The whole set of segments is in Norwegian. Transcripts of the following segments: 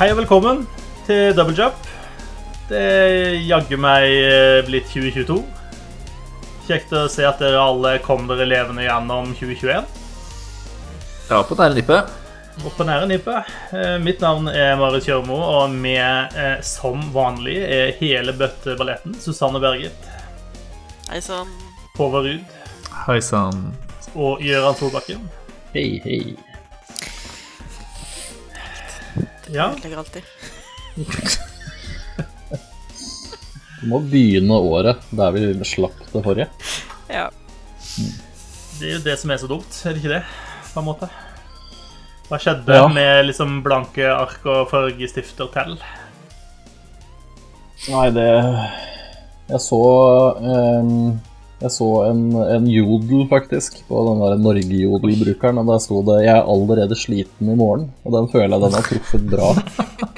Hei og velkommen til Double Jump. Det er jaggu meg eh, blitt 2022. Kjekt å se at dere alle kom dere levende gjennom 2021. Ja, på nære nippet. Og på nære nippet. Eh, Mitt navn er Marit Kjørmo, og med eh, som vanlig er hele bøtteballetten Susanne Berget, Hei sann. Håvard Ruud Hei sann. og Gøran Solbakken. Hei, hei. Ja, Ødelegger alltid. Vi må begynne året der vi slapp det forrige. Ja. det er jo det som er så dumt, er det ikke det? På en måte. Hva skjedde Ja. med liksom blanke ark og fargestifter til? Nei, det Jeg så ehm, Jeg så en, en jodel, faktisk, på den der Norge-jodel-brukeren, og der sto det 'Jeg er allerede sliten i morgen', og den føler jeg den har truffet bra.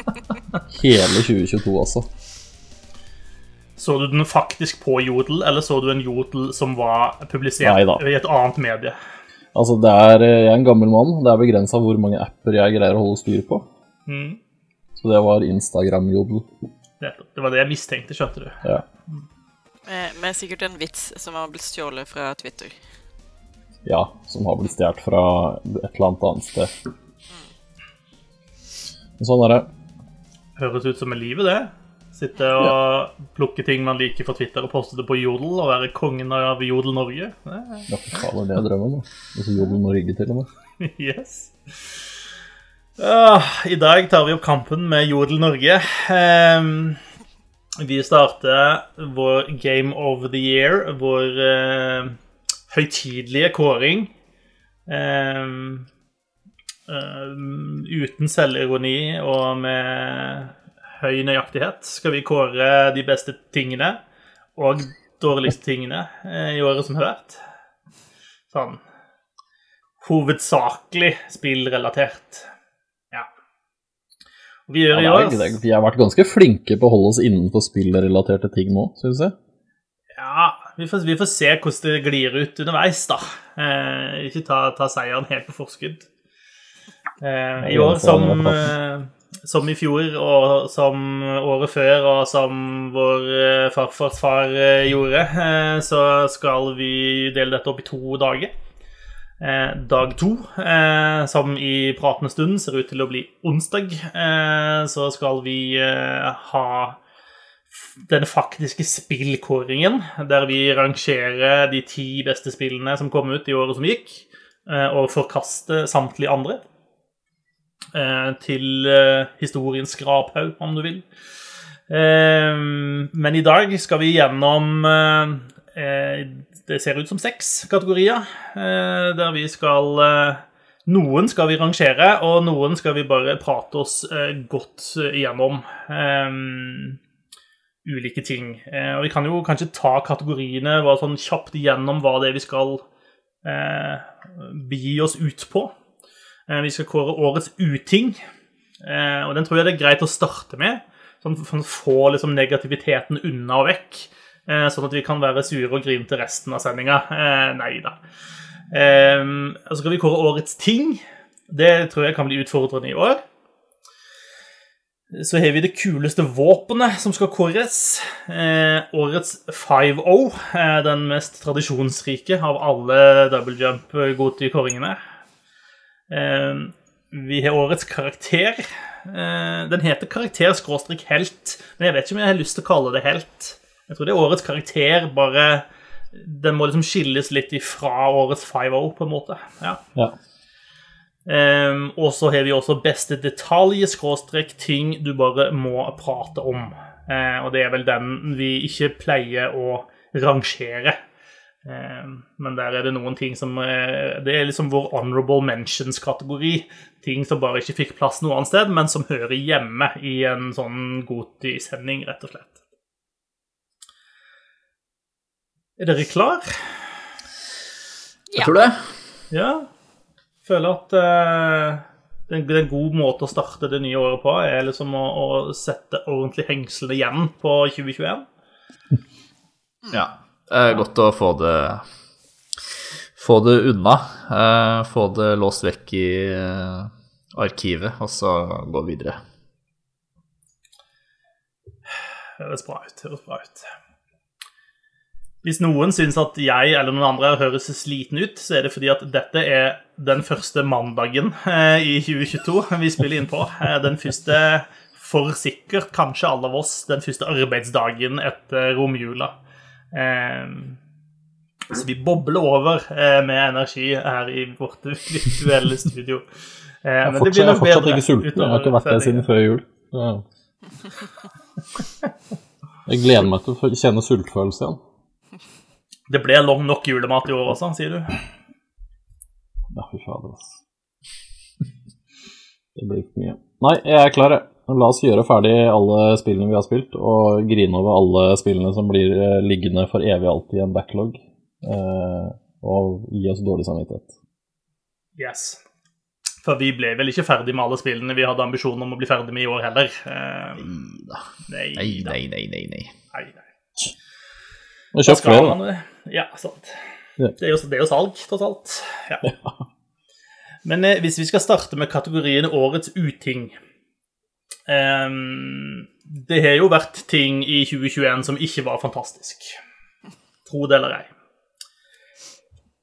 Hele 2022 altså. Så du den faktisk på Jodel, eller så du en Jodel som var publisert Neida. i et annet medie? Altså, det er Jeg er en gammel mann. Det er begrensa hvor mange apper jeg greier å holde styr på. Mm. Så det var Instagram-jodel. Nettopp. Det var det jeg mistenkte, skjønte du. Ja. Med, med sikkert en vits som har blitt stjålet fra Twitter. ja. Som har blitt stjålet fra et eller annet annet sted. Sånn er det. Høres ut som er livet, det. Sitte og plukke ting man liker fra Twitter og poste det på Jodel og være kongen av Jodel Norge. Ja, for faen, det er drømmen. Og så Jodel Norge, til og med. Yes. Uh, I dag tar vi opp kampen med Jodel Norge. Ehm, vi starter vår Game of the Year, vår uh, høytidelige kåring. Ehm, ehm, uten selvironi og med høy nøyaktighet skal vi kåre de beste tingene og dårligste tingene eh, i året som har vært. Sånn hovedsakelig spillrelatert. Vi gjør Ja, det er- vi har vært ganske flinke på å holde oss innenfor spillrelaterte ting nå, syns jeg. Ja, vi får, vi får se hvordan det glir ut underveis, da. Eh, ikke ta, ta seieren helt på forskudd. Eh, I år som, eh, som i fjor, og som året før, og som vår eh, farfars far eh, gjorde, så skal vi dele dette opp i to dager. Eh, dag to, eh, som i pratende stund ser ut til å bli onsdag, eh, så skal vi eh, ha den faktiske spillkåringen, der vi rangerer de ti beste spillene som kom ut i året som gikk, eh, og forkaster samtlige andre. eh, Til historiens skraphaug, om du vil. Men i dag skal vi gjennom Det ser ut som seks kategorier, eh, der vi skal eh, Noen skal vi rangere, og noen skal vi bare prate oss eh, godt igjennom. Ulike ting. Og vi kan jo kanskje ta kategoriene bare sånn kjapt igjennom hva det er vi skal begi oss ut på. Vi skal kåre årets uting, og den tror jeg det er greit å starte med. Sånn for å få liksom, negativiteten unna og vekk, sånn at vi kan være sure og grine til resten av sendinga. Eh, nei da. Eh, og så skal vi kåre årets ting. Det tror jeg kan bli utfordrende i år. Så har vi det kuleste våpenet som skal kåres. Eh, årets 5-0. Eh, den mest tradisjonsrike av alle double jump-godty-kåringene. Eh, vi har årets karakter. Eh, den heter karakter-helt, men jeg vet ikke om jeg har lyst til å kalle det helt. Jeg tror det er årets karakter, bare Den må liksom skilles litt ifra årets 5-0, på en måte. Ja. Ja. Um, og så har vi også beste detalj, skråstrek, ting du bare må prate om. Uh, og det er vel den vi ikke pleier å rangere. Uh, men der er det noen ting som uh, Det er liksom vår honorable mentions-kategori. Ting som bare ikke fikk plass noe annet sted, men som hører hjemme i en sånn Goti-sending, rett og slett. Er dere klar? Ja. Jeg tror det. Ja. Føler at uh, det er en god måte å starte det nye året på er liksom å, å sette ordentlig hengslene igjen på 2021. Ja. Det er godt å få det Få det unna. Uh, få det låst vekk i uh, arkivet, og så gå videre. Det Høres bra ut. Det Høres bra ut. Hvis noen syns at jeg eller noen andre høres sliten ut, så er det fordi at dette er den første mandagen eh, i 2022 vi spiller inn på. Eh, Den første, for sikkert kanskje alle av oss, den første arbeidsdagen etter romjula. Eh, Så vi bobler over eh, med energi her i vårt virtuelle studio. Men det blir jeg er fortsatt ikke sulten. Jeg har ikke vært det siden før jul. Jeg gleder meg til å kjenne sultfølelse igjen. Det ble lang nok julemat i år også, sier du? Ja, fy fader, altså. Det blir for mye. Nei, jeg er klar, jeg. La oss gjøre ferdig alle spillene vi har spilt, og grine over alle spillene som blir eh, liggende for evig alltid i en backlog. Eh, og gi oss dårlig samvittighet. Yes. For vi ble vel ikke ferdig med alle spillene vi hadde ambisjoner om å bli ferdig med i år heller. Eh, Nei, nei, nei, nei, nei, nei. nei. nei, nei. Og Da kjøp skal flere, man det. Ja, sant. Det er jo, det er jo salg, tross alt. Ja. Men eh, hvis vi skal starte med kategorien Årets uting ehm, Det har jo vært ting i 2021 som ikke var fantastisk. Tro det eller ei.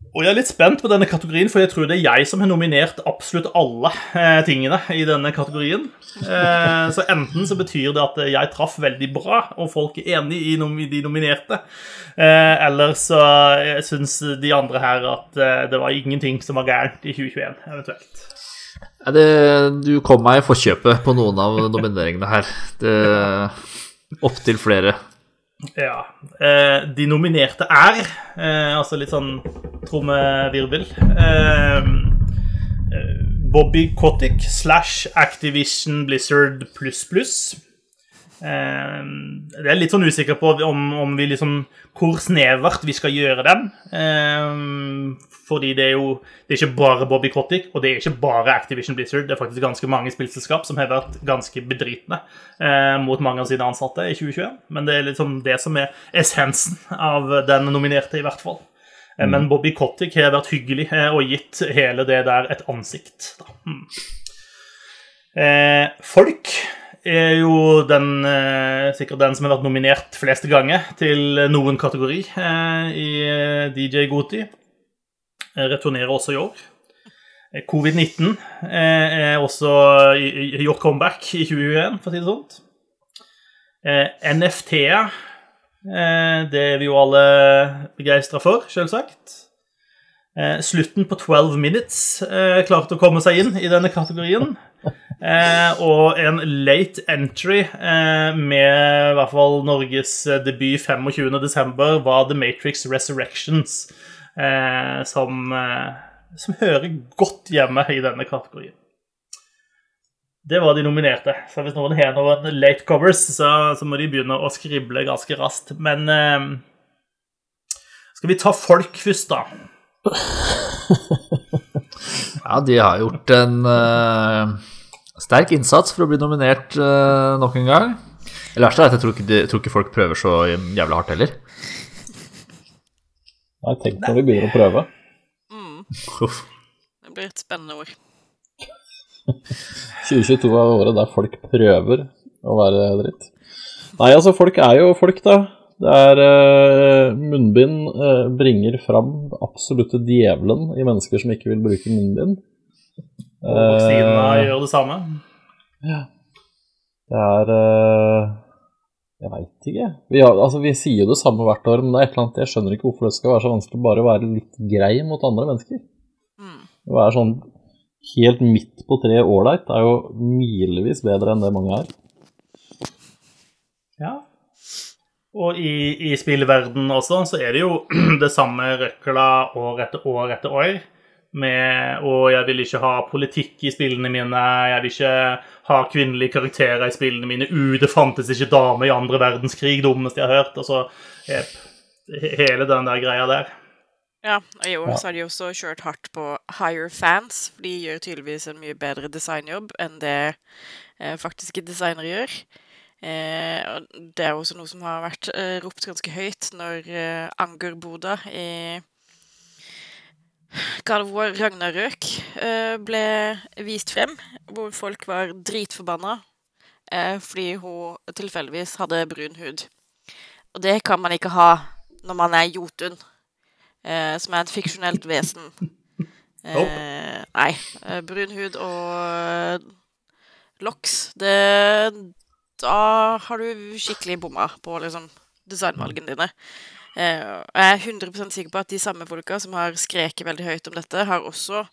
Og jeg er litt spent på denne kategorien, for jeg tror det er jeg som har nominert absolutt alle eh, tingene i denne kategorien. Eh, så enten så betyr det at jeg traff veldig bra, og folk er enig i nom de nominerte. Eh, eller så eh, syns de andre her at eh, det var ingenting som var gærent i 2021, eventuelt. Det, du kom meg i forkjøpet på noen av nomineringene her. Det Opptil flere. Ja. Eh, de nominerte er eh, Altså litt sånn trommevirvel. Eh, Bobby Kotick slash Activision Blizzard pluss pluss. Eh, jeg er litt sånn usikker på om, om vi liksom hvor snevert vi skal gjøre den. Eh, fordi det er jo det er ikke bare Bobby Kotick, og det er ikke bare Activision Blizzard. Det er faktisk ganske mange spillselskap som har vært ganske bedritne eh, mot mange av sine ansatte i 2021. Men det er liksom det som er essensen av den nominerte, i hvert fall. Eh, Men Bobby Kotick har vært hyggelig og gitt hele det der et ansikt. Da. Mm. Eh, folk er jo den, eh, sikkert den som har vært nominert fleste ganger til noen kategori eh, i eh, DJ Goti. Returnerer også i år. Eh, Covid-19 eh, er også gjort comeback i 2021, for å si det. Eh, NFT-er, det er vi jo alle begeistra for, selvsagt. Eh, slutten på 12 Minutes eh, klarte å komme seg inn i denne kategorien. Eh, og en late entry med i hvert fall Norges debut 25.12. var The Matrix Resurrections, som, som hører godt hjemme i denne kategorien. Det var de nominerte. Så hvis noen har noen late covers, så, så må de begynne å skrible ganske raskt. Men eh, skal vi ta folk først, da? Ja, de har gjort en uh, sterk innsats for å bli nominert uh, nok en gang. Det verste er at jeg tror ikke, de, tror ikke folk prøver så jævlig hardt heller. Nei, tenk når vi begynner å prøve. Mm. Det blir et spennende år. 2022 er året der folk prøver å være dritt. Nei, altså, folk er jo folk, da. Det er eh, Munnbind eh, bringer fram det absolutte djevelen i mennesker som ikke vil bruke munnbind. Og vaksinene Eh, gjør det samme. Ja. Det er eh, Jeg veit ikke. Vi, har, altså, vi sier jo det samme hvert år, men det er et eller annet jeg skjønner ikke hvorfor det skal være så vanskelig bare å være litt grei mot andre mennesker. Mm. Å være sånn helt midt på treet ålreit er jo milevis bedre enn det mange er. Ja. Og i, i spillverden også, så er det jo det samme røkla år etter år etter år. Med Og jeg vil ikke ha politikk i spillene mine, jeg vil ikke ha kvinnelige karakterer i spillene mine. U, det fantes ikke damer i andre verdenskrig, dummeste jeg har hørt. Altså, jep. Hele den der greia der. Ja, og i år så har de også kjørt hardt på higher fans, for de gjør tydeligvis en mye bedre designjobb enn det eh, faktiske designere gjør. Eh, det er også noe som har vært eh, ropt ganske høyt når eh, Anger Boda i God of War Ragnarøk eh, ble vist frem, hvor folk var dritforbanna eh, fordi hun tilfeldigvis hadde brun hud. Og det kan man ikke ha når man er Jotun, eh, som er et fiksjonelt vesen. Eh, nei. Brun hud og Loks, det Da har du skikkelig bomma på liksom designvalgene dine. Eh, og jeg er 100% sikker på at de samme folka som har skreket veldig høyt om dette, har også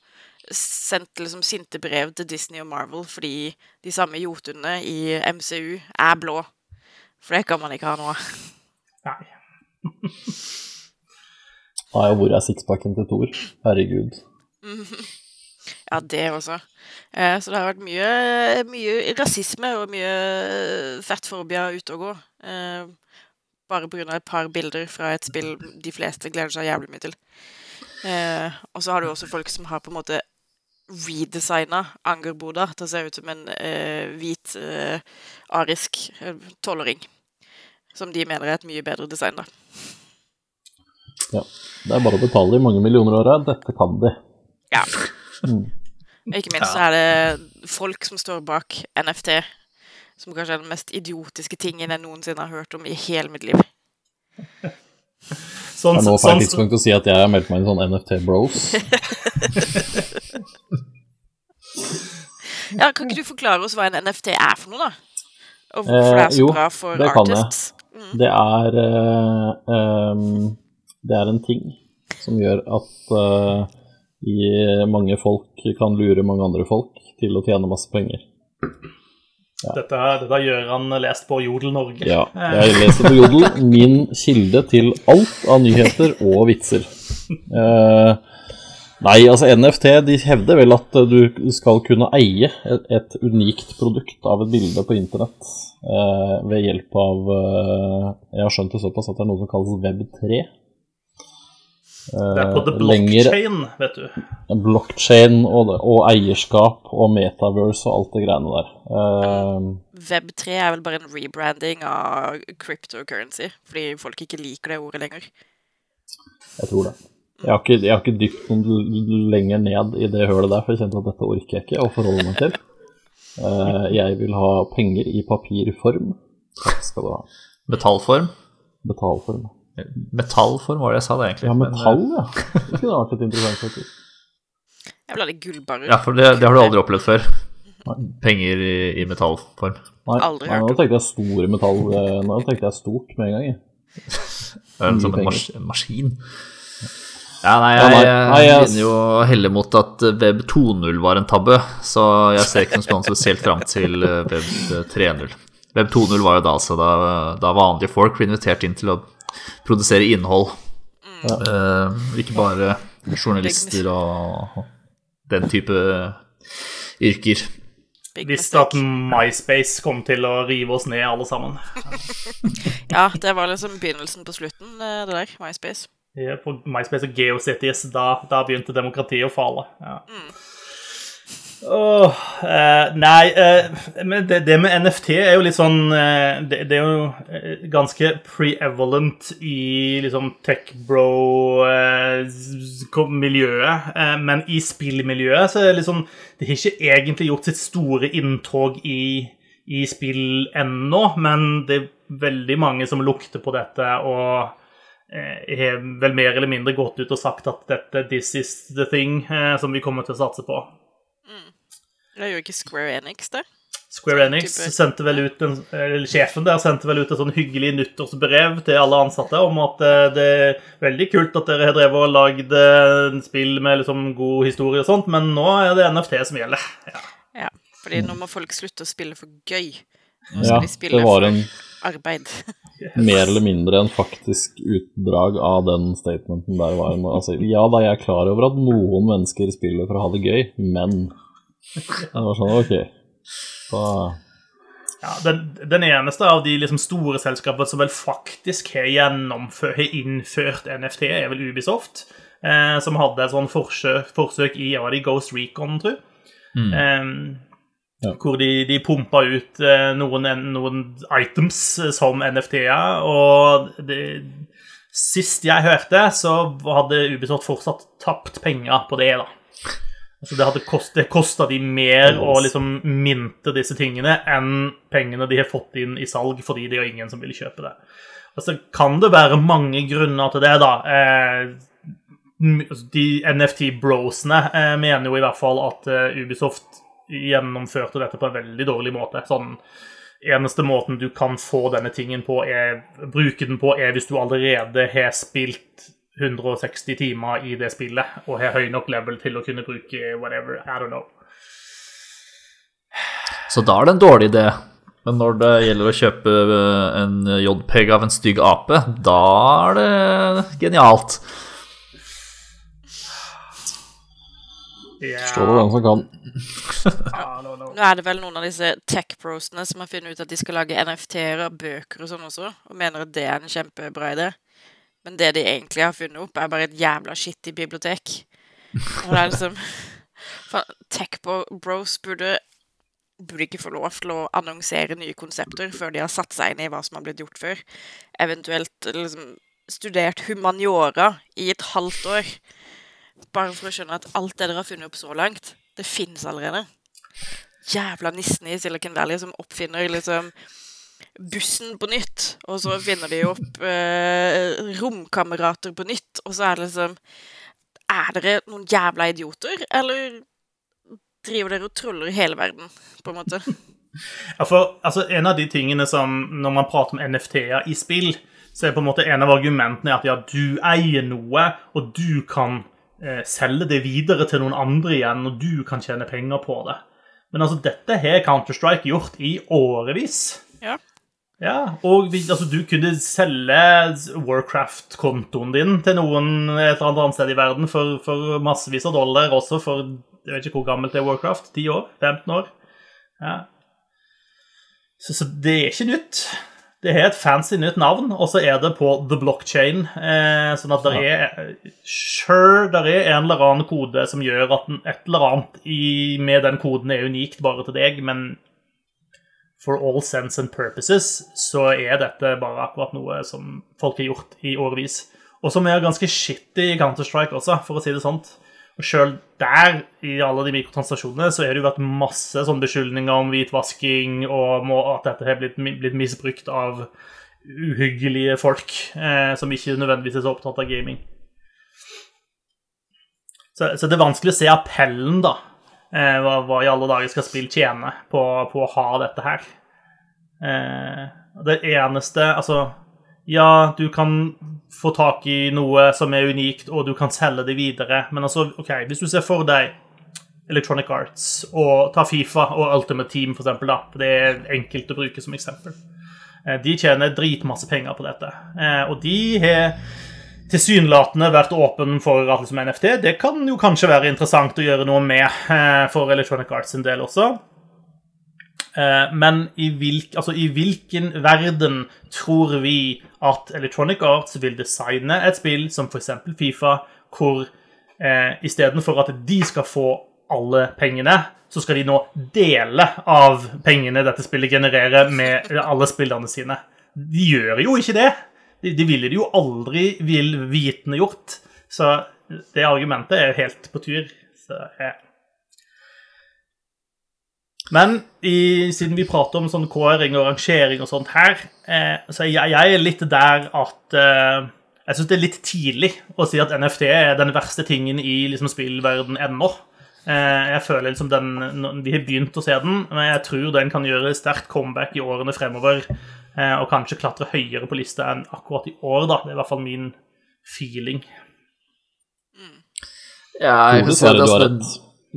sendt liksom sinte brev til Disney og Marvel fordi de samme jotunene i MCU er blå. For det kan man ikke ha nå. Nei. Nei, jo hvor er sixpacken til Thor? Herregud. Ja, det også. Eh, så det har vært mye, mye rasisme og mye fettforbia ute og gå. Eh, bare pga. et par bilder fra et spill de fleste gleder seg jævlig mye til. Eh, og så har du også folk som har på en måte redesigna Angerboda til å se ut som en eh, hvit eh, arisk eh, tolvåring. Som de mener er et mye bedre design, da. Ja. Det er bare å betale i mange millioner åra. Dette kan de. Ja. Mm. Ikke minst så er det folk som står bak NFT, som kanskje er den mest idiotiske tingen jeg noensinne har hørt om i hele mitt liv. Sånn, Det er nå sånn, feil tidspunkt å si at jeg har meldt meg inn i sånn NFT Bros. Ja, Kan ikke du forklare oss hva en NFT er for noe, da? Og hvorfor det er så jo, bra for det kan jeg. artists? Det er uh, um, Det er en ting som gjør at eh, i mange folk kan lure mange andre folk til å tjene masse penger. dette, dette gjør han lest på Jodel Norge. Ja, jeg leser på Jodel. Min kilde til alt av nyheter og vitser. Eh, nei, altså NFT de hevder vel at eh, du skal kunne eie et, et unikt produkt av et bilde på internett eh, ved hjelp av eh, Jeg har skjønt det såpass at det er noe som kalles Web3. Det er på the Eh, blockchain, vet du. Blockchain og, og eierskap og metaverse og alt det greiene der. Uh, Web3 er vel bare en rebranding av cryptocurrency, fordi folk ikke liker det ordet lenger. Jeg tror det. Jeg har ikke, jeg har ikke dypt noen lenger ned i det hølet der, for jeg kjente at dette orker jeg ikke å forholde meg til. Uh, jeg vil ha penger i papirform. Takk skal du ha. Betalform? Betalform. Metallform var det jeg sa, det egentlig. Ja, men, metall, ja. Det kunne vært litt interessant, faktisk. Jeg vil ha litt gullbarrer. eh, Ja, for det, det har du aldri opplevd før. Penger i, i metallform. Nei, Aldri nei, hørt nå tenkte jeg store metall. eh, Nå tenkte jeg stort med en gang. jeg. Det er en sånn mas maskin. Ja, nei, jeg, jeg jo heller mot at Web 2.0 var en tabbe, så jeg ser ikke noe spennende spesielt fram til eh, Web 3.0. Web 2.0 var jo da så da, da vanlige folk ble invitert inn til å produsere innhold. Eh, ikke bare journalister og den type yrker. Visste at. MySpace kom til å rive oss ned, alle sammen. Ja, det var liksom begynnelsen på slutten, eh, det der. MySpace. Ja, På MySpace og GeoCities, da, da begynte demokratiet å fale. Ja. Åh, eh, nei, eh, men det, det med NFT er jo litt sånn eh, det, det er jo eh, ganske pre-evolent i liksom tech-bro-miljøet. Eh, men i spillmiljøet så er det liksom Det har ikke egentlig gjort sitt store inntog i, i spill ennå, men det er veldig mange som lukter på dette og eh, har vel mer eller mindre gått ut og sagt at dette this is the thing eh, som vi kommer til å satse på. Det gjør ikke Square Enix det? Square Enix sendte vel ut en, eller Sjefen der sendte vel ut et sånn hyggelig nyttårsbrev til alle ansatte om at eh, det er veldig kult at dere har drevet og lagd eh, spill med liksom god historie og sånt, men nå er det NFT som gjelder. Ja. Ja. Fordi nå må folk slutte å spille for gøy. Nå skal Ja, de spille det var for en arbeid. mer eller mindre en faktisk utdrag av den statementen der. Var altså, ja da, jeg er klar over at noen mennesker spiller for å ha det gøy, men Det var sånn, ok. Da, Ja, den, den eneste av de liksom store selskapene som vel faktisk har, har innført NFT, er vel Ubisoft. Eh, som hadde et sånn forsøk, forsøk i ja, de Ghost Recon, tror jeg. Eh, Ja. Hvor de, de pumpa ut eh, noen, noen items som NFT-er. Og det, sist jeg hørte, så hadde Ubisoft fortsatt tapt penger på det. da. Så det hadde kost, kosta de mer å liksom minte disse tingene enn pengene de har fått inn i salg fordi det er ingen som vil kjøpe det. Og så kan det være mange grunner til det, da. Eh, altså, de NFT-brosene eh, mener jo i hvert fall at eh, Ubisoft gjennomførte dette på en veldig dårlig måte. Sånn Eneste måten du kan få denne tingen på, er bruke den på, er hvis du allerede har spilt 160 timer i det spillet og har høy nok level til å kunne bruke whatever. I don't know. Så da er det en dårlig idé. Men når det gjelder å kjøpe eh, en JPEG av en stygg ape, da er det genialt. Yeah. Forstår du den som kan. Nå er det vel noen av disse tech-prosene som har funnet ut at de skal lage NFT-er av bøker og sånn også, og mener at det er en kjempebra idé. Men det de egentlig har funnet opp, er bare et jævla skittig bibliotek. Og det er liksom Tech-bros burde burde ikke få lov til å annonsere nye konsepter før de har satt seg inn i hva som har blitt gjort før. Eventuelt liksom studert humaniora i et halvt år. Bare for å skjønne at alt det dere har funnet opp så langt, det fins allerede. Jævla nissene i Silicon Valley som oppfinner liksom bussen på nytt, og så finner de opp eh, romkamerater på nytt, og så er det liksom Er dere noen jævla idioter, eller driver dere og troller hele verden, på en måte? Ja, for altså, En av de tingene som Når man prater om NFT-er i spill, så er på en måte en av argumentene at ja, du eier noe, og du kan eh, selge det videre til noen andre igjen, og du kan tjene penger på det. Men altså, dette har Counter-Strike gjort i årevis. Ja. Ja, og vi, altså, du kunne selge Warcraft-kontoen din til noen et eller annet sted i verden for, for massevis av dollar, også for Jeg vet ikke hvor gammelt det er Warcraft? 10 år? 15 år? Ja. Så, så det er ikke nytt. Det har et fancy nytt navn, og så er det på the blockchain. Eh, sånn at det er Sure, det er en eller annen kode som gjør at den- et eller annet i, med den koden er unikt bare til deg, men for all sense and purposes så er dette bare akkurat noe som folk har gjort i årevis. Og som er ganske shitty i Counter-Strike også, for å si det sånt. Og sjøl der, i alle de mikrotransaksjonene, så har det jo vært masse sånne beskyldninger om hvitvasking og at dette har blitt, blitt misbrukt av uhyggelige folk eh, som ikke nødvendigvis er så opptatt av gaming. Så, så det er vanskelig å se appellen, da. Eh, hva, hva i alle dager skal spill tjene på, på å ha dette her? Eh, det eneste Altså, ja, du kan få tak i noe som er unikt, og du kan selge det videre, men altså, OK, hvis du ser for deg Electronic Arts og ta Fifa og Ultimate Team, for eksempel, da. Det er enkelt å bruke som eksempel. Eh, De tjener dritmasse penger på dette. Eh, Og de har tilsynelatende vært åpen for at liksom NFT det kan jo kanskje være interessant å gjøre noe med eh, for Electronic Arts en del også. Eh, Men i, hvilk, altså, i hvilken verden tror vi at Electronic Arts vil designe et spill som f.eks. Fifa, hvor eh, istedenfor at de skal få alle pengene, så skal de nå dele av pengene dette spillet genererer, med alle spillerne sine. De gjør jo ikke det. De, ville det jo aldri vil vitende gjort. Så det argumentet er helt på tur. Så, ja. Men i, siden vi prater om sånn kåring og rangering og sånt her, eh, så jeg, jeg er litt der at eh, Jeg syns det er litt tidlig å si at NFT er den verste tingen i liksom, spillverden ennå. Eh, jeg føler liksom den, Vi har begynt å se den, men jeg tror den kan gjøre sterkt comeback i årene fremover. Eh, Og kanskje klatre høyere på lista enn akkurat i år, da. Det er i hvert fall min feeling. Ja, jeg kan si at altså, rett.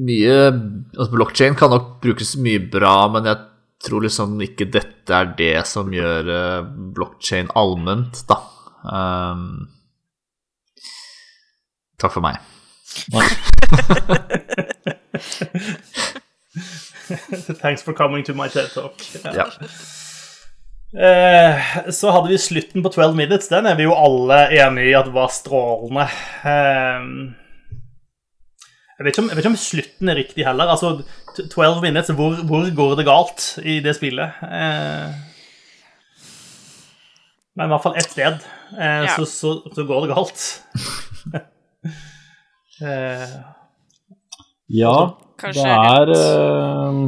mye altså Blockchain kan nok brukes mye bra, men jeg tror liksom ikke dette er det som gjør uh, blockchain allment, da. Um, takk for meg. Thanks for coming to my TED Talk. Ja. Eh, så hadde vi slutten på 12 Minutes. Den er vi jo alle enige i at var strålende. Eh, jeg, vet ikke om, jeg vet ikke om slutten er riktig heller. Altså, 12 Minutes, hvor, hvor går det galt i det spillet? Eh, men i hvert fall ett sted eh, Ja. så, så, så går det galt. eh, Ja, det er eh,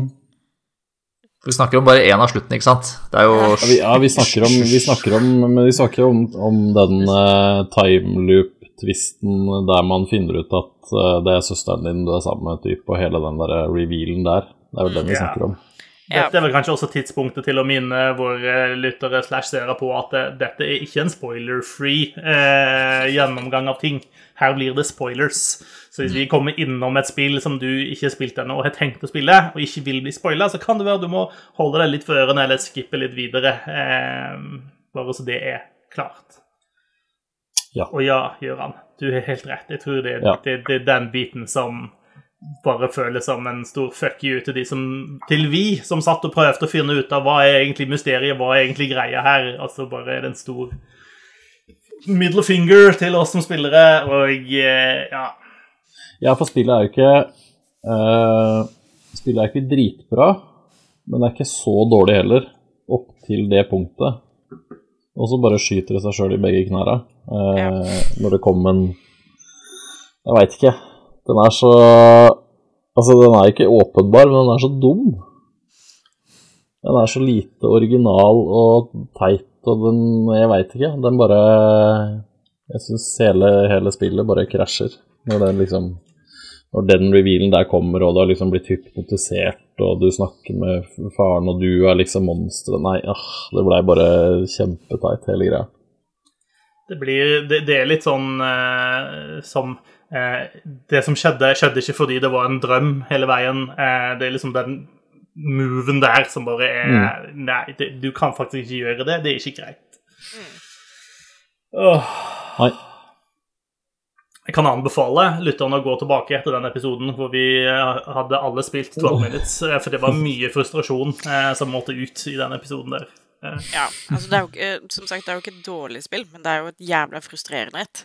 Vi snakker om bare én av sluttene, ikke sant? Det er jo ja, vi, ja, vi snakker om, vi snakker om Men vi snakker om, om den uh, timeloop-tvisten der man finner ut at uh, det er søsteren din du er sammen med, typ, og hele den der revealen der. Det er vel den vi snakker om. Dette er vel kanskje også tidspunktet til å minne våre lyttere slash seere på at dette er ikke en spoiler-free eh, gjennomgang av ting. Her blir det spoilers. Så hvis vi kommer innom et spill som du ikke har spilt ennå og har tenkt å spille, og ikke vil bli spoila, så kan det være du må holde deg litt for ørene eller skippe litt videre. Eh, bare så det er klart. Ja. Og ja, Gøran, du har helt rett. Jeg tror det, Ja. det, det er den biten som bare føles som en stor fuck you til de som Til vi som satt og prøvde å finne ut av hva er egentlig mysteriet, hva er egentlig greia her. Altså bare er det en stor middle finger til oss som spillere, og eh, ja Ja, for spillet er jo ikke uh, Spillet er ikke dritbra, men det er ikke så dårlig heller, opp til det punktet. Og så bare skyter det seg sjøl i begge knærne eh, når det kommer en Jeg veit ikke. Den er så Altså, den er ikke åpenbar, men den er så dum. Den er så lite original og teit, og den Jeg veit ikke. Den bare Jeg syns hele, hele spillet bare krasjer når den liksom når den revealen der kommer, og det har liksom blitt hypnotisert, og du snakker med faren, og du er liksom monsteret Nei, ah, det blei bare kjempeteit, hele greia. Det blir Det, det er litt sånn eh, som Det som skjedde, skjedde ikke fordi det var en drøm hele veien. Eh, det er liksom den moven der som bare er Nei, det, du kan faktisk ikke gjøre det. Det er ikke greit. Åh. Nei. Jeg kan anbefale lytterne å gå tilbake etter den episoden hvor vi eh, hadde alle spilt 12 minutes, eh, for det var mye frustrasjon eh, som måtte ut i den episoden der. Eh, Ja, altså det er jo ikke, som sagt, det er jo ikke et dårlig spill, men det er jo et jævla frustrerende et.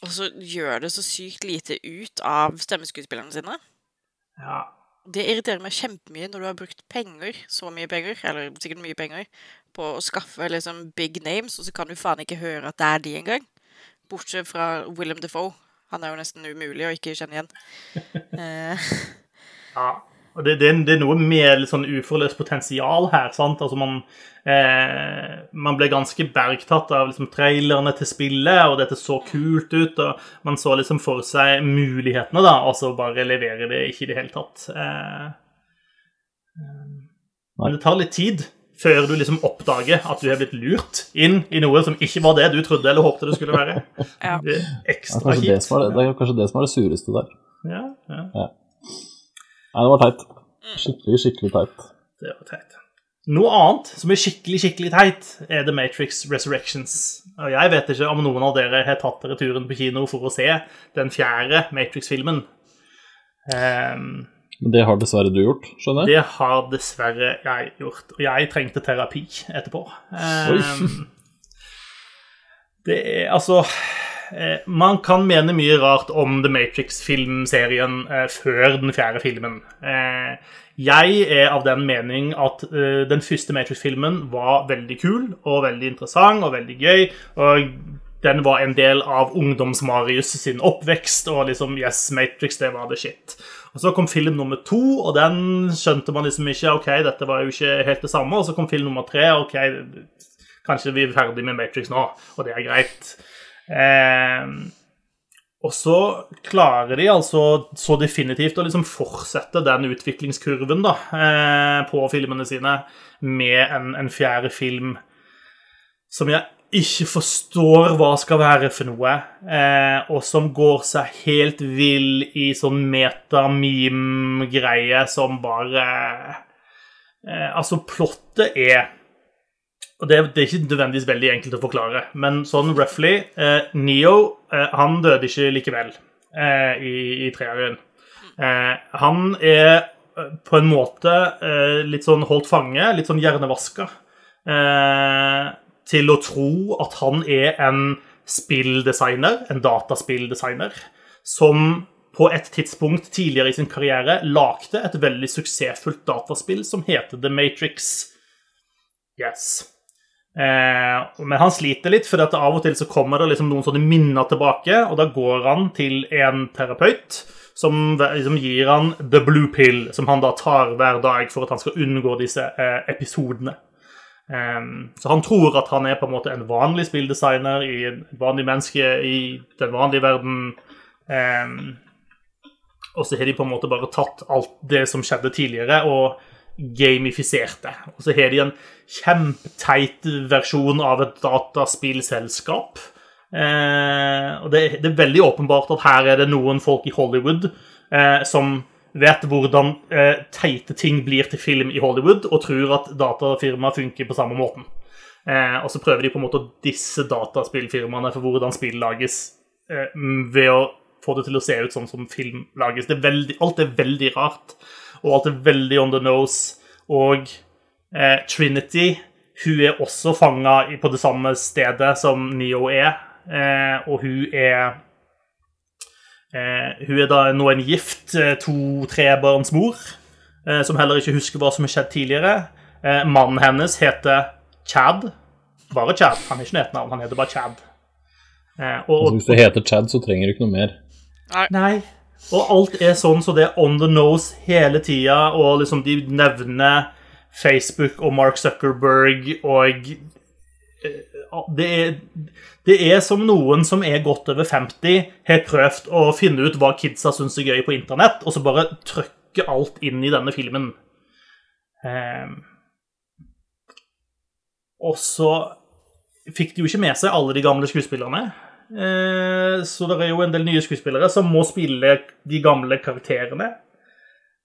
Og så gjør det så sykt lite ut av stemmeskuespillerne sine. ja. Det irriterer meg kjempemye når du har brukt penger, så mye penger, eller sikkert mye penger, på å skaffe liksom big names, og så kan du faen ikke høre at det er de engang. Bortsett fra Willem Defoe. Han er jo nesten umulig å ikke kjenne igjen. Eh, Ja, og det, det, det er noe med litt sånn uforløst potensial her. sant? Altså Man, eh, man ble ganske bergtatt av liksom trailerne til spillet, og dette så kult ut. og Man så liksom for seg mulighetene, da, og så bare leverer det ikke i det hele tatt. Eh, eh, men det tar litt tid før du liksom oppdager at du har blitt lurt inn i noe som ikke var det du trodde eller håpte det skulle være. Ja. Det er ekstra kjipt. som er det, det, er kanskje det som er det sureste der. Ja, ja. Nei, det var teit. Skikkelig, skikkelig teit. Det var teit. Noe annet som er skikkelig skikkelig teit, er The Matrix Resurrections. Og jeg vet ikke om noen av dere har tatt dere turen på kino for å se den fjerde Matrix-filmen. Um, Men det har dessverre du gjort, skjønner jeg. det har dessverre jeg gjort, og jeg trengte terapi etterpå. Um, det er altså Man kan mene mye rart om The Matrix-filmserien eh, før den fjerde filmen. Eh, jeg er av den mening at eh, den første Matrix-filmen var veldig kul og veldig interessant og veldig gøy. og den var en del av ungdoms-Marius sin oppvekst, og liksom Yes, Matrix, det var the shit. Og Så kom film nummer to, og den skjønte man liksom ikke. Ok, dette var jo ikke helt det samme. Og så kom film nummer tre. Ok, kanskje vi er ferdig med Matrix nå, og det er greit. Eh, og så klarer de altså så definitivt å liksom fortsette den utviklingskurven da, eh, på filmene sine med en, en fjerde film som jeg ikke forstår hva skal være for noe, eh, og som går seg helt vill i sånn meta-meme-greie som bare eh, Altså, plottet er og det, det er ikke nødvendigvis veldig enkelt å forklare, men sånn roughly eh, Neo eh, han døde ikke likevel eh, i, i treeren. Eh, han er eh, på en måte eh, litt sånn holdt fange, litt sånn hjernevaska, til å tro at han er en spilldesigner, en dataspilldesigner, som på et tidspunkt tidligere i sin karriere lagde et veldig suksessfullt dataspill som heter The Matrix. Yes. Eh, men han sliter litt, for av og til så kommer det liksom noen sånne minner tilbake, og da går han til en terapeut som liksom gir han the blue pill, som han da tar hver dag for at han skal unngå disse eh, episodene. Eh, så han tror at han er på en måte en vanlig spilldesigner i en vanlig menneske i den vanlige verden. Um, og så har de på en måte bare tatt alt det som skjedde tidligere, og gamifisert det. Og så har de en kjempeteit versjon av et dataspillselskap. Eh, og det, det, er veldig åpenbart at her er det noen folk i Hollywood eh, som vet hvordan eh, teite ting blir til film i Hollywood, og tror at datafirmaer funker på samme måten. Eh, og så prøver de på en måte å disse dataspillfirmaene for hvordan spill lages, eh, ved å få det til å se ut sånn som film lages. Er veldig, alt er veldig rart, og alt er veldig on the nose. Og eh, Trinity hun er også fanga på det samme stedet som Neo er, eh, og hun er Eh, hun er da nå en gift eh, to-trebarnsmor, eh, som heller ikke husker hva som har skjedd tidligere. Eh, mannen hennes heter Chad. Bare Chad. Han er ikke noe etternavn, han heter bare Chad. Eh, og, og, hvis det heter Chad, så trenger du ikke noe mer. Nei. Og alt er sånn så det er on the nose hele tida, og liksom de nevner Facebook og Mark Zuckerberg og eh, det er, det er som noen som er godt over 50, har prøvd å finne ut hva kidsa syns er gøy på internett, og så bare trykke alt inn i denne filmen. Eh, og så fikk de jo ikke med seg alle de gamle skuespillerne. Eh, så det er jo en del nye skuespillere som må spille de gamle karakterene.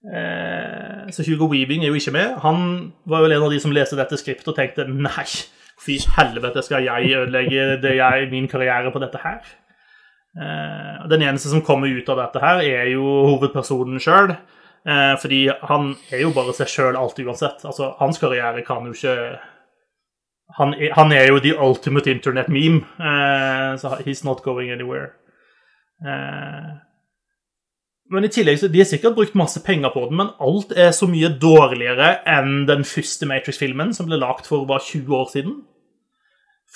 Eh, så Hugo Weaving er jo ikke med. Han var vel en av de som leste dette skriptet og tenkte nei, Fy helvete, skal jeg ødelegge jeg, min karriere på dette her? Eh, den eneste som kommer ut av dette her, er jo hovedpersonen sjøl. Fordi han er jo bare seg sjøl alltid uansett. Altså, hans karriere kan jo ikke han han er, jo the ultimate internet meme, uh, så he's not going anywhere. Uh, men i tillegg så De har sikkert brukt masse penger på den, men alt er så mye dårligere enn den første Matrix-filmen, som ble lagd for bare 20 år siden.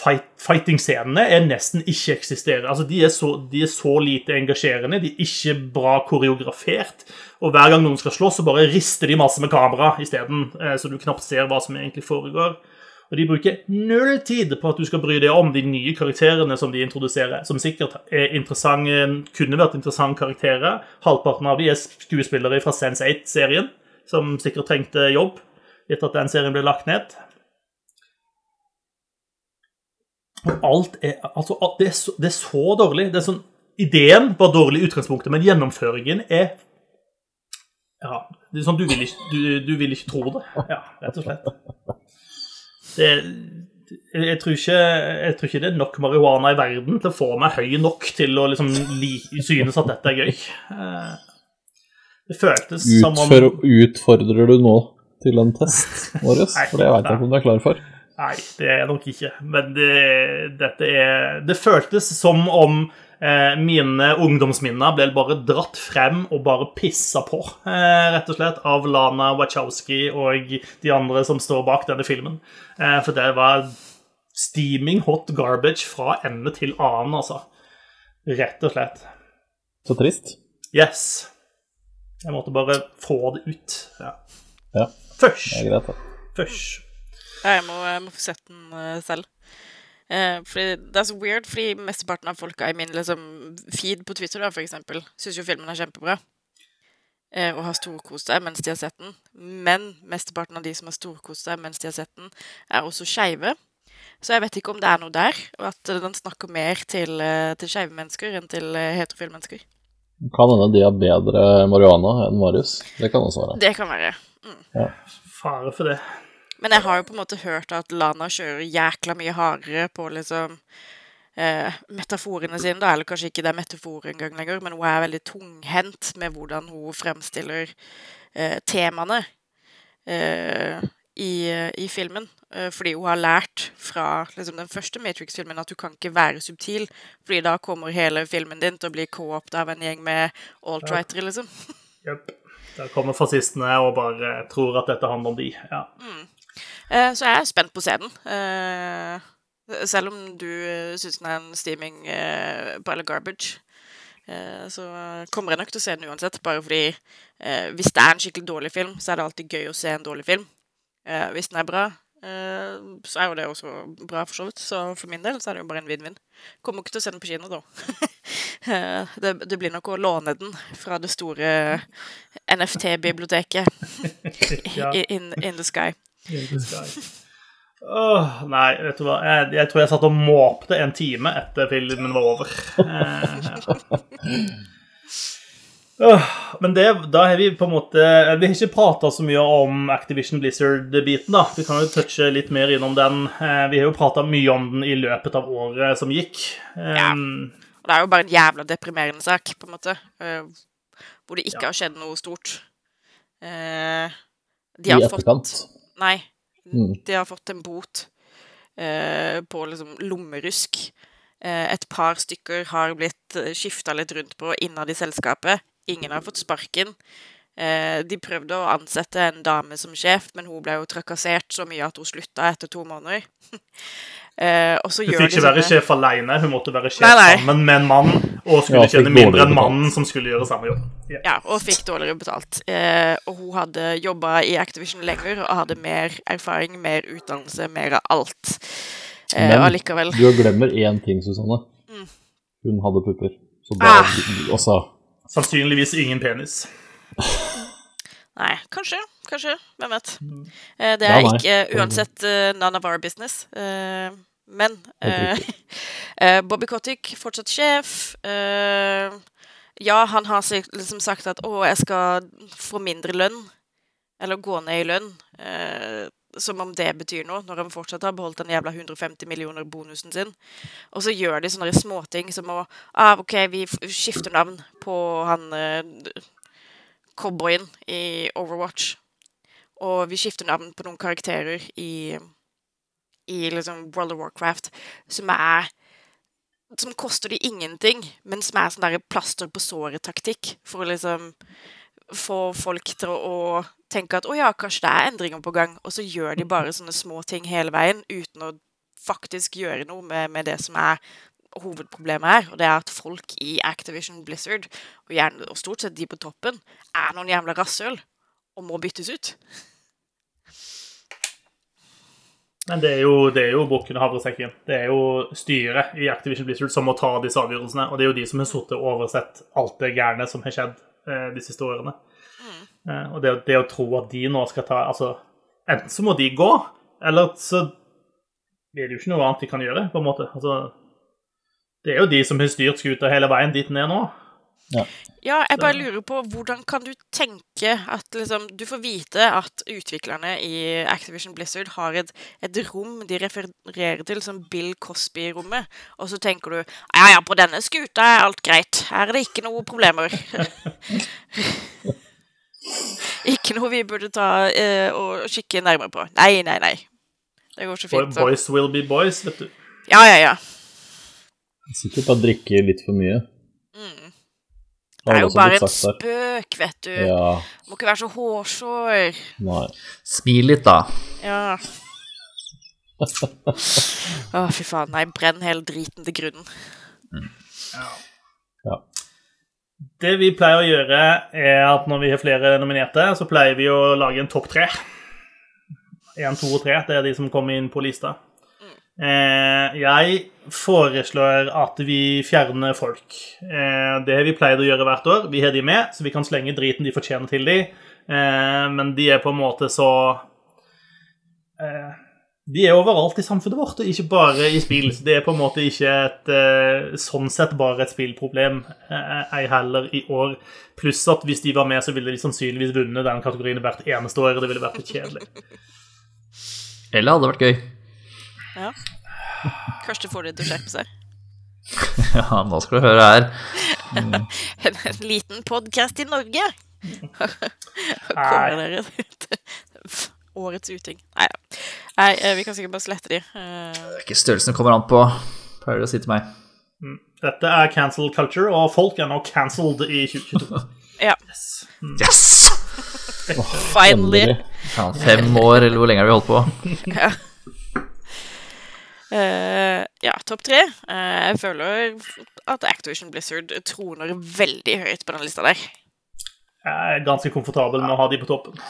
Fight, Fighting-scenene er nesten ikke-eksisterende. Altså, de er, så, de er, så, lite engasjerende, de er ikke bra koreografert. Og hver gang noen skal slåss, så bare rister de masse med kamera isteden, eh, så du knapt ser hva som egentlig foregår. Og de bruker null tid på at du skal bry deg om de nye karakterene som de introduserer, som sikkert er kunne vært interessante karakterer. Halvparten av de er skuespillere fra Sense 8-serien, som sikkert trengte jobb etter at den serien ble lagt ned. Og alt er Altså, det er så, det er så dårlig. Det er sånn Ideen var dårlig i utgangspunktet, men gjennomføringen er Ja, det er sånn du vil ikke, du, du vil ikke tro det. Ja, rett og slett det, jeg, tror ikke, jeg, tror ikke, det er nok marihuana i verden til å få meg høy nok til å liksom li, synes at dette er gøy. Eh, det føltes som om Utfordrer du nå til en test, Marius? For det vet jeg ikke om du er klar for. Nei, det er jeg nok ikke. Men det, dette er Det føltes som om mine ungdomsminner ble bare dratt frem og bare pissa på, eh, rett og slett, av Lana Wachowski og de andre som står bak denne filmen. Eh, for det var steaming hot garbage fra ende til annen, altså. Rett og slett. Så trist. Yes. Jeg måtte bare få det ut. Ja. ja. Først. Det er greit, da. Først. Jeg må, jeg må få sett den selv. Eh, fordi det er så weird, fordi mesteparten av folka i min liksom, feed på Twitter, da, for eksempel, syns jo filmen er kjempebra. Eh, og har storkost seg mens de har sett den. Men mesteparten av de som har storkost seg mens de har sett den, er også skeive. Så jeg vet ikke om det er noe der, og at den snakker mer til, eh, til skeive mennesker enn til eh, heterofile mennesker. Kan hende de har bedre marihuana enn Marius. Det kan også være. Det kan være. Mm. Ja. Fare for det. Men jeg har jo på en måte hørt at Lana kjører jækla mye hardere på liksom eh, metaforene sine, da. Eller kanskje ikke det er metafor engang lenger, men hun er veldig tunghendt med hvordan hun fremstiller eh, temaene eh, i, i, filmen. Eh, fordi hun har lært fra liksom, den første Matrix-filmen at du kan ikke være subtil, fordi da kommer hele filmen din til å bli co-opt av en gjeng med alt-rightere, liksom. Yep. Da kommer fascistene og bare tror at dette handler om de. Ja. Mm. Eh, så jeg er spent på å se den. Eh, selv om du uh, syns den er en steaming uh, pile of garbage, eh, så kommer jeg nok til å se den uansett. Bare fordi eh, hvis det er en skikkelig dårlig film, så er det alltid gøy å se en dårlig film. Eh, hvis den er bra, eh, så er jo det også bra, for så vidt. Så for min del så er det jo bare en vinn-vinn. Kommer ikke til å se den på kino, da. Eh, det, det blir nok å låne den fra det store NFT-biblioteket in, in the sky. Åh, nei, vet du hva. Jeg, jeg tror jeg satt og måpte en time etter filmen var over. Eh, men det, da har vi på en måte Vi har ikke prata så mye om Activision Blizzard-biten, da. Vi kan jo touche litt mer innom den. Eh, Vi har jo prata mye om den i løpet av året som gikk. Ja. Og det er jo bare en jævla deprimerende sak, på en måte. eh, hvor det ikke har skjedd noe stort. de de I har etterkant. fått Nei. Mm. De har fått en bot eh, på liksom lommerusk. Eh, et par stykker har blitt skifta litt rundt på innad i selskapet. Ingen har fått sparken. Eh, de prøvde å ansette en dame som sjef, men hun ble jo trakassert så mye at hun slutta etter to måneder. eh, og så hun fikk ikke være sjef alene, hun måtte være sjef Nei, nei. sammen med en mann, og skulle Ja, tjene mindre enn mannen som skulle gjøre samme jobb. Ja. Ja, og fikk dårligere betalt. Eh, og hun hadde jobba i Activision lenger og hadde mer erfaring, mer utdannelse, mer av alt. Eh, Men- allikevel Du glemmer én ting, Susanne. Mm. Hun hadde pupper. Så da Ah. også Sannsynligvis ingen penis. Nei, kanskje. Kanskje. Hvem vet. Mm. Eh, det er ikke uansett eh, none of our business. Men eh, eh, Bobby Kotick, fortsatt sjef. Eh, ja, han har liksom sagt at 'å, jeg skal få mindre lønn', eller gå ned i lønn. Eh, som om det betyr noe, når han fortsatt har beholdt den jævla 150 millioner bonusen sin. Og så gjør de sånne småting som å ah, OK, vi skifter navn på han eh, cowboyen i Overwatch. Og vi skifter navn på noen karakterer i, i liksom World of Warcraft som er Som koster de ingenting, men som er sånn der plaster på såret-taktikk. For å liksom få folk til å, tenke at å ja, kanskje det er endringer på gang. Og så gjør de bare sånne små ting hele veien uten å faktisk gjøre noe med, med det som er hovedproblemet her, og det er at folk i Activision Blizzard, og, gjerne, og stort sett de på toppen, er noen jævla rasshøl og må byttes ut. Men det er jo, det er jo bukken og havresekken. Det er jo styret i Activision Blizzard som må ta disse avgjørelsene. Og det er jo de som har sittet og oversett alt det gærne som har skjedd eh, de siste årene. Eh, og det, det å tro at de nå skal ta Altså, enten så må de gå, eller så er det jo ikke noe annet de kan gjøre, på en måte. Altså, det er jo de som har styrt skuta hele veien dit er nå. Ja, jeg bare lurer på hvordan kan du tenke at liksom Du får vite at utviklerne i Activision Blizzard har et, et rom de refererer til som Bill Cosby-rommet, og så tenker du ja ja, på denne skuta er alt greit. Her er det ikke noe problemer. ikke noe vi burde ta eh, og kikke nærmere på. Nei, nei, nei. Det går så fint. Så. Boys will be boys, vet du. Ja, ja, ja. Sikkert bare drikke litt for mye. Mm. Det er jo bare en spøk, vet du. Ja, Må ikke være så hårsår. nei. Smil litt, da. Ja. Å, fy faen. Nei, brenn hele driten til grunnen. Det vi pleier å gjøre, er at når vi har flere nominerte, så pleier vi å lage en topp tre. Én, to og tre. Det er de som kommer inn på lista. Eh, jeg foreslår at vi fjerner folk. Eh, det har vi pleid å gjøre hvert år. Vi har de med, så vi kan slenge driten de fortjener til de. Eh, men de er på en måte så De er overalt i samfunnet vårt, og ikke bare i spill. Så det er på en måte ikke et sånn sett bare et spillproblem, ei heller i år. Pluss at hvis de var med, så ville de sannsynligvis vunnet den kategorien hvert eneste år. Det ville vært litt kjedelig. Eller hadde vært gøy. Ja. Kanskje får de til å skjerpe seg. Ja, nå skal du høre her. En, en liten podkast i Norge. Kommer dere ut årets uting? Nei da. Nei, eh, vi kan sikkert bare slette de. Eh, Det er ikke størrelsen det kommer an på, pleier de å si til meg. Dette er cancel culture, og folk er nå cancelled i 2022. Ja. Yes. Mm. Yes! Finally. Endelig. Fem år, eller hvor lenge har vi holdt på? Ja. Eh, ja, topp tre. Uh, jeg føler at Activision Blizzard troner veldig høyt på den lista der. Jeg er ganske komfortabel med å ha de på toppen.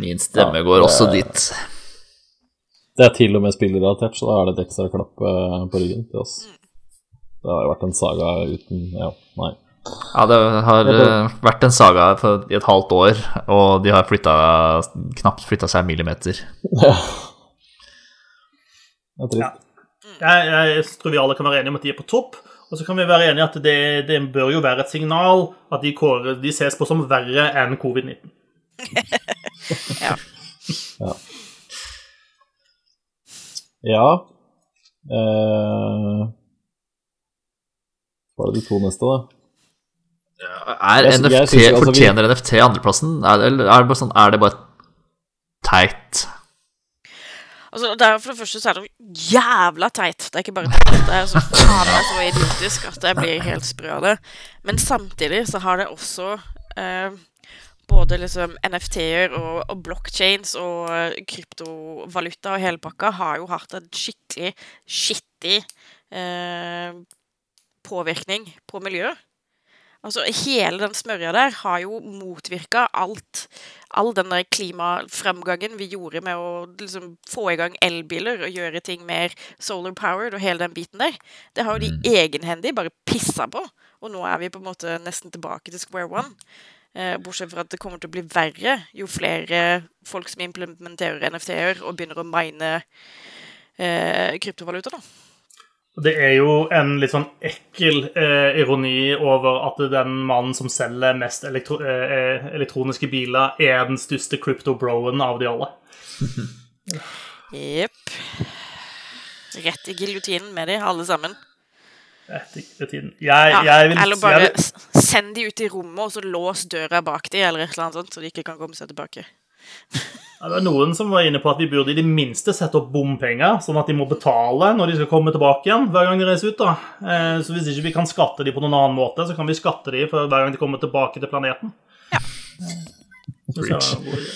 Min stemme Ja, går også dit. Det er til og med spillrelatert, så da er det et ekstra klapp på ryggen til oss. Det har jo vært en saga uten Ja, nei. Ja, det har eh, vært en saga for, i et halvt år, og de har flytta, knapt flytta seg en millimeter. Ja. Det er trist. Ja. Jeg, jeg tror vi alle kan være enige om at de er på topp. Og så kan vi være enige at det, det bør jo være et signal at de, kårer, de ses på som verre enn covid-19. Ja. Ja eh, Var det de to neste, da? Er Jeg- jeg NFT, synes altså, fortjener vi- NFT andreplassen? Er, eller er det bare sånn Er det bare teit? Altså, det er, for det første så er det jo jævla teit. Det er ikke bare teit. Det er så faen meg så idiotisk at jeg blir helt sprø av det. Men samtidig så har det også eh, både liksom NFT-er og, og blockchains og eh, kryptovaluta og hele pakka har jo hatt en skikkelig skittig eh, påvirkning på miljøet. Altså, hele den smørja der har jo motvirka alt all den der klimafremgangen vi gjorde med å liksom, få i gang elbiler og gjøre ting mer solar powered og hele den biten der, det har jo de egenhendig bare pissa på. Og nå er vi på en måte nesten tilbake til square one. Eh, bortsett fra at det kommer til å bli verre jo flere folk som implementerer NFT-er og begynner å mine eh, kryptovaluta. da. Det er jo en litt sånn ekkel eh, ironi over at den mannen som selger mest elektro eh, elektroniske biler, er den største crypto-broen av de alle. Jepp. Rett i giljotinen med de, alle sammen. Rett i giljotinen. Jeg, Ja, jeg vil, eller bare jeg vil, send de ut i rommet, og så lås døra bak de, eller et eller annet sånt, så de ikke kan komme seg tilbake. Ja, Det var noen som var inne på at vi burde i det minste sette opp bompenger, sånn at de må betale når de skal komme tilbake igjen hver gang de reiser ut. da. Eh, Så hvis ikke vi kan skatte de på noen annen måte, så kan vi skatte de for hver gang de kommer tilbake til planeten. Ja. Jeg idé.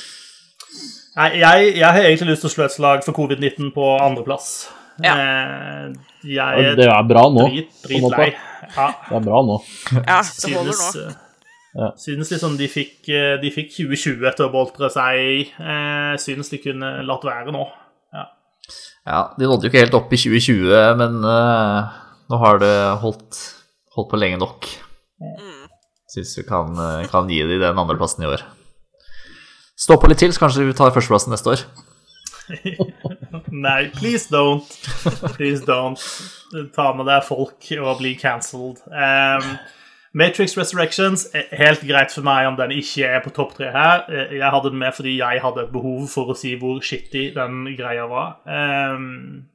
Nei, jeg, jeg har egentlig lyst til å slå et slag for covid-19 på andreplass. Ja. Eh, Ja, det er er bra nå. drit, på en måte. Ja, Det er bra nå. Ja, det holder nå. Ja. Synes liksom de fikk, eh, de fikk 2020 til å boltre seg i. Eh, synes de kunne latt være nå. Ja. Ja, De nådde jo ikke helt opp i 2020, men eh, nå har det holdt, holdt på lenge nok. Mm. Syns vi kan, eh, kan gi de den andreplassen i år. Stå på litt til, så kanskje vi tar førsteplassen neste år. Nei, please don't. Please don't. Ta med deg folk og bli cancelled. Um, Matrix Resurrections er helt greit for meg om den ikke er på topp tre her. Eh, Jeg hadde den med fordi jeg hadde et behov for å si hvor shitty den greia var. Um,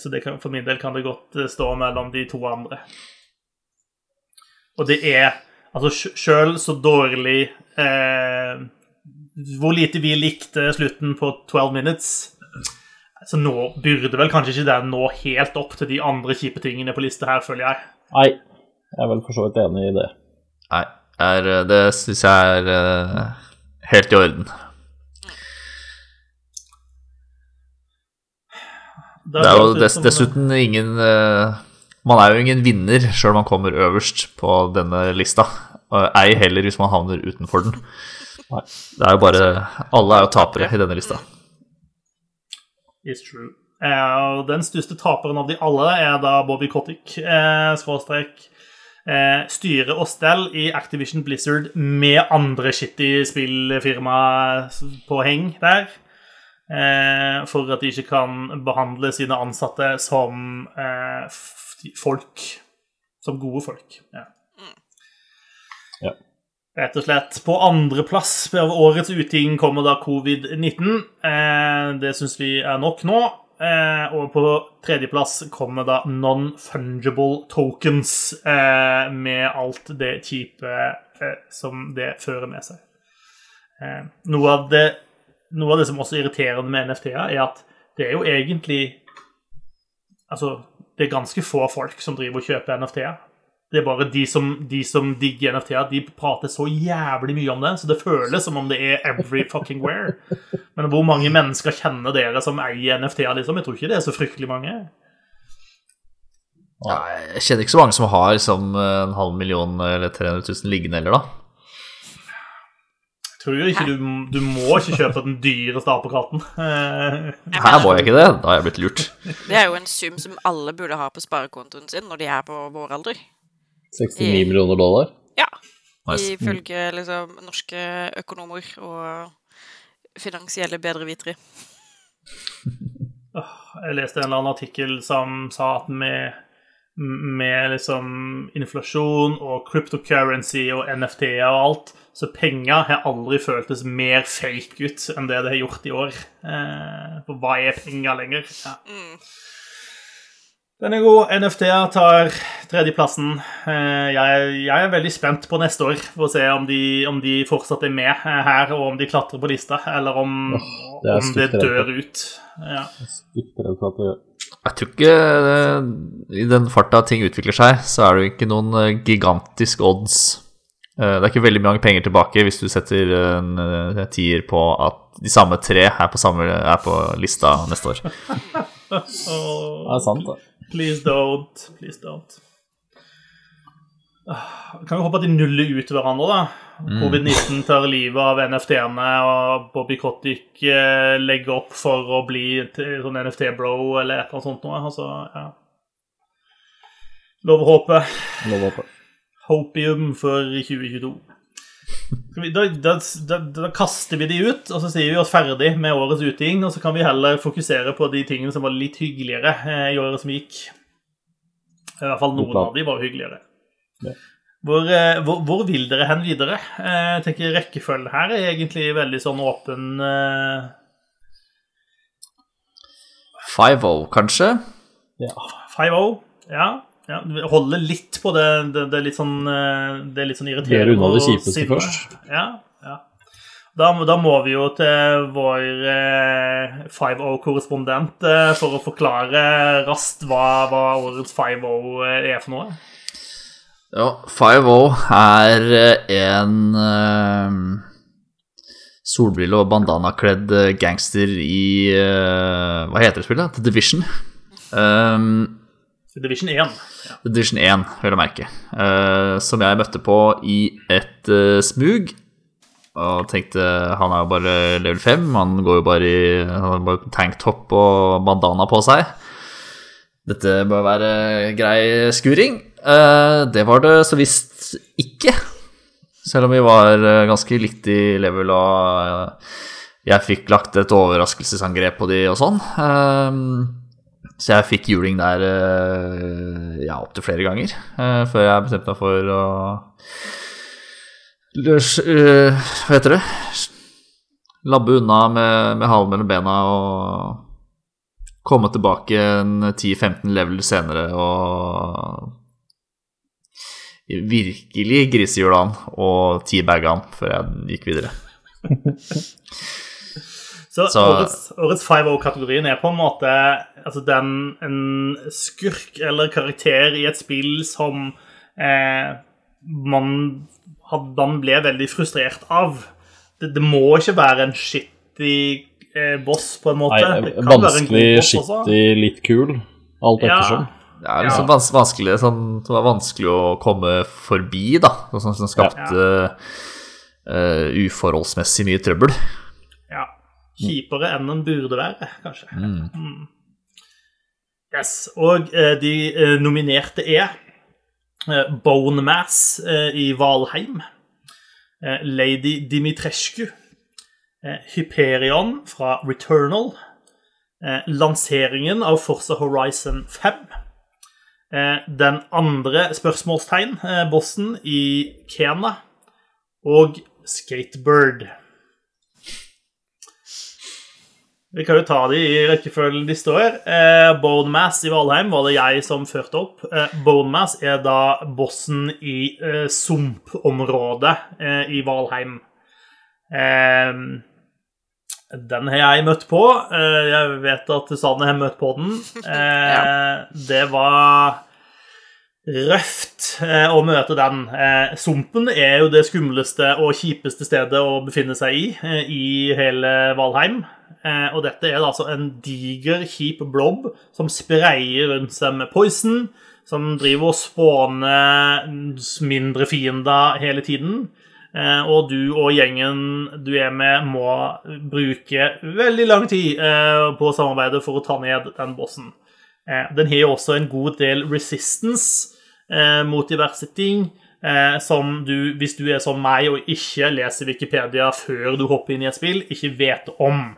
så kan, for min del kan det godt eh, stå mellom de to andre. Og det er altså sjøl så dårlig eh, Hvor lite vi likte slutten på 12 Minutes så nå burde vel kanskje ikke den nå helt opp til de andre kjipe tingene på lista her, føler jeg. Nei, jeg er vel for så vidt enig i det. Nei, er, eh, det syns jeg er uh, helt i orden. Det er jo det ut dess, dessuten ingen uh, Man er jo ingen vinner sjøl om man kommer øverst på denne lista. Ei heller hvis man havner utenfor den. Nei. Det er jo bare Alle er jo tapere i denne lista. It's true. Uh, den største taperen av de alle er da Bobby Kotick, uh, skråstrek styre og stell i Activision Blizzard med andre shitty spillfirma på heng der. Eh, for at de ikke kan behandle sine ansatte som eh, folk. Som gode folk. Ja. Ja. Rett og slett. På andreplass av årets uting kommer da covid-19. Eh, det syns vi er nok nå. Eh, og på tredjeplass kommer da non-fungible tokens, eh, med alt det kjipe eh, som det fører med seg. Eh, noe, av det, noe av det som også er irriterende med NFT-er, er at det er jo egentlig Altså, det er ganske få folk som driver og kjøper NFT-er. Det er bare de som, de som digger NFT-er, de prater så jævlig mye om det, så det føles som om det er every fucking where. Men hvor mange mennesker kjenner dere som eier NFT-er, liksom? Jeg tror ikke det er så fryktelig mange. Ja, jeg kjenner ikke så mange som har liksom, en halv million eller 300 000 liggende heller, da. Jeg tror ikke du, du må ikke kjøpe den dyreste apekatten. Her må jeg ikke det. Da har jeg blitt lurt. Det er jo en sum som alle burde ha på sparekontoen sin når de er på vår alder. 69 millioner dollar. Ja. Nice. Ifølge liksom norske økonomer og finansielle bedrevitere. Jeg leste en eller annen artikkel som sa at med, med liksom inflasjon og cryptocurrency og NFT-er og alt, så penger har aldri føltes mer fake ut enn det det har gjort i år. Eh, for hva er penger lenger? Ja. Den er god. NFT-er tar tredjeplassen. Eh, jeg, jeg er veldig spent på neste år for å se om de, om de fortsatt er med eh, her, og om de klatrer på lista, eller om, det er om det dør ut. Ja. Jeg, at det gjør. Jeg tror ikke eh, I den farta ting utvikler seg, så er det jo ikke noen gigantisk odds. Eh, Det er ikke veldig mange penger tilbake hvis du setter en tier på at de samme tre er på, samme, er på lista neste år. Det er sant, det. Please don't. Please don't. Ah, Kan vi håpe at de nuller ut hverandre, da? Covid-19 tar livet av NFT-ene, og Bobby Kotick eh, legger opp for å bli sånn NFT-bro eller et eller annet sånt noe. Altså, ja. Lov å håpe. Lov å håpe. Hopium for 2022. Vi, da, da, da, da kaster vi de ut, og så sier vi oss ferdig med årets uting. Og så kan vi heller fokusere på de tingene som var litt hyggeligere eh, i året som gikk. I hvert fall noen av de var hyggeligere. Ja. Hvor, eh, hvor, hvor vil dere hen videre? Eh, Jeg tenker Rekkefølgen her er egentlig veldig sånn åpen eh, 5-0, kanskje? Ja. 5-0. Ja. Ja. Holde litt på det, det, det er litt sånn eh, Det er litt sånn irriterende. Gjøre unna det kjipeste først. Ja, ja. Da, da må vi jo til vår eh, 5O-korrespondent eh, for å forklare raskt hva, hva årets 5O er for noe. Ja, 5O er eh, en eh, solbrille- og bandanakledd eh, gangster i eh, Hva heter det spillet? The Division. Um, Division 1. Ja. Division 1, vil jeg merke. Uh, som jeg møtte på i et uh, smug. Og tenkte han er jo bare level 5, han går jo bare i han og bandana på seg. Dette bør være grei skuring. Uh, det var det så visst ikke. Selv om vi var ganske likt i level, og jeg fikk lagt et overraskelsesangrep på de og sånn. Så jeg fikk juling der eh, ja, opptil flere ganger eh, før jeg bestemte meg for å løs, eh, Hva heter det? Labbe unna med, med halen mellom bena og komme tilbake en 10-15 level senere og virkelig grisehjula han og teabagga han før jeg gikk videre. Så, Så- årets, årets 5-0-kategorien er på en måte altså den, en skurk eller karakter i et spill som eh, man, man ble veldig frustrert av. Det, det må ikke være en shitty eh, boss, på en måte. Nei, det kan være en vanskelig, også. skittig, litt kul. Alt Ja. ettersom. Det er liksom Ja. vans vanskelig, sånn, det var vanskelig å komme forbi, da. Sånn som skapte eh, uforholdsmessig mye trøbbel. Ja. Kjipere enn den burde være, kanskje. Mm. Yes. Og eh, de eh, nominerte er eh, Bone Mass eh, i Valheim, eh, Lady Dimitrescu, eh, Hyperion fra Returnal, lanseringen av Forza Horizon 5, eh, den andre spørsmålstegn, bossen i Kena, og Skatebird. Vi kan jo ta de i rekkefølgen de står. Eh, Bone Mass i Valheim var det jeg som førte opp. Eh, Bone Mass er da bossen i eh, sumpområdet eh, i Valheim. Eh, den har jeg møtt på. Eh, jeg vet at Susanne har møtt på den. Eh, Det var røft eh, å møte den. Eh, sumpen er jo det skumleste og kjipeste stedet å befinne seg i i hele Valheim. Eh, og dette er altså en diger, kjip blob som sprayer rundt seg med poison, som driver og spåner mindre fiender hele tiden. Eh, og du og gjengen du er med, må bruke veldig lang tid eh, på samarbeidet for å ta ned den bossen. Den har jo også en god del resistance mot diverse ting. Som du, hvis du er som meg og ikke leser Wikipedia før du hopper inn i et spill, ikke vet om.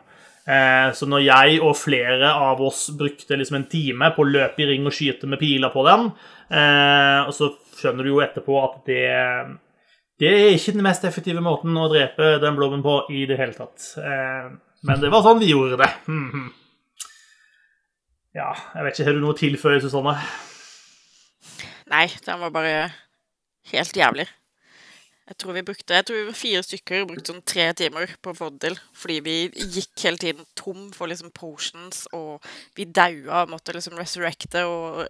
Eh, så når jeg og flere av oss brukte liksom en time på å løpe i ring og skyte med piler på den, eh, og så skjønner du jo etterpå at det det er ikke den mest effektive måten å drepe den blobben på i det hele tatt. Eh, men det var sånn vi gjorde det. Mhm. Ja, jeg vet ikke, Har du noe å tilføye, Susanne? Nei, den var bare helt jævlig. Jeg tror vi brukte jeg tror vi var fire stykker brukte sånn tre timer på å. Fordi vi gikk hele tiden tom for liksom potions, og vi daua og måtte liksom resurrecte og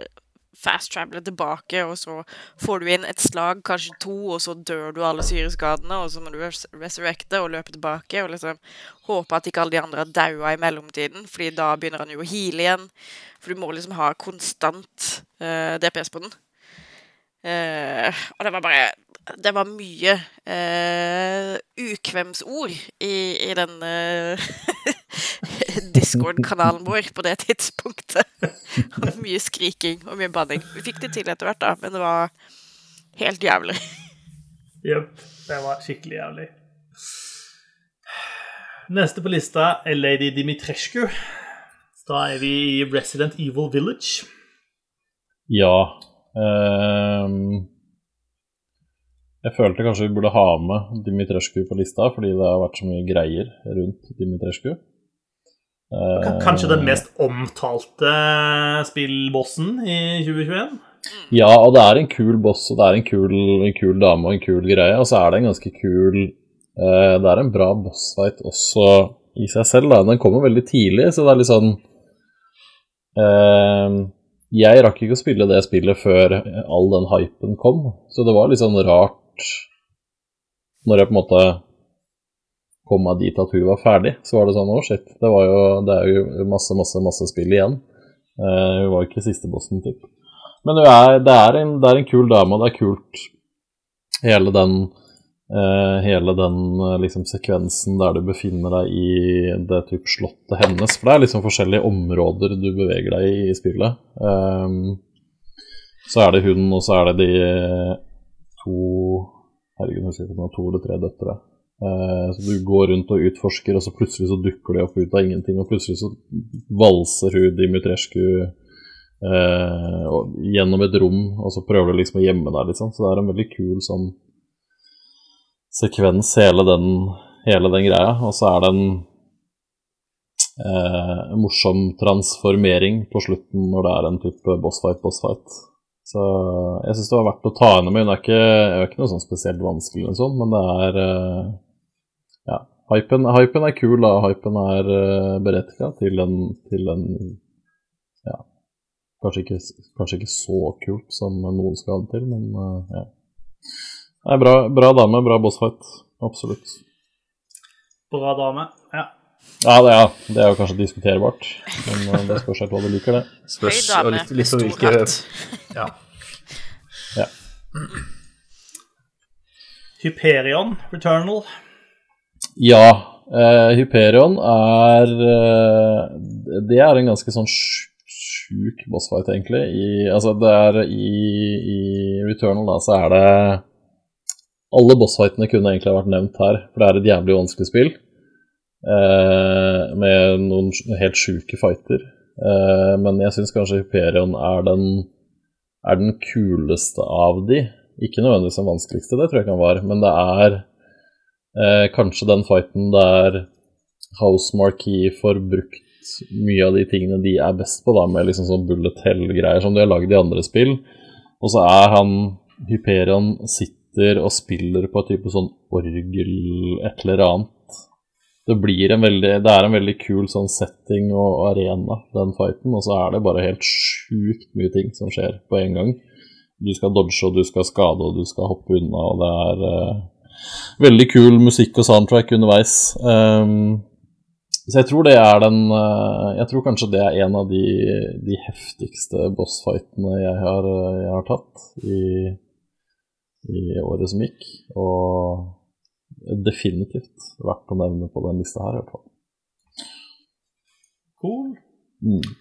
fast travele tilbake, og så får du inn et slag, kanskje to, og så dør du alle syreskadene, og så må du res- resurrecte og løpe tilbake og liksom håpe at ikke alle de andre har daua i mellomtiden, fordi da begynner han jo å heale igjen. For du må liksom ha konstant uh, DPS på den. Eh, og det var bare Det var mye eh, ukvemsord i, i den eh, Discord-kanalen vår på det tidspunktet. Og mye skriking og mye banning. Vi fikk det til etter hvert, da, men det var helt jævlig. Jepp. Det var skikkelig jævlig. Neste på lista er Lady Dimitrescu. Da er vi i Resident Evil Village. Ja. Ehm, jeg følte kanskje vi burde ha med Dimitrescu på lista, fordi det har vært så mye greier rundt Dimitrescu. Kanskje den mest omtalte spillbossen i 2021? Ja, og det er en kul boss, og det er en kul, en kul dame og en kul greie. Og så er det en ganske kul eh, Det er en bra bossfight også i seg selv. Da. Den kommer veldig tidlig, så det er litt sånn eh, Jeg rakk ikke å spille det spillet før all den hypen kom, så det var litt sånn rart når jeg på en måte kom meg dit at hun var ferdig, så var det sånn Å, shit, det, jo, det er jo masse, masse, masse spill igjen. Uh, hun var ikke siste bossen, typ. Men hun er, det, er en, det er en kul dame, og det er kult hele den hele den eh, liksom, sekvensen der du befinner deg i det type slottet hennes. For det er liksom forskjellige områder du beveger deg i i spillet. Um, så er det hun, og så er det de to Herregud, jeg husker ikke om det to eller tre døtre. Eh, så du går rundt og utforsker, og så plutselig så dukker de opp ut av ingenting, og plutselig så valser hun Dimitrescu eh, gjennom et rom, og så prøver du liksom å gjemme deg, liksom. Så det er en veldig kul sånn sekvens, hele den, hele den greia. Og så er det en eh, morsom transformering på slutten når det er en type bossfight, bossfight. Så jeg syns det var verdt å ta henne med. Hun er ikke, er ikke noe sånn spesielt vanskelig, eller sånn, men det er eh, Ja. Hypen, hypen er kul, da. Hypen er uh, berettiga til en, til en Ja. Kanskje ikke, kanskje ikke så kult som noen skal ha det til, men eh, ja. Nei, bra, bra dame, bra bossfight. Absolutt. Bra dame. Ja. Ja, det, ja, det er jo kanskje diskuterbart, men eh, det spørs hva du liker, det. Spørs og litt, litt om hvilke. Ja. Ja. Hyperion Returnal. Ja, eh, Hyperion er eh, Det er en ganske sånn sj- sjuk bossfight, egentlig. I, altså, det er i, i Returnal, da, så er det Alle bossfightene kunne egentlig vært nevnt her, for det er et jævlig vanskelig spill. Eh, med noen helt sjuke fighter. Eh, men jeg syns kanskje Hyperion er den, er den kuleste av de. Ikke nødvendigvis den vanskeligste, det tror jeg ikke han var, men det er Eh, kanskje den fighten der House Marquee får brukt mye av de tingene de er best på, da, med liksom sånn bullet hell-greier som de har lagd i andre spill. Og så er han Hyperion sitter og spiller på et type sånn orgel, et eller annet. Det blir en veldig Det er en veldig kul sånn setting og arena, den fighten, og så er det bare helt sjukt mye ting som skjer på en gang. du skal dodge, og du skal skade, og du skal hoppe unna, og det er uh, veldig kul musikk og soundtrack underveis. Um, så jeg tror det er den eh, Jeg tror kanskje det er en av de, de heftigste bossfightene jeg har, eh, jeg har tatt i, i året som gikk. Og definitivt verdt å nevne på den lista her, i hvert fall. Cool. Mm.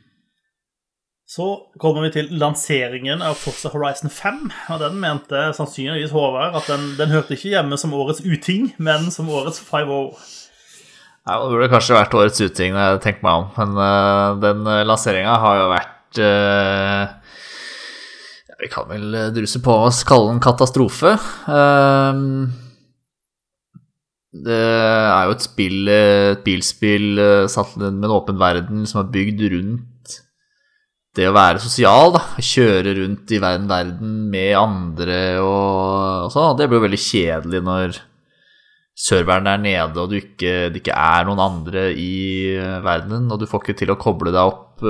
Så kommer vi til lanseringen av Forza Horizon 5. Og den mente sannsynligvis Håvard at den, den hørte ikke hjemme som årets uting, men som årets 5-0. Ja, det burde kanskje vært årets uting, når jeg tenker meg om. Men uh, den uh, lanseringa har jo vært uh, Vi kan vel druse på oss kalle den katastrofe. Uh, det er jo et spill, et bilspill satt med en åpen verden som er bygd rundt det å være sosial, da, kjøre rundt i verden, verden med andre og, og sånn, det blir jo veldig kjedelig når serveren er nede og ikke, det ikke er noen andre i verden og du får ikke til å koble deg opp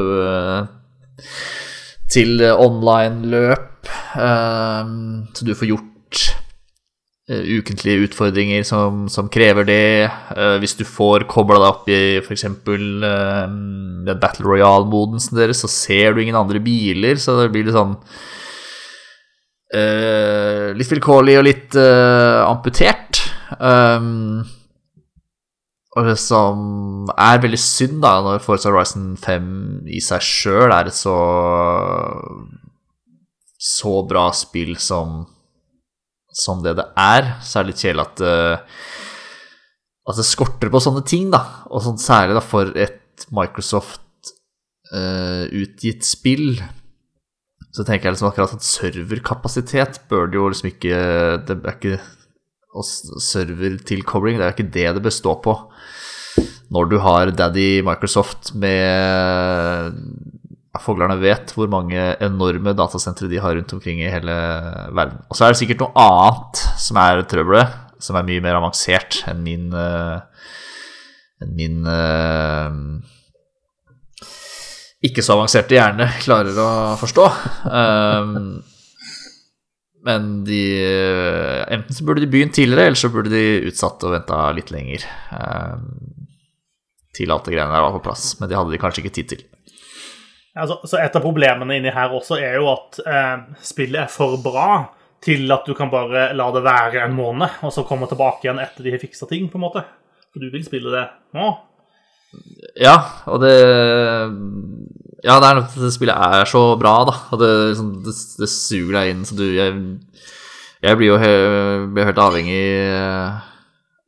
til online-løp, uh, så du får gjort uh, ukentlige utfordringer som, som krever det. hvis du får kobla deg opp i f.eks. Uh, den Battle Royale-modensen deres, så ser du ingen andre biler, så det blir litt sånn Litt vilkårlig og litt amputert. Det som er veldig synd, da, når Forza Horizon 5 i seg sjøl er et så så bra spill som, som det det er, så er det litt kjedelig at uh, at det skorter på sånne ting, da. Og sånn særlig da for et Microsoft-utgitt uh, spill, så tenker jeg liksom akkurat at serverkapasitet bør det jo liksom ikke Det er ikke og servertilkobling, det er jo ikke det det stå på. Når du har Daddy Microsoft med Foglerne vet hvor mange enorme datasentre de har rundt omkring i hele verden. Og så er det sikkert noe annet som er trøbbelet, som er mye mer avansert enn min uh, enn min uh, ikke så avanserte hjerne klarer å forstå. Um, men de Enten så burde de begynt tidligere, eller så burde de utsatt og venta litt lenger. Um, til alt det greiene der var på plass. Men det hadde de kanskje ikke tid til. Ja, så Et av problemene inni her også er jo at eh, spillet er for bra til at du kan bare la det være en måned, og så komme tilbake igjen etter de har fiksa ting. på en måte. For du vil spille det nå. Ja, og det Ja, det er nok at spillet er så bra, da. Og det, liksom, det, det suger deg inn, så du Jeg, jeg blir jo he, blir helt avhengig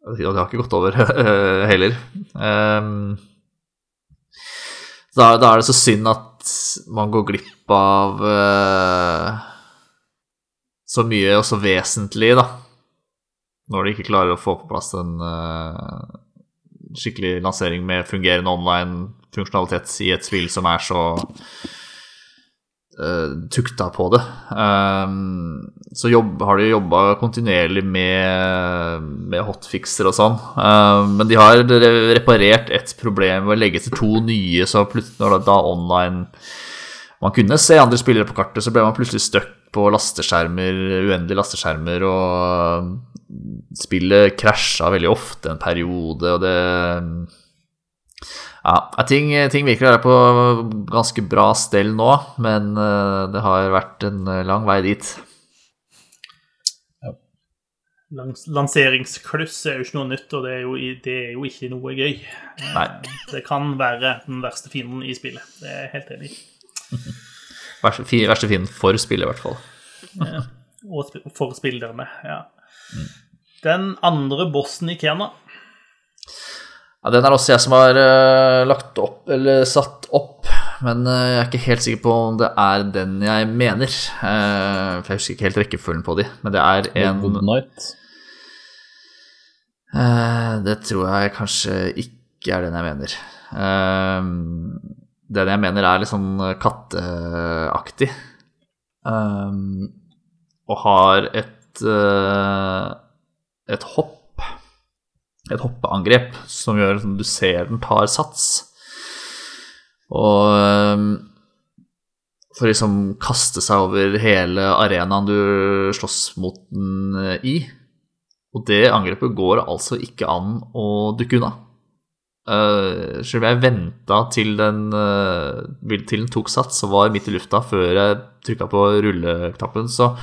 Og det har ikke gått over heller. Um, da, da, er det så synd at man går glipp av uh, så mye og så vesentlig, da. Når de ikke klarer å få på plass en uh, skikkelig lansering med fungerende online-funksjonalitet i et spill som er så tukta på det. Um, så jobb, har de jobba kontinuerlig med, med hotfixer og sånn. Um, men de har reparert et problem ved å legge til to nye, så plutselig da online man kunne se andre spillere på kartet, så ble man plutselig stuck på lasteskjermer, uendelige lasteskjermer, og spillet krasja veldig ofte en periode, og det Ja, ting, ting virker å være på ganske bra stell nå, men eh, det har vært en lang vei dit. Lanseringskluss er jo ikke noe nytt, og det er jo, det er jo ikke noe gøy. Nei. Det kan være den verste fienden i spillet. Det er jeg helt enig i. Verste, verste fienden for spillet, i hvert fall. ja. Og for spillerne, ja. Mm. Den andre bossen i Kena ja, Den er også jeg som har uh, lagt opp, eller satt opp. Men uh, jeg er ikke helt sikker på om det er den jeg mener. Uh, for jeg husker ikke helt rekkefølgen på de. Men det er en Good Night. det tror jeg kanskje ikke er den jeg mener. den jeg mener er litt sånn katteaktig. og har et et hopp, et hoppeangrep, som gjør at du ser den tar sats. Og ehm, for liksom kaste seg over hele arenaen du slåss mot den eh, i. Og det angrepet går altså ikke an å dukke unna. Uh, selv om jeg venta til, uh, til den tok sats og var midt i lufta før jeg trykka på rulleknappen, så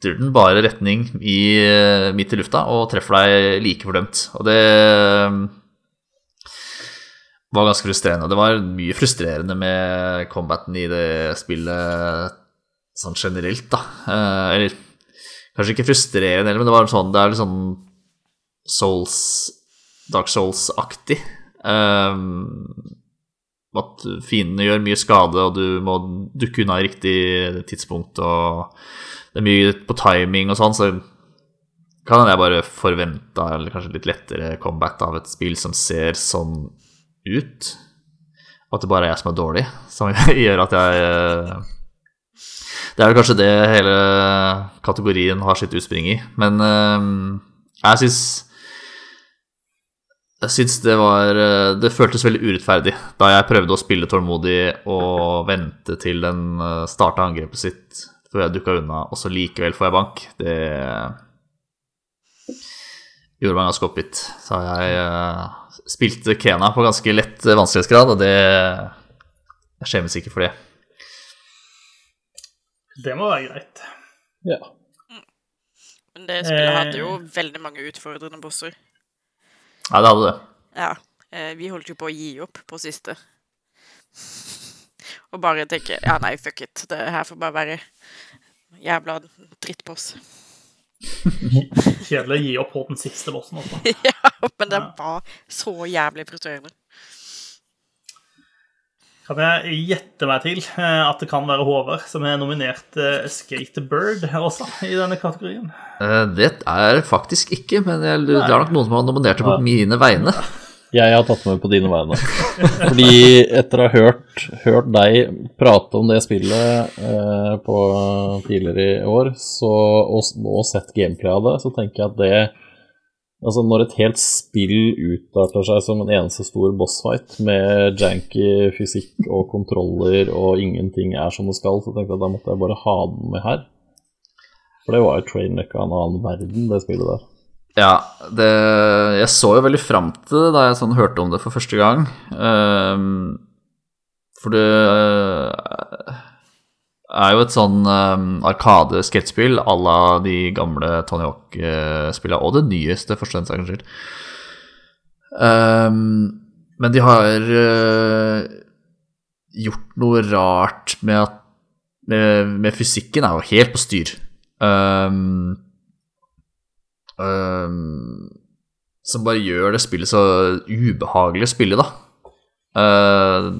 skifter den bare retning i, uh, midt i lufta og treffer deg like fordømt. Og det var ganske frustrerende. Det var mye frustrerende med combaten i det spillet sånn generelt, da. eller kanskje ikke frustrerende, men det var sånn Det er litt sånn Souls Dark Souls-aktig. Um, at fiendene gjør mye skade, og du må dukke unna i riktig tidspunkt, og det er mye på timing og sånn, så kan jeg bare forvente eller kanskje litt lettere combat av et spill som ser sånn ut. Og at det bare er jeg som er dårlig, som gjør at jeg Det er kanskje det hele kategorien har sitt utspring i. Men jeg syns jeg syns det var eh, Det føltes veldig urettferdig da jeg prøvde å spille tålmodig og vente til den eh, starta angrepet sitt før jeg dukka unna, og så likevel får jeg bank. Det gjorde meg ganske oppgitt. Så jeg uh, spilte Kena på ganske lett vanskelighetsgrad, og det Jeg skjemmes ikke for det. Det må være greit. Ja. Men det spillet hadde jo veldig mange utfordrende bosser. Ja, det hadde det. Ja. Eh, vi holdt jo på å gi opp på siste. Og bare tenke Ja, nei, fuck it. Det her får bare være jævla drittboss. Kjedelig å gi opp på den siste bossen, altså. ja, men den var så jævlig frustrerende. Kan jeg gjette meg til eh, at det kan være Håvard som er nominert uh, Skatebird også i denne kategorien? Uh, det er faktisk ikke, men jeg, det er nok noen som har nominert det på mine vegne. Jeg har tatt med på dine vegne. Fordi etter å ha hørt, hørt deg prate om det spillet eh, på tidligere i år, så, og nå sett gameplay av det, så tenker jeg at det Altså Når et helt spill utarter seg som en eneste stor bossfight med janky fysikk og kontroller og ingenting er som det skal, så tenkte jeg at da måtte jeg bare ha den med her. For det var jo trainwreck av en annen verden, det spillet der. Ja, det, jeg så jo veldig fram til det da jeg sånn hørte om det for første gang. Um, for det uh, er jo et sånn um, arkade-sketsspill à la de gamle Tony Hawk-spillene, og det nyeste, for den saks skyld. Um, men de har uh, gjort noe rart med at med, med, fysikken er jo helt på styr. Um, um, som bare gjør det spillet så ubehagelig å spille, da. Uh,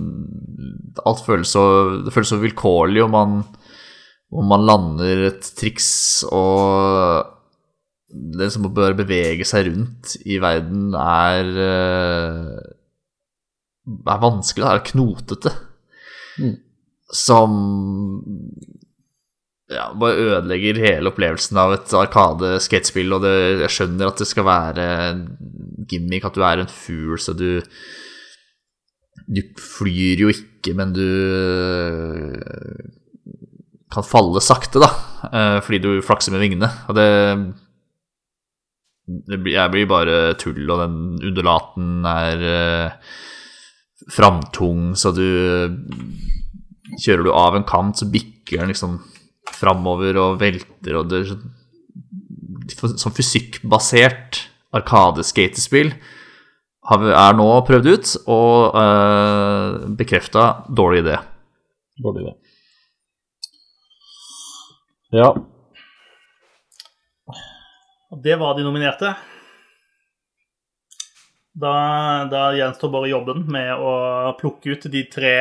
alt føles så, det føles så vilkårlig om man, om man lander et triks og det som bør bevege seg rundt i verden, er uh, er vanskelig, det er knotete. Mm. Som ja, bare ødelegger hele opplevelsen av et arkade-skatespill. Og det, jeg skjønner at det skal være gimmick, at du er en fugl, så du Du flyr jo ikke, men du kan falle sakte, da, eh, fordi du flakser med vingene. Og det det jeg blir bare tull, og den undulaten er uh, framtung, så du Kjører du av en kant, så bikker den liksom framover og velter, og det Sånn fysikkbasert arkadeskatespill er nå prøvd ut og uh, bekrefta dårlig idé. Dårlig idé. Ja, og det var de nominerte. Da, da gjenstår bare jobben med å plukke ut de tre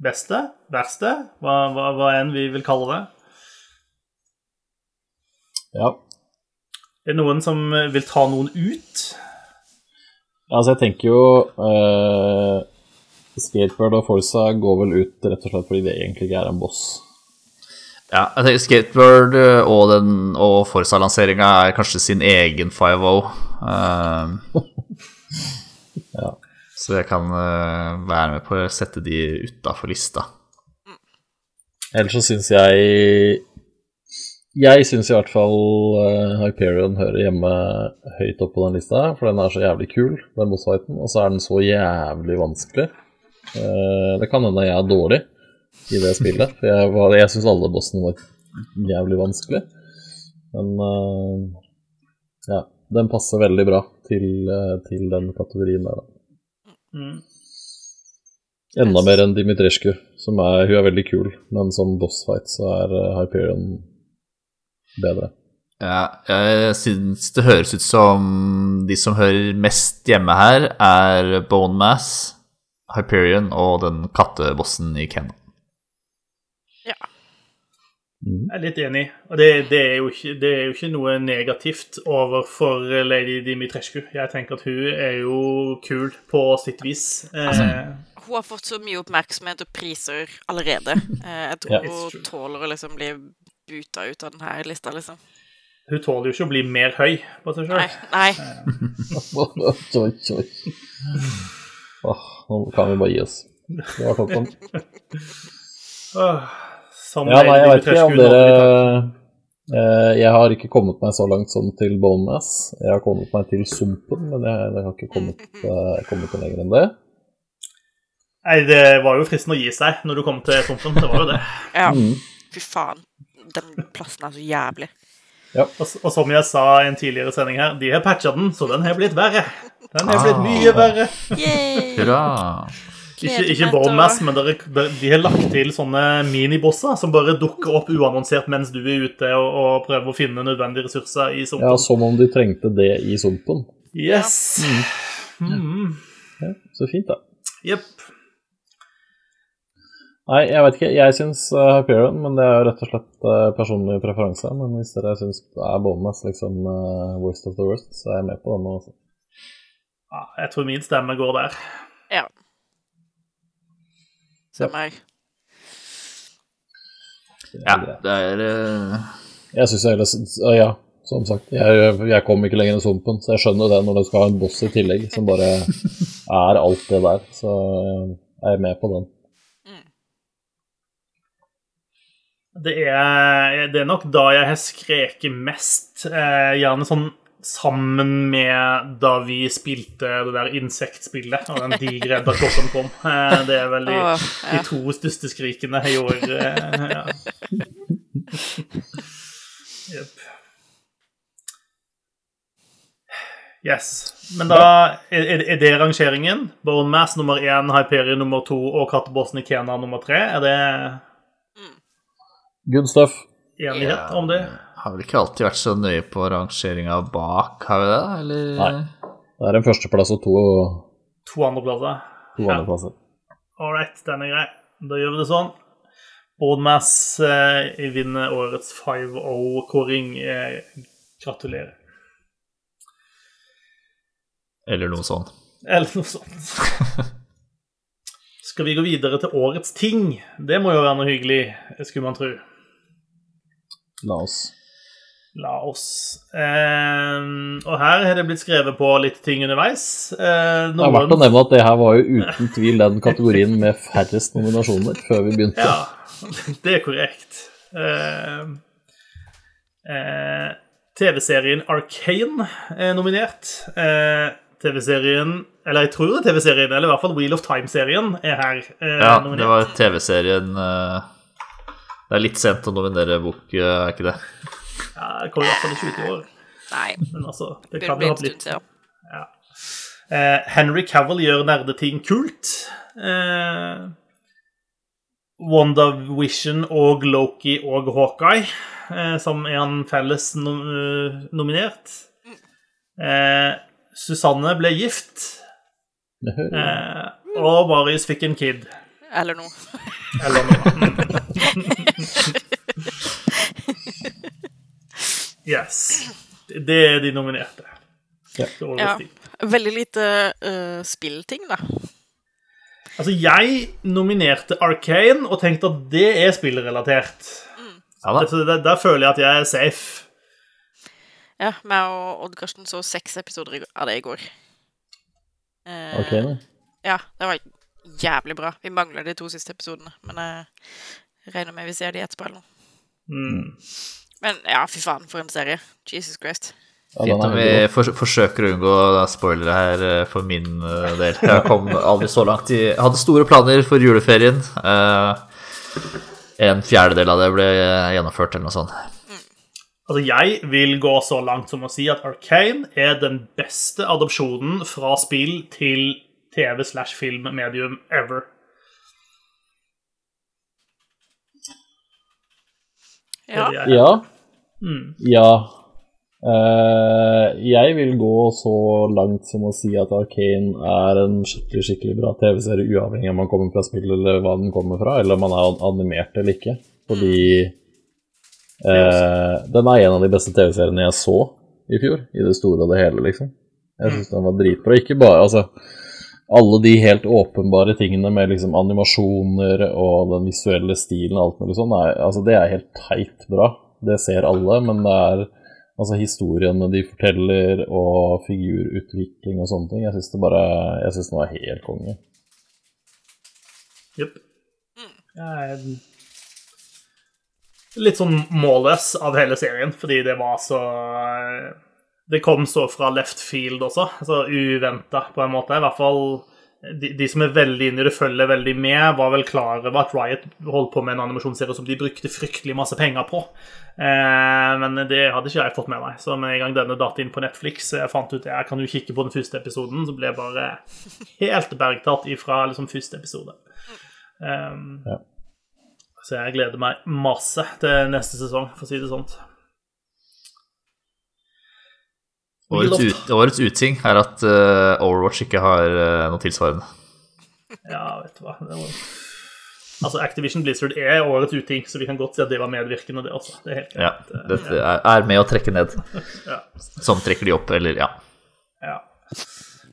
beste, verste, hva, hva, hva enn vi vil kalle det. Ja. Er det noen som vil ta noen ut? Altså, jeg tenker jo uh, Skateboard og Forza går vel ut rett og slett fordi det egentlig ikke er en boss. Ja, jeg tenker Skateboard eh, og, den, og Forza-lanseringa er kanskje sin egen 5-0. Uh, ja. Så jeg kan uh, være med på å sette de utafor lista. Ellers så syns jeg Jeg syns i hvert fall uh, Hyperion hører hjemme høyt opp på den lista, for den er så jævlig kul, den bossfighten, og så er den så jævlig vanskelig. Uh, det kan hende jeg er dårlig i det spillet, for jeg, var- jeg syns alle bossene var jævlig vanskelig. Men ja, den passer veldig bra til, til den kategorien der, da. Mm. Enda mer enn Dimitrescu, som er, hun er veldig kul, men som bossfight så er uh, Hyperion bedre. Ja, jeg syns det høres ut som de som hører mest hjemme her, er Bone Mass, Hyperion og den kattebossen i Ken. Ja. Jeg er litt enig. Og det, det, er jo ikke, det er jo ikke noe negativt overfor lady Dimitrescu. Jeg tenker at hun er jo kul på sitt vis. Eh, Hun har fått så mye oppmerksomhet og priser allerede. Eh, Jeg tror yeah, hun tåler å liksom bli buta ut av denne lista, liksom. hun tåler jo ikke å bli mer høy på seg sjøl. nei. nei. oi. Åh, nå kan vi bare gi oss. Det var toppen. Som Ja, nei, jeg vet ikke om dere eh, Jeg har ikke kommet meg så langt som til Bone Mass. Jeg har kommet meg til Sumpen, men jeg, jeg har ikke kommet, eh, kommet lenger enn det. Nei, det var jo fristende å gi seg når du kom til Sumpen. Det var jo det. Ja, Mm. fy faen. Den plassen er så jævlig. Og, og som jeg sa i en tidligere sending her, de har patcha den, så den har blitt verre. Den har blitt Ah. mye verre. Yay! Hurra! Ikke, ikke Bormass, men dere, de har lagt til sånne minibosser som bare dukker opp uannonsert mens du er ute og, og prøver å finne nødvendige ressurser i sumpen. Ja. Som om de trengte det i Sumpen. Yes. Mm. Ja, så fint, da. Jepp. Nei, jeg vet ikke. Jeg syns uh, Hyperion, men det er jo rett og slett eh, personlig preferanse. Men hvis dere syns er Bone liksom eh, worst of the worst, så er jeg med på den. Også. Ja, jeg tror min stemme går der. Ja. Meg. Ja, det er uh... Jeg syns jeg heller uh, Ja, som sagt. Jeg, jeg kom ikke lenger enn Sumpen, så jeg skjønner det når du skal ha en boss i tillegg som bare er alt det der. Så jeg er med på den. Det er, det er nok da jeg har skreket mest. Eh, gjerne sånn sammen med da vi spilte det der insektspillet, og den digre edderkoppen kom. Eh, det er vel de, Åh, de to største skrikene i år. Eh, ja. Yes. Men da er, er det rangeringen. Bone Mass nummer én, Hyperion nummer to og Kattebossen i Kena nummer tre. Er det Good stuff. enighet om det? Har vel ikke alltid vært så nøye på rangeringa bak, har vi det? Eller? Nei. Det er en førsteplass og to, To andreplasser. to Ja. andreplasser. All right, den er grei. Da gjør vi det sånn. Boardmass eh, vinner årets 5-0-kåring. Eh, gratulerer. Eller noe sånt. Eller noe sånt. Skal vi gå videre til årets ting? Det må jo være noe hyggelig, skulle man tro. La oss. La oss. Eh, og her har det blitt skrevet på litt ting underveis. Eh, Det er verdt å nevne at det her var jo uten tvil den kategorien med færrest nominasjoner før vi begynte. Ja, det er korrekt. Eh, eh, TV-serien Arcane er nominert. Eh, TV-serien Eller jeg tror det er TV-serien, eller i hvert fall Wheel of Time-serien er her eh, Ja, det var TV-serien Det er litt sent å nominere bok, er ikke det? Ja, det kommer i hvert fall ikke ut i år. Nei. Men altså, det kan jo ha blitt ja. Eh, Henry Cavill gjør nerdeting kult. Eh, WandaVision og Loki og Hawkeye, eh, som er en felles no eh, nominert. Eh, Susanne ble gift, eh, og Marius fikk en kid. Eller noe. Eller noe. yes. Det er de nominerte. Ja. Ja. Veldig lite uh, spillting, da. Altså, jeg nominerte Arcane og tenkte at det er spillrelatert. Ja da. Altså, der, der føler jeg at jeg er safe. Ja, meg og Odd Karsten så seks episoder av det i går. Eh, Ok, da. Ja, det var jævlig bra. Vi mangler de to siste episodene, men jeg Regner med vi ser de etterpå eller noe. Mm. Men ja, fy faen, for en serie. Jesus Christ. Fint om vi for, forsøker å unngå spoilere her eh, for min eh, del. Jeg kom aldri så langt Jeg hadde store planer for juleferien. Eh, en fjerdedel av det ble gjennomført, eller noe sånt. Altså, jeg vil gå så langt som å si at Arcane er den beste adopsjonen fra spill til TV slash film-medium ever. Ja. Ja. Mm. Ja. Uh, jeg vil gå så langt som å si at Arkane er en skikkelig skikkelig bra TV-serie, uavhengig av om man kommer fra spill eller hva den kommer fra, eller om man er animert eller ikke. Fordi uh, den er en av de beste TV-seriene jeg så i fjor, i det store og det hele, liksom. Jeg syns den var dritbra. Ikke bare altså alle de helt åpenbare tingene med liksom animasjoner og den visuelle stilen og alt mulig sånn, altså det er helt teit bra. Det ser alle, men det er altså historiene de forteller og figurutvikling og sånne ting. Jeg syns det bare Jeg syns den var helt konge. Jepp. Jeg er litt sånn målløs av hele serien, fordi det var så Det kom så fra left field også, så uventa på en måte. I hvert fall de, de som er veldig inne i det, følger veldig med, var vel klar over at Riot holdt på med en animasjonsserie som de brukte fryktelig masse penger på. Eh, men det hadde ikke jeg fått med meg. Så med en gang denne datt inn på Netflix, jeg fant ut jeg kan jo kikke på den første episoden, så ble jeg bare helt bergtatt ifra liksom første episode. Um, Ja. Så jeg gleder meg masse til neste sesong, for å si det sånn. Årets, ut, årets uting er at uh, Overwatch ikke har uh, noe tilsvarende. Ja, vet du hva det var... Altså, Activision Blizzard er årets uting, så vi kan godt si at det var medvirkende, det også. Det er helt Ja, greit. dette er, er med å trekke ned. Ja. Som trekker de opp, eller ja. Ja.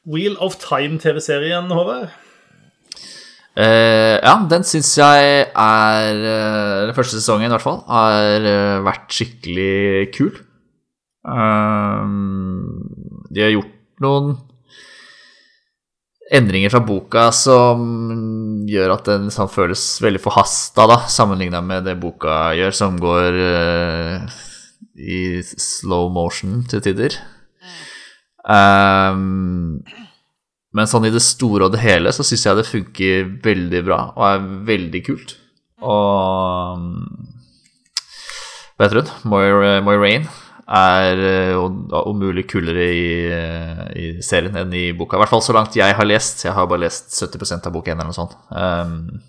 Wheel of Time-TV-serien, Håvard. Uh, ja, den syns jeg er eh, Den første sesongen, i hvert fall, har eh, vært skikkelig kul. Um, de har gjort noen endringer fra boka som gjør at den liksom føles veldig forhasta, sammenligna med det boka gjør, som går uh, i slow motion til tider. Um, men sånn i det store og det hele så syns jeg det funker veldig bra og er veldig kult. Og um, Hva heter hun? Moira Moiraine er eh, om mulig kulere i, eh, i serien enn i boka. I hvert fall så langt jeg har lest. Jeg har bare lest 70% av bok 1 eller noe sånt. Um,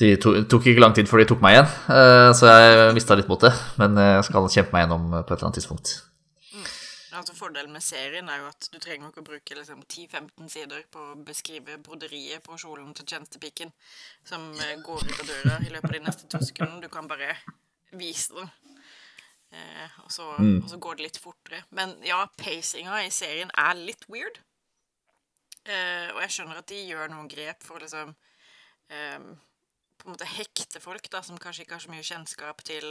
det tok ikke lang tid før de tok meg igjen, eh, så jeg mista litt motet. Men jeg skal kjempe meg gjennom på et eller annet tidspunkt. Altså Fordelen med serien er jo at du trenger ikke å bruke liksom 10-15 sider på å beskrive broderiet på kjolen til tjenestepiken som går ut av døra i løpet av de neste to sekundene. Du kan bare vise det. Eh, og, så, og så går det litt fortere. Men ja, pacinga i serien er litt weird. Eh, og jeg skjønner at de gjør noen grep for å liksom eh, på en måte hekte folk da, som kanskje ikke har så mye kjennskap til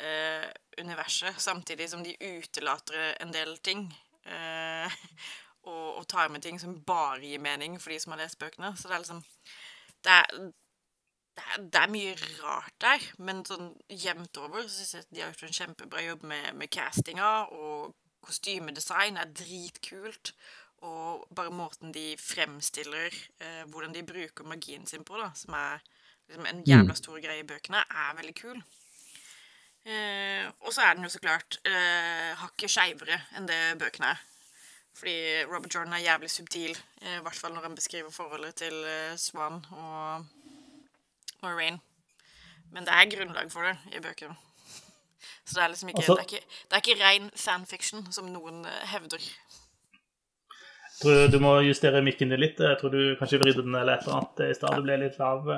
eh, universet, samtidig som de utelater en del ting. Eh, og, og tar med ting som bare gir mening for de som har lest bøkene. Så det er liksom Det er, det er, det er mye rart der, men sånn jevnt over så syns jeg de har gjort en kjempebra jobb med, med castinga, og kostymedesign er dritkult. Og bare måten de fremstiller eh, hvordan de bruker magien sin på, da, som er liksom en jævla stor greie i bøkene, er veldig kul. Eh, og så er den jo så klart eh, hakket skeivere enn det bøkene er. Fordi Robert Jordan er jævlig subtil, eh, i hvert fall når han beskriver forholdet til eh, Swan og Moraine. Men det er grunnlag for det i bøkene. Så det er liksom ikke, Altså- det, er ikke det er ikke rein fanfiction, som noen eh, hevder. tror du må justere mikken din litt. Jeg tror du kanskje vridde den eller et eller annet i stad. Det ble litt lav.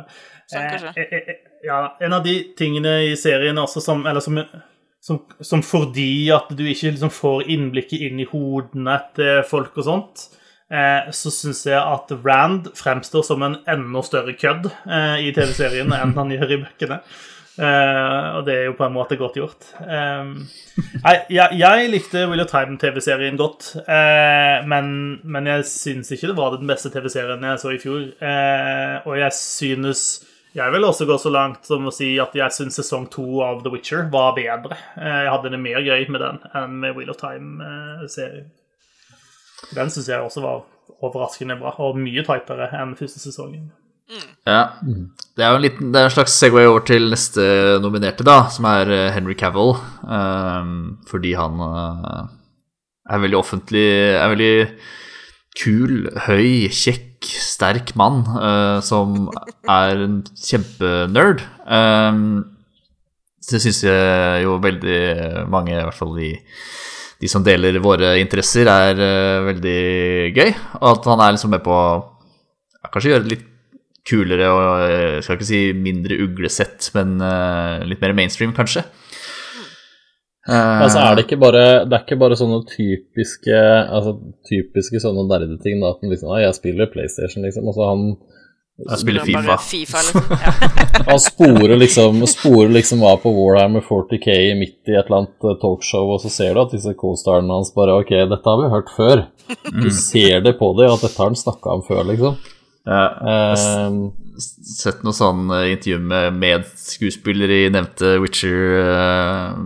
Sånn, kanskje. Eh, eh, eh, ja, en av de tingene i serien også som Eller som, som, som fordi at du ikke liksom får innblikket inn i hodene til folk og sånt, eh, så syns jeg at Rand fremstår som en enda større kødd eh, i TV-serien enn han gjør i bøkene. Uh, og det er jo på en måte godt gjort. Um, jeg, jeg, jeg likte Will of Time-TV-serien godt, uh, men, men jeg syns ikke det var den beste TV-serien jeg så i fjor. Uh, og jeg synes Jeg vil også gå så langt som å si at jeg syns sesong to av The Witcher var bedre. Eh, Jeg hadde det mer gøy med den enn med Will of Time-serien. Den syns jeg også var overraskende bra, og mye tightere enn første sesongen. Ja. Det er jo en, liten, det er en slags Segway over til neste nominerte, da, som er eh, Henry Cavill. Um, fordi han uh, er veldig offentlig Er veldig kul, høy, kjekk, sterk mann uh, som er en kjempenerd. Um, det syns jeg jo veldig mange, i hvert fall de, de som deler våre interesser, er uh, veldig gøy. Og at han er liksom med på ja, Kanskje gjøre det litt kulere og jeg skal ikke si mindre uglesett, men uh, litt mer mainstream, kanskje. Uh, Altså er det ikke bare Det er ikke bare sånne typiske Altså typiske sånne nerdeting, da, at han liksom ah, 'Jeg spiller PlayStation', liksom. Altså han jeg spiller Fifa. FIFA liksom. ja. Han sporer liksom, sporer liksom av på Warhammer 40K midt i et eller annet eh, talkshow, og så ser du at disse co-starene hans bare Ok, dette har vi hørt før. Du ser det på dem, at dette har han snakka om før, liksom. Ja, Ehm, sett noe sånn eh, intervju med medskuespillere i nevnte Witcher, eh,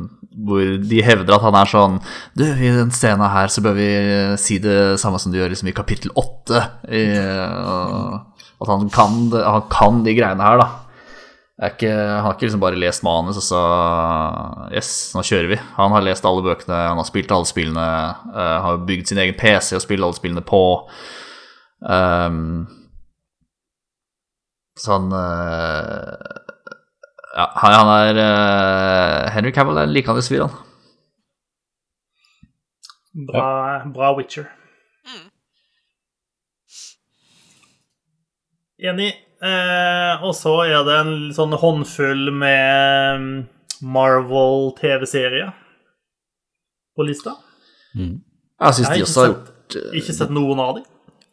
hvor de hevder at han er sånn Du, i den scenen her så bør vi eh, si det samme som du gjør liksom i kapittel åtte. i, eh, At han kan, han kan de greiene her, da. Ikke, han har ikke liksom bare lest manus og så Yes, nå kjører vi. Han har lest alle bøkene, han har spilt alle spillene, Uh, har bygd sin egen PC og spilt alle spillene på. Um, så han uh, Ja, han er uh, Henry Cavill er en likandes fyr, han. Bra, bra Witcher. Mm. Enig. Eh, og så er det en sånn håndfull med mm, Marvel-TV-serier på lista. Jeg syns de også har sett- gjort Ikke sett noen av dem.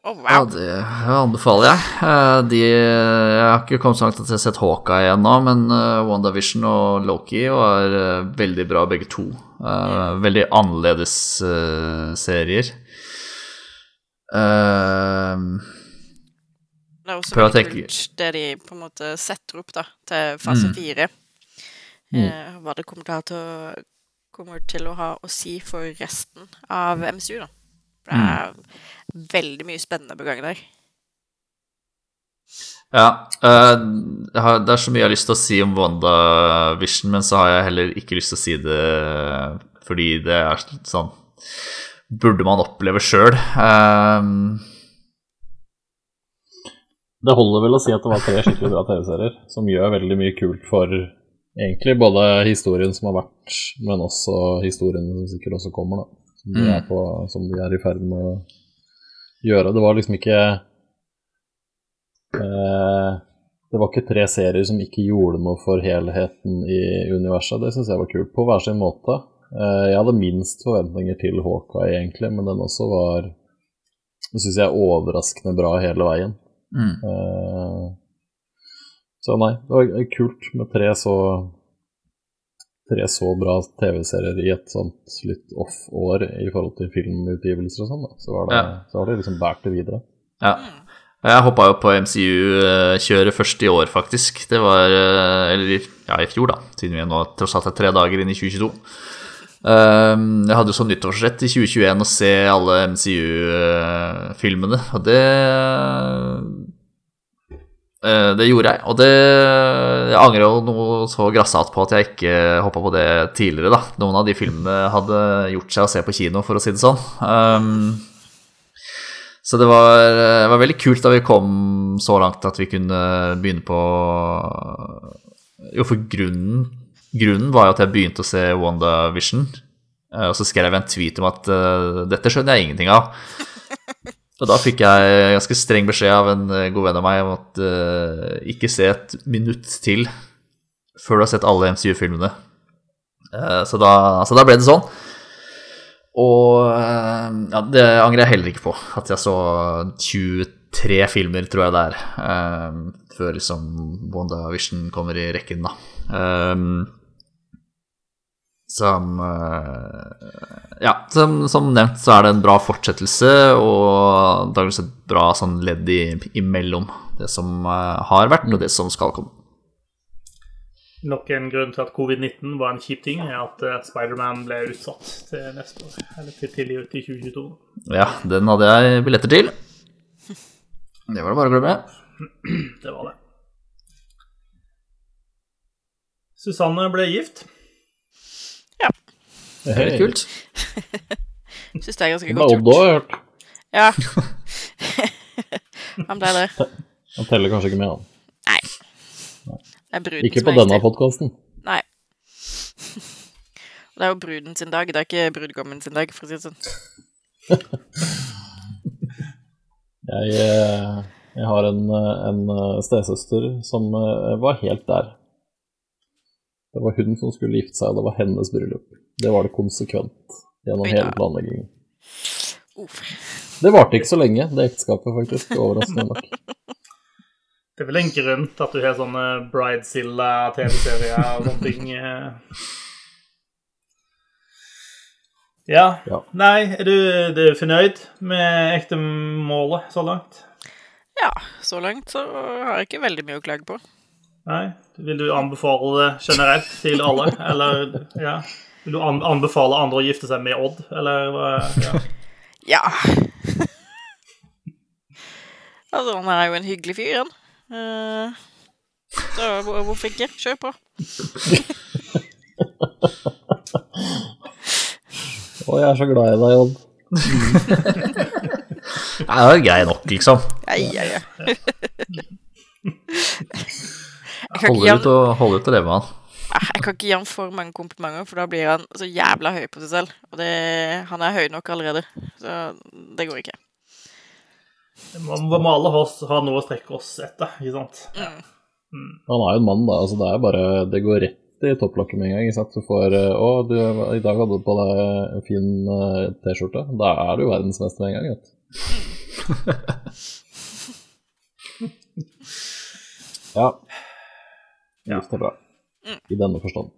Ja, wow. det anbefaler jeg. Eh, De, jeg har ikke kommet så langt at jeg har sett Hawkeye ennå, men eh, WandaVision og Loki var eh, veldig bra begge to. Eh, Veldig annerledes eh, serier. Eh, Det er også veldig kult det de på en måte setter opp da, til fase Mm. fire. Eh, hva det kommer til, å kommer til å ha å si for resten av MCU, da. Det er veldig mye spennende på gang der. Ja. Uh, det er så mye jeg har lyst til å si om WandaVision, men så har jeg heller ikke lyst til å si det fordi det er sånn Burde man oppleve sjøl. Det holder vel å si at det var tre skikkelig bra TV-serier som gjør veldig mye kult for egentlig både historien som har vært, men også historien som sikkert også kommer, da. Som de, Mm. på, som de er i ferd med å gjøre. Det var liksom ikke eh, Det var ikke tre serier som ikke gjorde noe for helheten i universet. Det syns jeg var kult, på hver sin måte. Eh, jeg hadde minst forventninger til Hawkeye, egentlig, men den også var Det syns jeg er overraskende bra hele veien. Mm. Uh, så nei, det var kult med tre så Tre så bra TV-serier i et sånt litt off-år i forhold til filmutgivelser og sånn. da. Så var det, Ja. så har det liksom båret det videre. Ja. Jeg hoppa jo på MCU-kjøret først i år, faktisk. Det var eh, Eller ja, i fjor, da, siden vi nå tross alt er tre dager inn i 2022. Um, jeg hadde jo som nyttårsrett i 2021 å se alle MCU-filmene, og det eh, Det gjorde jeg, og det Jeg angrer jo noe så grassat på at jeg ikke hoppa på det tidligere, da. Noen av de filmene hadde gjort seg å se på kino, for å si det sånn. Um, så det var, det var veldig kult da vi kom så langt at vi kunne begynne på Jo, for grunnen, grunnen var jo at jeg begynte å se WandaVision. eh, Og så skrev jeg en tweet om at eh, dette skjønner jeg ingenting av. Og da fikk jeg ganske streng beskjed av en eh, god venn av meg om at uh, ikke se et minutt til før du har sett alle MCU-filmene. Uh, så, da, så da ble det sånn. Og uh, ja, det angrer jeg heller ikke på. At jeg så 23 filmer, tror jeg det er, før liksom WandaVision kommer i rekken, da. Um, som eh, Ja, som, som nevnt så er det en bra fortsettelse, og antakeligvis et bra sånn ledd i, imellom det som eh, har vært, og det som skal komme. Nok en grunn til at covid-19 var en kjip ting, er at eh, Spiderman ble utsatt til neste år. Eller til tidlig ut i 2022. Ja, den hadde jeg billetter til. Det var det bare å glemme. Det var det. Susanne ble gift. Veldig kult. Syns det er ganske godt. gjort. har jeg hørt. Ja. Han ble det. Han teller kanskje ikke med, han. Nei. Det er bruden Ikke på er denne podkasten. Nei. Det er jo bruden sin dag, det er ikke brudgommen sin dag, for å si det sånn. Jeg, eh, jeg har en, eh, en eh, stesøster som var helt der. Det var hun som skulle gifte seg, og det var hennes bryllup. Det var det konsekvent gjennom hele planleggingen. Det varte ikke så lenge, det ekteskapet, faktisk. Overraskende nok. Det er vel en grunn til at du har sånne Bridezilla-TV-serier og sånne ting. eh. Ja. Ja. Nei, er du, er du fornøyd med ektemålet så langt? Ja, så langt så har jeg ikke veldig mye å klage på. Nei? Vil du anbefale det generelt til alle, eller ja? Vil du anbefale andre å gifte seg med Odd, eller? Ja. Ja. altså, han er jo en hyggelig fyr, han. Eh, så hvorfor ikke? Kjør på. Å, jeg er så glad i deg, Odd. Nei, det var grei nok, liksom. Ja, ja, ja. Holder ut og, holder ut å leve med han. Ah, jeg kan ikke gi han for mange komplimenter, for da blir han så jævla høy på seg selv. Og det, han er høy nok allerede, så det går ikke. Man må alle oss- ha noe å strekke oss etter, ikke sant? Han er jo en mann, da. altså Det er bare Det går rett i topplokket med en gang. ikke sant? Du får eh, 'Å, du, i dag hadde du på deg en fin eh, T-skjorte'. Da er du verdensmester med en gang, vet du. ja. Ja. Gift er bra. I denne forstand.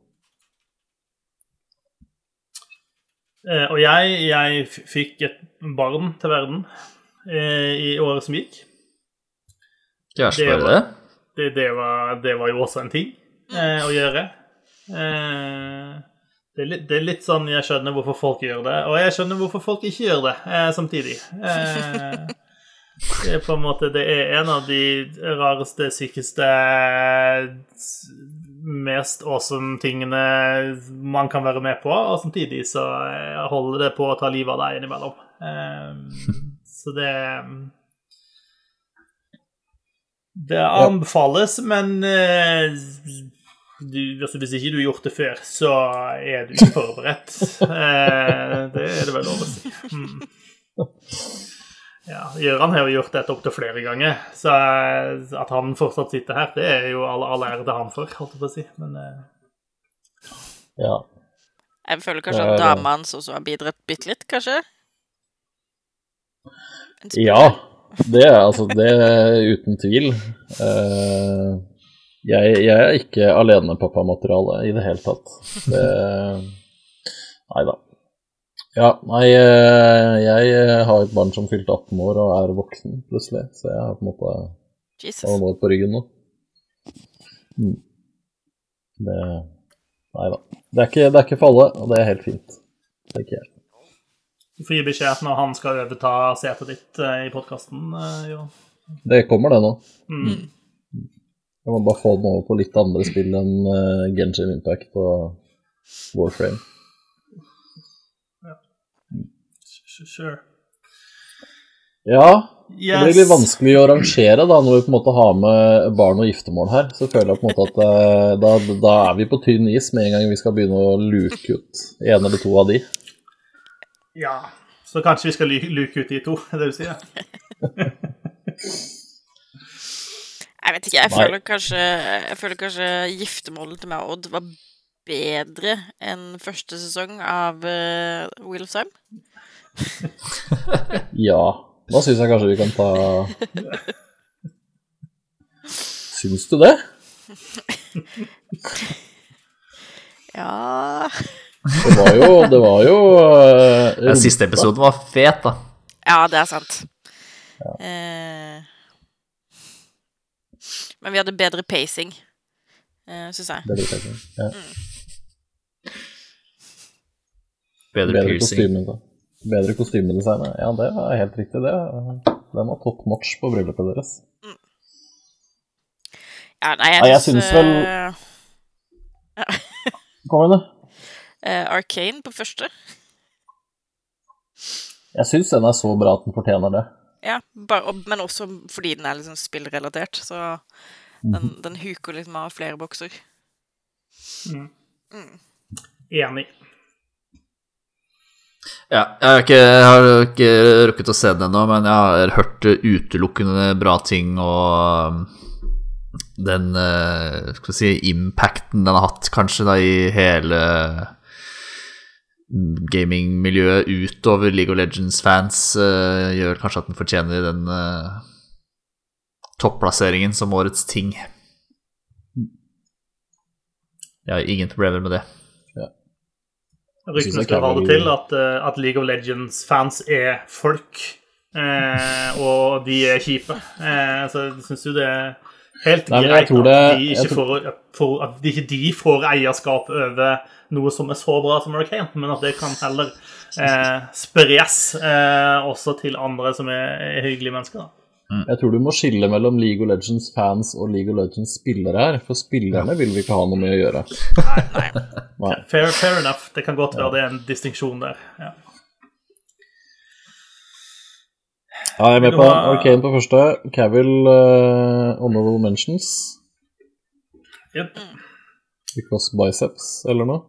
Eh, og jeg, jeg fikk et barn til verden eh, i året som gikk. Kjæreste Det var- det. Det, det, var, det var jo også en ting eh, å gjøre. Eh, det, er litt, det er litt sånn jeg skjønner hvorfor folk gjør det, og jeg skjønner hvorfor folk ikke gjør det eh, samtidig. Eh, det er på en måte Det er en av de rareste, sykeste, mest awesome tingene man kan være med på, og samtidig så eh, holder det på å ta livet av deg innimellom. Eh, så det det anbefales, men eh, du, altså hvis ikke du har gjort det før, så er du ikke forberedt. Eh, det er det vel lov å si. Mm. Ja, Gøran har jo gjort dette opptil flere ganger, så eh, at han fortsatt sitter her, det er jo all, all ære til han for, holdt jeg på å si. Men uh... Ja. Jeg føler kanskje at dama hans også har bidratt bitte litt, kanskje? Ja, det er altså det er uten tvil. Uh, jeg, jeg er ikke alenepappamateriale i det hele tatt. Det Nei da. Ja, nei, eh, jeg har et barn som fylte 18 år og er voksen plutselig, så jeg har på en måte Jesus. noen på ryggen nå. Mm. Det Nei da. Det er, ikke, det er ikke for alle, og det er helt fint. Det er ikke jeg. du får gi beskjed når han skal overta setet ditt eh, i podkasten, Johan. Det kommer, det nå. Mm. Jeg må bare få den over på litt andre spill enn Genshin Impact og Warframe. Sure. Ja, det blir litt vanskelig å rangere da, når vi på en måte har med barn og giftermål her. Så føler jeg på en måte at eh, da, da er vi på tynn is med en gang vi skal begynne å luke ut en eller to av de. Ja, så kanskje vi skal lu- luke ut de to, er det du sier? Jeg vet ikke, jeg føler kanskje Jeg føler kanskje giftermålet til meg og Odd var bedre enn første sesong av uh, Wheel of Time. Ja, da syns jeg kanskje vi kan ta Syns du det? Ja Det var jo, det var jo uh, Den siste episoden var fet, da. Ja, det er sant. Eh, men vi hadde bedre pacing. uh, syns jeg. Bedre pacing, ja. Mm. Bedre, Bedre piercing. Bedre kostymedesignet. Ja, det er helt riktig, det. Den var top notch på bryllupet deres. Ja, nei, jeg, Nei, jeg syns vel- ja. Kom igjen, du. Uh, Arcane på første. Jeg syns den er så bra at den fortjener det. Ja, bare, og, men også fordi den er liksom spillrelatert, så den, den huker liksom av flere bokser. Enig. Ja, jeg har ikke, jeg har ikke rukket å se den ennå, men jeg har hørt utelukkende bra ting og um, den eh, skal vi si, impacten den har hatt kanskje da i hele gamingmiljøet utover League of Legends-fans, eh, gjør kanskje at den fortjener den uh, topplasseringen som årets ting. Jeg har ingen problemer med det. Ryktene skal ha det til at, eh, at League of Legends-fans er folk, eh, og de er kjipe. Eh, så jeg syns jo det er helt Nei, greit at, det- de ikke tror- får, at de ikke de får eierskap over noe som er så bra som Hurricane, men at det kan heller eh, spres eh, også til andre som er, er hyggelige mennesker. da. Jeg tror du må skille mellom League of Legends fans og League of Legends spillere her, for spillerne vil vi ikke ha noe med å gjøre. Nei. Nei. Fair, fair enough. Det kan godt være det er en distinksjon der. Ja. Ja, jeg er med på du Arcane på første. Cavill uh, honorable mentions. Yep. Because biceps, eller noe.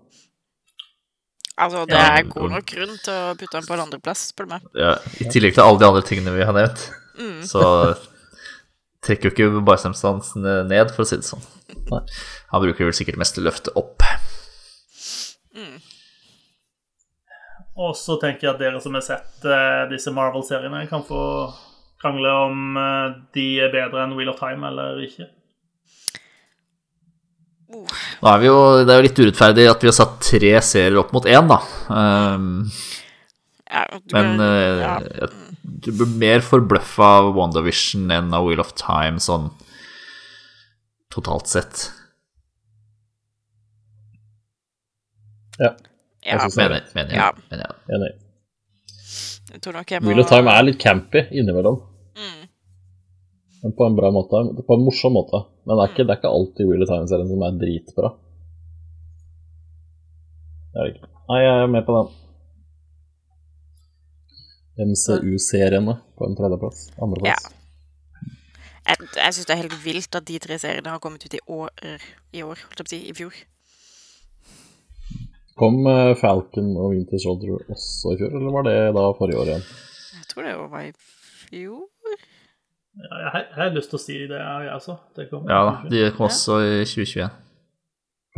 Altså, det er god nok grunn til å putte den på en andreplass, spør du meg. Ja, I tillegg til alle de andre tingene vi har nevnt, Mm. så trekker jo ikke bicepsene ned, for å si det sånn. Nei. Han bruker vel sikkert mest til å løfte opp. Og så tenker jeg at dere som har sett uh, disse Marvel-seriene, kan få krangle om uh, de er bedre enn Wheel of Time eller ikke. Nå er vi jo, Det er jo litt urettferdig at vi har satt tre serier opp mot én, da. Um, Ja, men eh, ja. jeg, du blir mer forbløffa av WandaVision enn av Wheel of Time, sånn totalt sett. Ja, ja, jeg ja. Mener, mener, Ja. mener jeg. enig. jeg tror nok jeg må Wheel of Time er litt campy innimellom. Mm. Men på en bra måte. På en morsom måte. Men det er ikke, det er ikke alltid Wheel of Time-serien som er dritbra. Det er det ikke. Nei, jeg er med på den. MCU-seriene på en tredjeplass. Andreplass. Jeg, jeg syns det er helt vilt at de tre seriene har kommet ut i år, i år, holdt jeg på å si, i fjor. Kom eh, Falcon og Winter Soldier også i fjor, eller var det da forrige år igjen? Jeg tror det var i fjor. Ja, jeg, har- jeg har lyst til å si det, jeg også. Det kom Ja da, de kom også i 2021.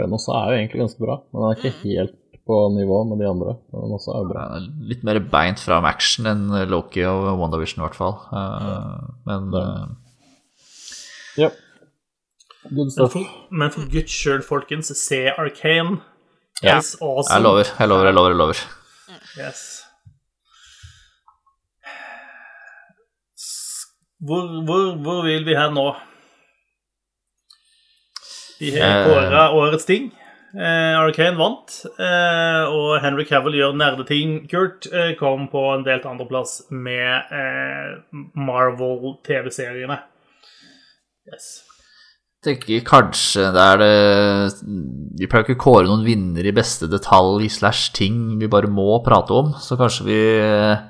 Fenos er jo egentlig ganske bra, men den er ikke helt på nivå med de andre. Men den også er bra. Litt mer beint fram action enn Loki og WandaVision, i hvert fall. Uh, men uh, Ja. Good Men stuff. for, men for guds skyld, folkens, se Arcane. Ja. It's awesome. jeg lover, jeg lover, jeg lover. jeg lover. Yes. Hvor, hvor, hvor vil vi hen nå? Vi har Eh. kåra årets ting. Eh, Arcane vant, eh, og Henry Cavill gjør nerdeting. Kurt eh, kom på en delt andreplass med eh, Marvel-TV-seriene. Yes. Jeg tenker kanskje det er det Vi pleier ikke å kåre noen vinner i beste detalj slash ting vi bare må prate om, så kanskje vi eh,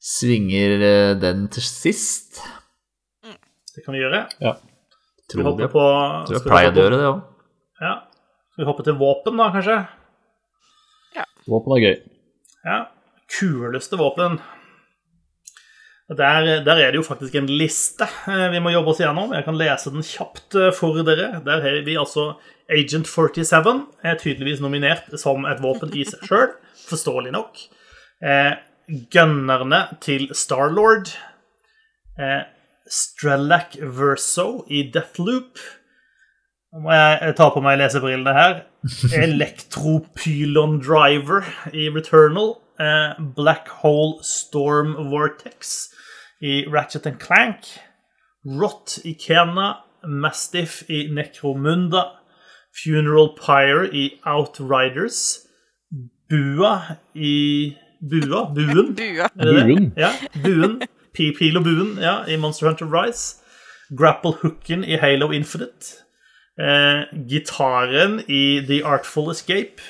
svinger eh, den til sist. Det kan vi gjøre. Ja. Tror jeg, på tror jeg pleier å gjøre det òg. Ja. Skal vi hoppe til våpen, da, kanskje? Ja. Våpen er gøy. Ja. Kuleste våpen. Der, der er det jo faktisk en liste eh, vi må jobbe oss gjennom. Jeg kan lese den kjapt eh, for dere. Der har vi altså Agent 47, er tydeligvis nominert som et våpen i seg sjøl, forståelig nok. Eh, Gunnerne til Starlord. Eh, Strelak Verso i Deathloop. Nå må jeg ta på meg lesebrillene her. Electropylon Driver i Returnal. Eh, Black Hole Storm Vortex i Ratchet and Clank. Rot i Kena. Mastiff i Necromunda. Funeral Pyre i Outriders. Bua i Bua? Buen? Bua. Er det det? Buen? Ja, buen. Pi- Pil og buen ja, i Monster Hunter Rise. Grapple hooken i Halo Infinite. Eh, gitaren i The Artful Escape.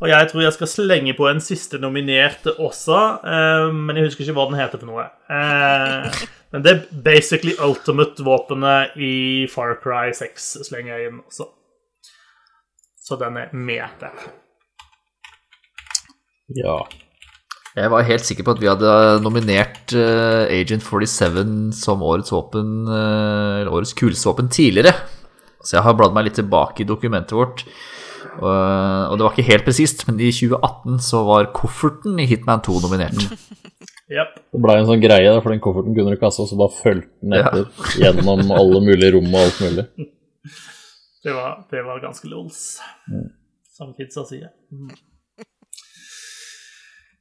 Og jeg tror jeg skal slenge på en siste nominerte også, eh, men jeg husker ikke hva den heter for noe. Eh, men det er basically ultimate-våpenet i Far Cry 6 slenger jeg inn også. Så den er med der. Ja. Jeg var helt sikker på at vi hadde nominert eh, Agent 47 som årets våpen, eh, eller årets kuleste våpen tidligere. Så jeg har bladd meg litt tilbake i dokumentet vårt. Og, og det var ikke helt presist, men i 2018 så var kofferten i Hitman 2 nominert. Yep. Det blei en sånn greie, for den kofferten kunne du ikke ha, så bare fulgte den Ja. gjennom alle mulige rom og alt mulig. Det var, det var ganske lols, som kidsa sier. Mm.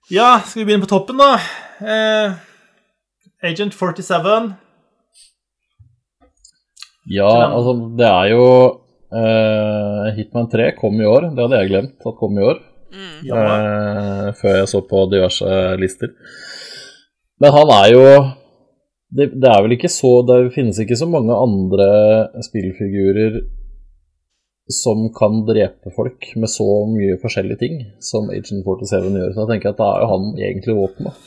Ja, skal vi begynne på toppen, da? Eh, Agent 47. Ja, altså, det er jo uh, Hitman 3 kom i år. Det hadde jeg glemt at kom i år. Ja, Uh, før jeg så på diverse lister. Men han er jo det, det er vel ikke så Det finnes ikke så mange andre spillfigurer som kan drepe folk med så mye forskjellige ting som Agent 47 gjør. Så jeg tenker at da er jo han egentlig våpenet.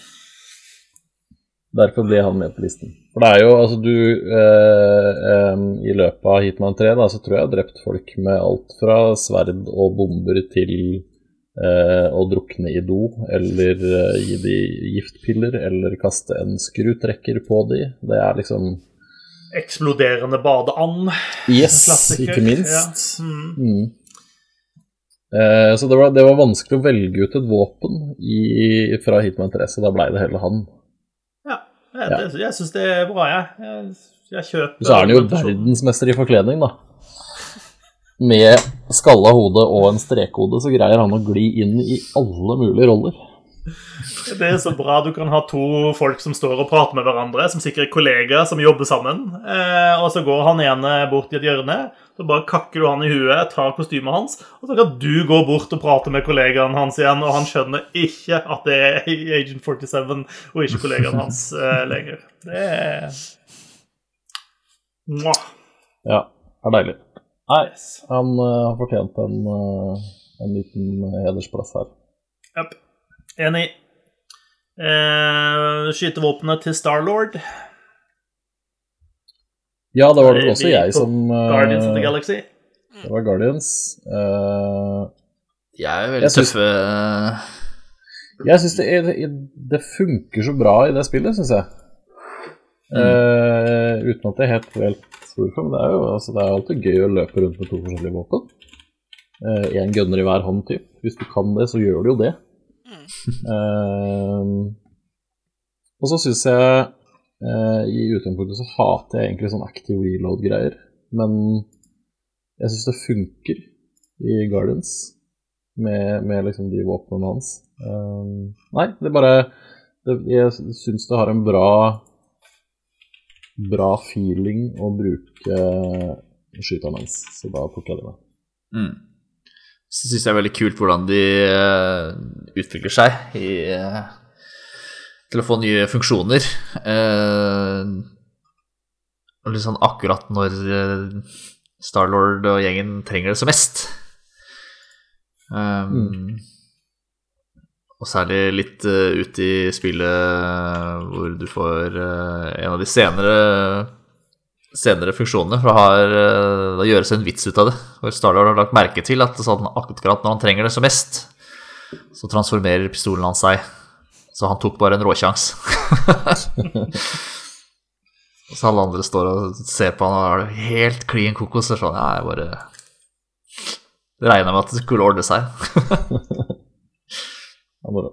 Derfor ble han med på listen. For det er jo, altså du eh, eh, I løpet av Hitman 3 da, så tror jeg jeg har drept folk med alt fra sverd og bomber til eh, å drukne i do, eller eh, gi de giftpiller, eller kaste en skrutrekker på de. Det er liksom Eksploderende badeand. Yes, Klassiker. ikke minst. Ja. Mm. Mm. Eh, så det var, det var vanskelig å velge ut et våpen i, fra Hitman 3, så da blei det heller han. Ja, jeg, det, jeg syns det er bra, jeg. Jeg, jeg kjøper Så er han jo verdensmester i forkledning, da. Med skalla hode og en strekhode så greier han å gli inn i alle mulige roller. Det er så bra du kan ha to folk som står og prater med hverandre, som sikkert er kollegaer som jobber sammen, eh, og så går han ene bort i et hjørne, så bare kakker du han i huet, tar kostymet hans, og så kan du gå bort og prate med kollegaen hans igjen, og han skjønner ikke at det er Agent 47 og ikke kollegaen hans eh, lenger. Det er Mwah. Ja, det er deilig. Nei, han eh, har fortjent en, eh, en liten hedersplass her. Yep. Enig. Eh, skytevåpenet til Starlord, Ja, det var det Er vel også jeg som eh, Guardians of the Galaxy. Det var Guardians. Uh, De er jo veldig Jeg synes- tøffe. Jeg syns det, er- det funker så bra i det spillet, syns jeg. Eh, uten at jeg helt vet hvorfor, men det er jo altså, det er alltid gøy å løpe rundt med to forskjellige våpen. Én gunner i hver hånd, typ. Hvis du kan det, så gjør du jo det. Eh, og så syns jeg uh, i utgangspunktet så hater jeg egentlig sånn active reload-greier, men jeg syns det funker i Guardians med, med liksom de våpnene hans. Uh, nei, det bare det, Jeg syns det har en bra Bra feeling å bruke skyteren hans, så da tok jeg det med. Mm. Så syns jeg er veldig kult hvordan de eh, utvikler seg i, eh, til å få nye funksjoner. Eh, og litt sånn akkurat når Starlord og gjengen trenger det som mest. Um, Og særlig litt uh, ut i spillet hvor du får uh, en av de senere senere funksjonene, for det har, eh, det gjøres en vits ut av det. Hvor Starlord har lagt merke til at sånn, akkurat når han trenger det som mest, så transformerer pistolen hans seg. Så han tok bare en råsjans. og så alle andre står og ser på han og har det helt klin kokos. Og sånn, ja, jeg bare regna med at det skulle ordne seg. Ja, bare.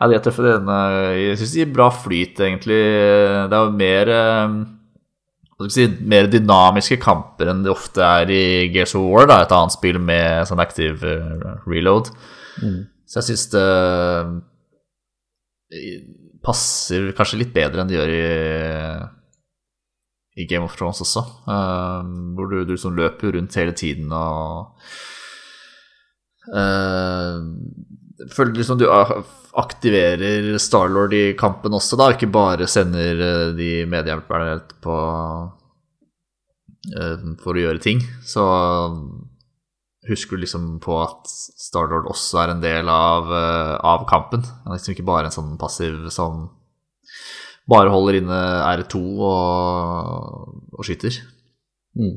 Ja, de er tøffe. Eh, jeg syns de gir bra flyt, egentlig. Det er jo mer eh, hva skal vi si, mer dynamiske kamper enn det ofte er i Gears of War, da, et annet spill med sånn active uh, reload. Så jeg syns det eh, passer kanskje litt bedre enn det gjør i i Game of Thrones også. Uh, hvor du, du liksom løper rundt hele tiden og uh, Føler liksom du a- aktiverer Starlord i kampen også, da, ikke bare sender eh, de medhjelperne på eh, for å gjøre ting. Så husker du liksom på at Starlord også er en del av, eh, av kampen. Han er liksom ikke bare en sånn passiv som bare holder inne R2 og, og skyter. Mm.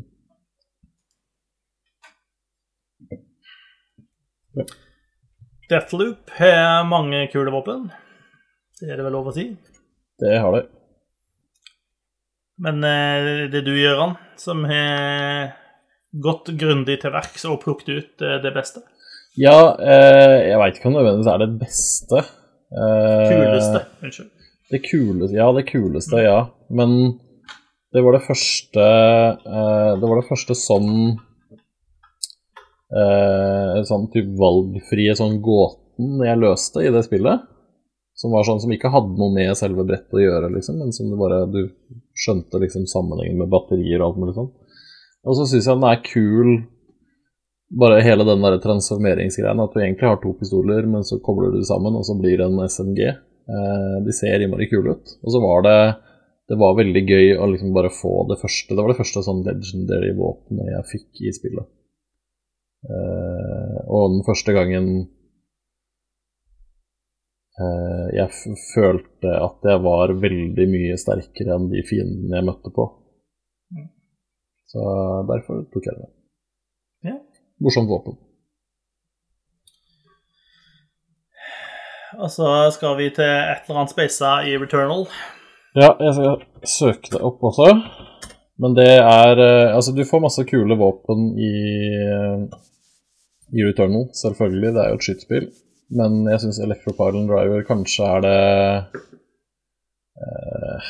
Deathloop har mange kule våpen. Det er det vel lov å si. Det har det. Men eh, det er du, Gøran, som har gått grundig til verks og plukket ut eh, det beste. Ja, eh, jeg veit ikke om det nødvendigvis er det beste. Eh, Kuleste. Unnskyld. Det kuleste, ja, det kuleste, ja. Men det var det første eh, Det var det første sånn eh, Sånn type valgfrie sånn gåten jeg løste i det spillet. Som var sånn som ikke hadde noe med selve brettet å gjøre, liksom, men som du bare Du skjønte liksom sammenhengen med batterier og alt mulig sånn. Og så syns jeg den er kul bare hele den der transformeringsgreien, at du egentlig har to pistoler, men så kobler du det sammen, og så blir det en SMG. Eh, de ser innmari kule ut. Og så var det det var veldig gøy å liksom bare få det første Det var det første sånn legendary våpenet jeg fikk i spillet. Eh, og den første gangen eh, jeg følte at jeg var veldig mye sterkere enn de fiendene jeg møtte på. Så derfor tok jeg det. Ja. Morsomt våpen. Og så skal vi til et eller annet speisa i Returnal. Ja, jeg skal søke det opp også. Men det er eh, Altså, du får masse kule våpen i, i Returnal, selvfølgelig. Det er jo et skytespill. Men jeg syns Electropylon Driver kanskje er det eh,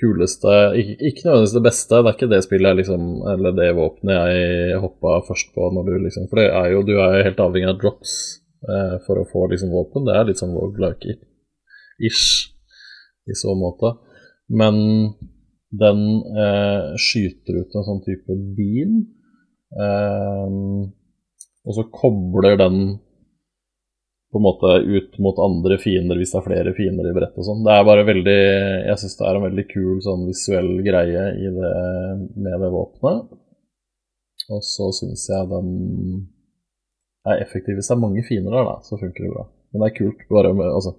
kuleste ikke, ikke nødvendigvis det beste, det er ikke det spillet jeg liksom Eller det våpenet jeg hoppa først på når du liksom For det er jo, du er jo helt avhengig av drops eh, for å få liksom våpen. Det er litt sånn roguelike-ish i så måte. Men den eh, skyter ut en sånn type bil. eh, og så kobler den på en måte ut mot andre fiender hvis det er flere fiender i brettet og sånn. Det er bare veldig Jeg syns det er en veldig kul sånn visuell greie det, med det våpenet. Og så syns jeg den er effektiv. Hvis det er mange fiender der, da, så funker det bra. Men det er kult bare med altså,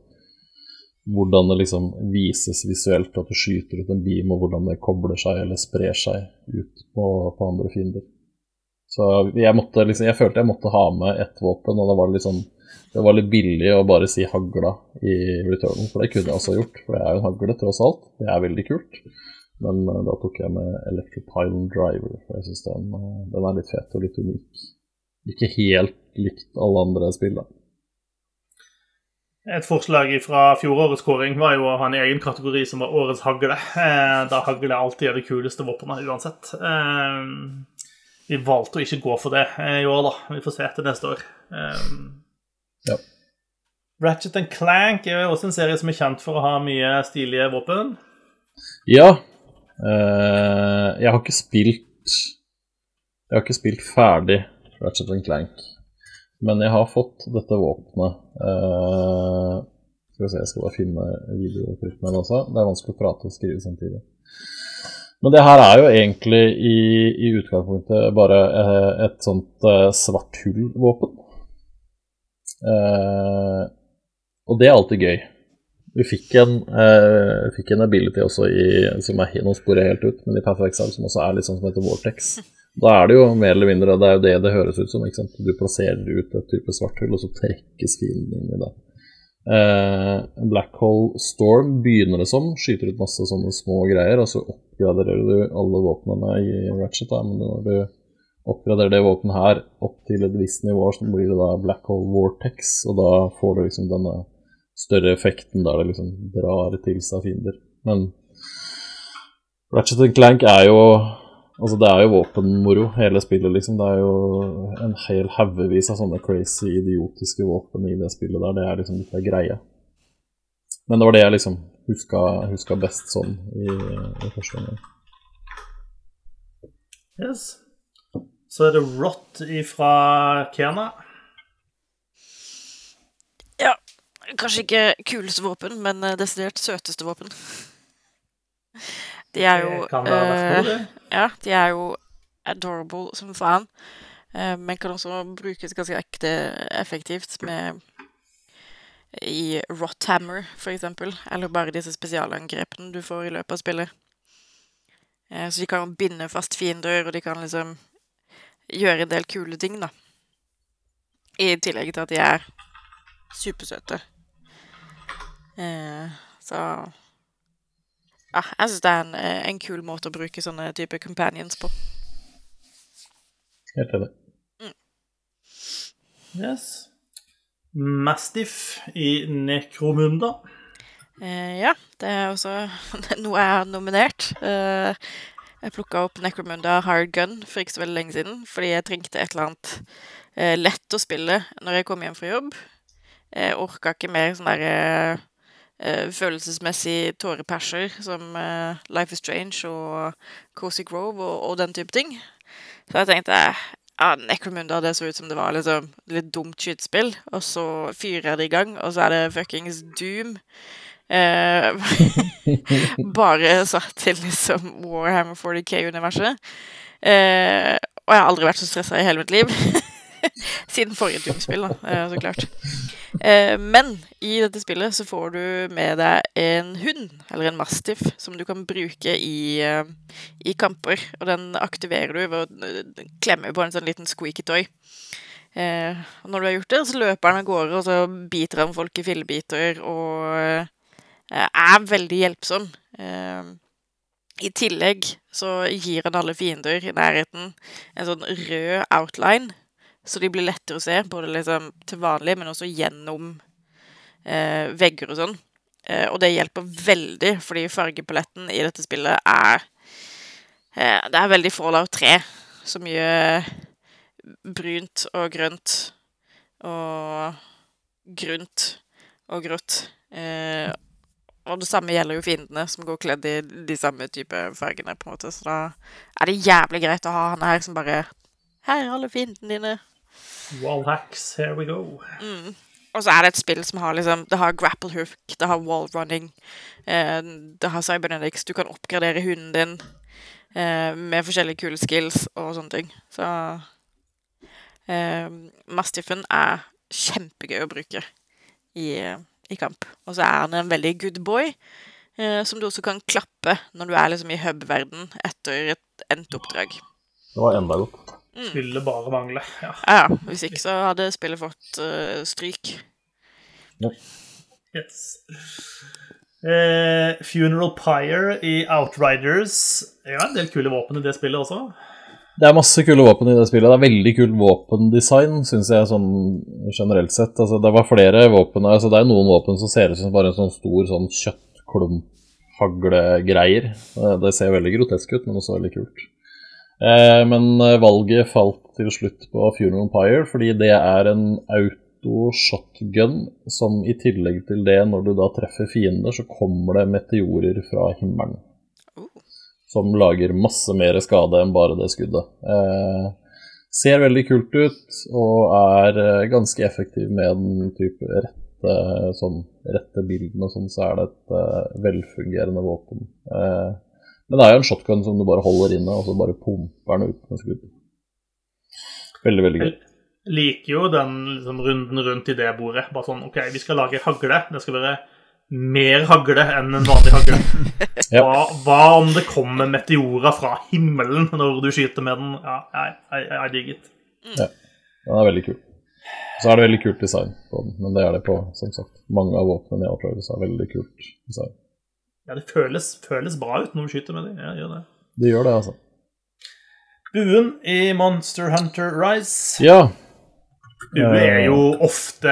hvordan det liksom vises visuelt at du skyter ut en beam, og hvordan det kobler seg eller sprer seg ut på, på andre fiender. Så jeg måtte liksom, jeg følte jeg måtte ha med ett våpen, og det var sånn det var litt billig å bare si hagla i returnen, for det kunne jeg også gjort. For det er jo en hagle, tross alt. Det er veldig kult. Men uh, da tok jeg med Electropylon Driver, for jeg syns den, uh, den er litt fet og litt unik. Ikke helt likt alle andre spill, da. Et forslag fra fjorårets kåring var jo å ha en egen kategori som var årets hagle. Eh, da hagle alltid er det kuleste våpenet uansett. Eh, vi valgte å ikke gå for det eh, i år, da. Vi får se etter neste år. Um, Ja. Ratchet and Clank er jo også en serie som er kjent for å ha mye stilige våpen. Ja. Uh, jeg har ikke spilt Jeg har ikke spilt ferdig Ratchet and Clank. Men jeg har fått dette våpenet. Uh, skal vi se, jeg skal bare finne videoklippene også. Det er vanskelig å prate og skrive samtidig. Men det her er jo egentlig i, i utgangspunktet bare eh, et sånt eh, svart hull-våpen. Eh, og det er alltid gøy. Vi fikk en, eh, fikk en ability også i, som er, nå sporer helt ut, men i Path of som også er litt sånn som heter Vortex. Da er det jo mer eller mindre det er jo det det høres ut som. ikke sant? Du plasserer ut et type svart hull, og så trekkes fienden inn i det. Eh, Black Hole Storm begynner det som, skyter ut masse sånne små greier, og så oppgraderer du alle våpnene i Ratchet. Da. Men når du oppgraderer det våpenet her opp til et visst nivå, så blir det da Black Hole Vortex, og da får du liksom denne større effekten der det liksom drar til seg fiender. Men Ratchet Clank er jo Altså, det er jo våpenmoro, hele spillet, liksom. Det er jo en hel haugevis av sånne crazy, idiotiske våpen i det spillet der. Det er liksom litt av greia. Men det var det jeg liksom huska, huska best sånn i, i første omgang. Yes. Så er det Rot ifra Kena. Ja. Kanskje ikke kuleste våpen, men eh, desidert søteste våpen. De er jo det. Ja, de er jo adorable som faen. Uh, Men kan også brukes ganske ekte effektivt med i Rothammer, for eksempel. Eller bare disse spesialangrepene du får i løpet av spillet. Uh, Så de kan binde fast fiender, og de kan liksom gjøre en del kule ting, da. I tillegg til at de er supersøte. Så ja, jeg syns det er en, eh, en kul måte å bruke sånne type companions på. Helt enig. Yes. Mastiff i Necromunda. Eh, ja, det er også noe jeg har nominert. Eh, jeg plukka opp Necromunda Hard Gun for ikke så veldig lenge siden, fordi jeg trengte et eller annet eh, lett å spille når jeg kom hjem fra jobb. Jeg orka ikke mer sånn derre eh, følelsesmessig tåreperser som eh, Life is Strange og Cozy Grove og, og den type ting. Så jeg tenkte ja, Necromunda, det så ut som det var liksom litt dumt skytespill. Og så fyrer jeg det i gang, og så er det fuckings Doom. Eh, bare satt til liksom Warhammer 40K-universet. Eh, og jeg har aldri vært så stressa i hele mitt liv. Siden forrige Doom-spill, da, eh, så klart. Eh, men i dette spillet så får du med deg en hund, eller en mastiff, som du kan bruke i, eh, i kamper. Og den aktiverer du ved å klemme på en sånn liten squeaky toy. Og når du har gjort det, så løper han av gårde, og så biter han folk i fillebiter, og er veldig hjelpsom. I tillegg så gir han alle fiender i nærheten en sånn rød outline, så de blir lettere å se, både liksom til vanlig, men også gjennom eh, vegger og sånn. Eh, og det hjelper veldig, fordi fargepaletten i dette spillet er eh, Det er veldig Fallout 3. Så mye brunt og grønt og grunt og grått. Eh, og det samme gjelder jo fiendene, som går kledd i de samme type fargene. på en måte. Så da er det jævlig greit å ha han her som bare Her er alle fiendene dine. Wallhacks, here we go. Og så er det et spill som har liksom Det har grapple hook, det har wall running, eh, det har cybernetics. Du kan oppgradere hunden din eh, med forskjellige kule skills og sånne ting. Så eh, Mastiffen er kjempegøy å bruke i, i kamp. Og så er han en veldig good boy, eh, som du også kan klappe når du er liksom i hub-verden etter et endt oppdrag. Det var enda godt. Skulle bare mangle. Ja. Ja, ja. Hvis ikke så hadde spillet fått uh, stryk. Yes. Eh, Funeral Pyre i Outriders. Ja, en del kule våpen i det spillet også. Det er masse kule våpen i det spillet. Det er veldig kult våpendesign, syns jeg, sånn generelt sett. Altså, det var flere våpen altså, Det er noen våpen som ser ut som bare en sånn stor sånn kjøttklump-haglegreier. Eh, Det ser veldig grotesk ut, men også veldig kult. Eh, men eh, valget falt til slutt på Funeral Empire, fordi det er en auto-shotgun som i tillegg til det, når du da treffer fiender, så kommer det meteorer fra himmelen som lager masse mer skade enn bare det skuddet. Eh, ser veldig kult ut og er eh, ganske effektiv med den type rette, sånn, rette bilden og sånn, så er det et velfungerende våpen. Eh, men det er jo en shotgun som du bare holder inne, og så bare pumper den ut med skudd. Veldig, veldig gøy. Jeg liker jo den liksom, runden rundt i det bordet. Bare sånn OK, vi skal lage hagle. Det skal være mer hagle enn en vanlig hagle. Ja. hva, hva om det kommer meteorer fra himmelen når du skyter med den? Ja, jeg, jeg, jeg digger det. Den er veldig kul. Så er det veldig kult design på den, men det er det på, som sagt. Mange av våpnene så er det veldig kult design. Ja, det føles, føles bra ut når du skyter med dem. Ja, gjør det. Det gjør det, altså. Buen i Monster Hunter Rise. Ja, Du er jo ofte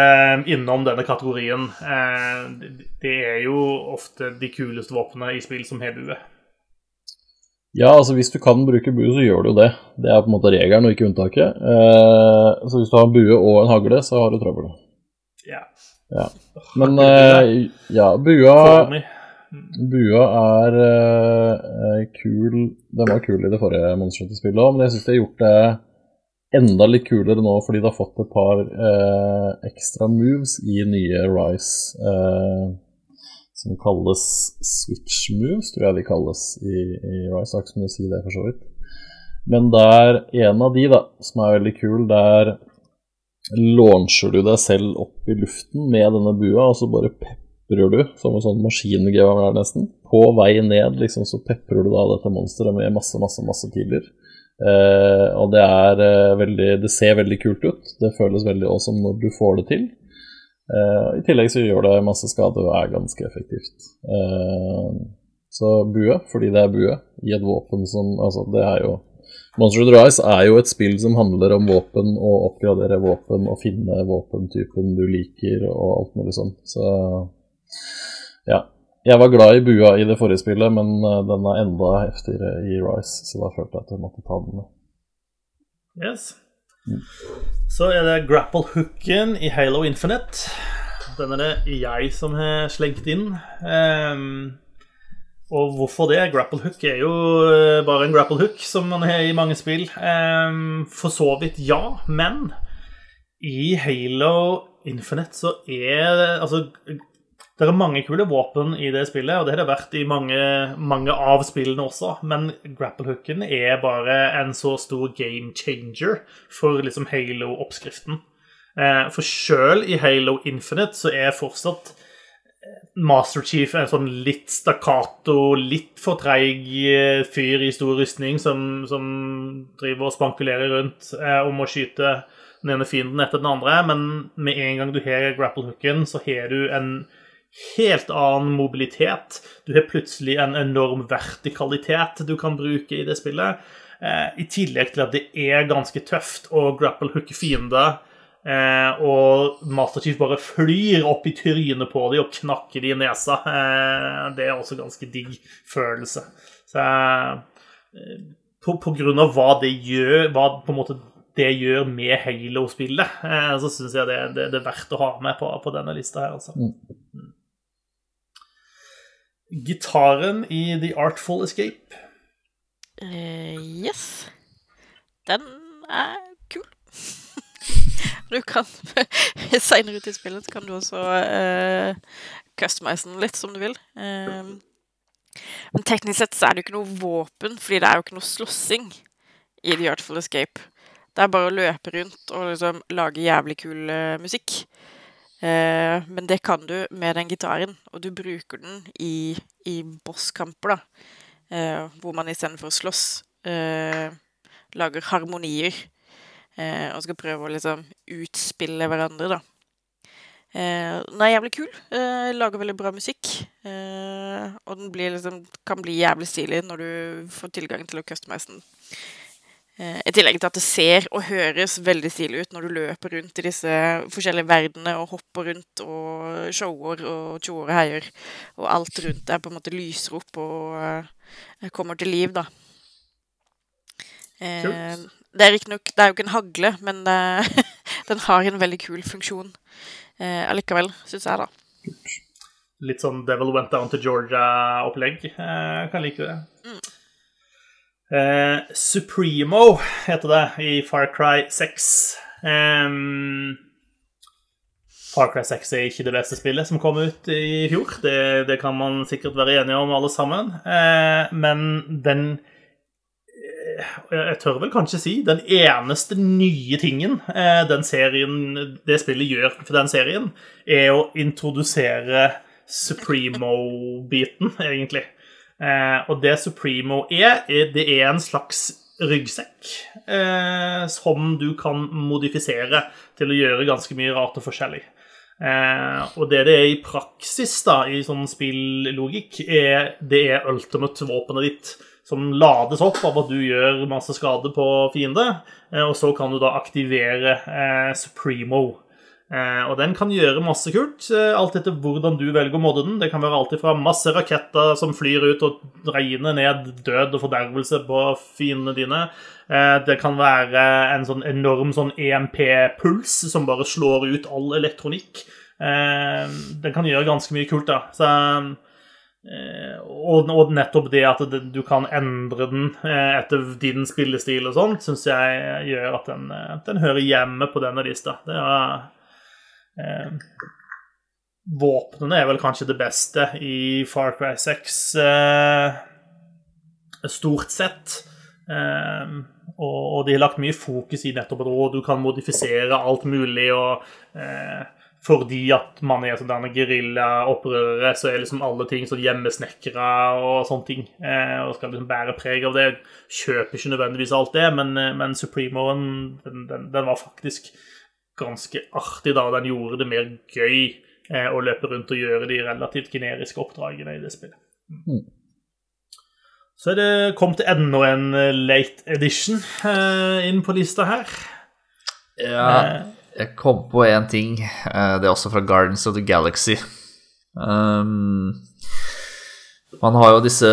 innom denne kategorien. Eh, det- er jo ofte de kuleste våpnene i spill som har bue. Ja, altså hvis du kan bruke bue, så gjør du jo det. Det er på en måte regelen og ikke unntaket. Eh, så hvis du har en bue og en hagle, så har du trøbbel. Ja. Ja. Men eh, ja, bua. Bua er uh, kul Den var kul i det forrige Monster Hunter-spillet òg, men jeg syns de har gjort det enda litt kulere nå fordi de har fått et par uh, ekstra moves i nye Rise. Uh, som kalles switch moves, tror jeg de kalles i, i Rise. Ikke så si det, for så vidt. Men det er en av de da, som er veldig kul. Der launcher du deg selv opp i luften med denne bua, og så bare peprer du, som en sånn maskingevær nesten. På vei ned liksom, så peprer du da dette monsteret med masse, masse, masse piler. Eh, og det er eh, veldig Det ser veldig kult ut. Det føles veldig awesome når du får det til. Eh, I tillegg så gjør det masse skade og er ganske effektivt. Eh, så bue, fordi det er bue, i et våpen som Altså, det er jo Monster Rise er jo et spill som handler om våpen og oppgradere våpen og finne våpentypen du liker og alt mulig sånn. Så ja. Jeg var glad i bua i det forrige spillet, men eh, den er enda heftigere i Rise, så da følte jeg at jeg måtte ta den med. Yes. Så er det grapple-hooken i Halo Infinite. Den er det jeg som har slengt inn. Um, og hvorfor det? Grapple hook er jo eh, bare en grapple hook, som man har i mange spill. Um, for så vidt ja, men i Halo Infinite så er det Altså, det er mange kule våpen i det spillet, og det har det vært i mange, mange av spillene også, men grapple-hooken er bare en så stor game changer for liksom Halo-oppskriften. Eh, For sjøl i Halo Infinite så er fortsatt Master Chief en sånn litt stakkato, litt for treig eh, fyr i stor rustning som, som driver og spankulerer rundt eh, om å skyte den ene fienden etter den andre, men med en gang du har grapple-hooken, så har du en helt annen mobilitet. Du har plutselig en enorm vertikalitet du kan bruke i det spillet. Eh, I tillegg til at det er ganske tøft å grapple-hooke fiender. Eh, og Master Chief bare flyr opp i trynet på dem og knakker dem i nesa. Eh, det er også ganske digg følelse. Så eh, på, på grunn av hva det gjør, hva på en måte det gjør med Halo-spillet, eh, så syns jeg det, det, det er verdt å ha med på, på denne lista her, altså. Mm. Gitaren i The Artful Escape. Uh, yes. Den er kul. du kan Seinere ut i spillet kan du også uh, customize den litt som du vil. Uh, men teknisk sett så er det jo ikke noe våpen, fordi det er jo ikke noe slåssing i The Artful Escape. Det er bare å løpe rundt og liksom lage jævlig kul eh, musikk. Eh, men det kan du med den gitaren, og du bruker den i, i bosskamper, da. Eh, hvor man istedenfor å slåss eh, lager harmonier. og skal prøve å liksom utspille hverandre, da. Eh, den er jævlig kul. Eh, lager veldig bra musikk. Eh, og den liksom, kan bli jævlig stilig når du får tilgang til å customize den. Eh, I tillegg til at det ser og høres veldig stilig ut når du løper rundt i disse forskjellige verdenene og hopper rundt og shower og tjoer og heier. Og alt rundt deg på en måte lyser opp og eh, kommer til liv, da. Eh, det er riktignok Det er jo ikke en hagle, men eh, den har en veldig kul funksjon eh, allikevel, syns jeg, da. Litt sånn Devil Went Down to Georgia-opplegg. Eh, kan like det. Eh, Supremo heter det i Far Cry 6. Eh, Far Cry 6 er ikke det beste spillet som kom ut i fjor. Det, det kan man sikkert være enige om, alle sammen. Eh, men den eh, Jeg tør vel kanskje si den eneste nye tingen eh, den serien, det spillet gjør for den serien, er å introdusere Supremo-biten, egentlig. Eh, og det Supremo er, det er en slags ryggsekk eh, som du kan modifisere til å gjøre ganske mye rart og forskjellig. Eh, og det det er i praksis, da, i sånn spillogikk, er det er ultimate-våpenet ditt som lades opp av at du gjør masse skade på fiende, og så kan du da aktivere Supremo. Eh, og den kan gjøre masse kult, eh, alt etter hvordan du velger å modde den. Det kan være alt fra masse raketter som flyr ut og regner ned død og fordervelse på fiendene dine. Eh, det kan være en sånn enorm sånn EMP-puls som bare slår ut all elektronikk. Den kan gjøre ganske mye kult, da. Så og, nettopp det at du kan endre den etter din spillestil og sånt, syns jeg gjør at den, den, hører hjemme på denne lista. Det er eh, Våpnene er vel kanskje det beste i Far Cry 6, eh, stort sett. Eh, og, og, de har lagt mye fokus i nettopp at du kan modifisere alt mulig. og eh, fordi at man er sånn geriljaopprørere, så er liksom alle ting sånn hjemmesnekra og sånne ting. Eh, og skal liksom bære preg av det. Kjøper ikke nødvendigvis alt det, men, eh, men Supremoen den, den, den, var faktisk ganske artig da. Den gjorde det mer gøy eh, å løpe rundt og gjøre de relativt generiske oppdragene i det spillet. Mm. Så er det kommet enda en eh, late edition eh, inn på lista her. Ja, eh, jeg kom på én ting. Eh, det er også fra Gardens of the Galaxy. Um, man har jo disse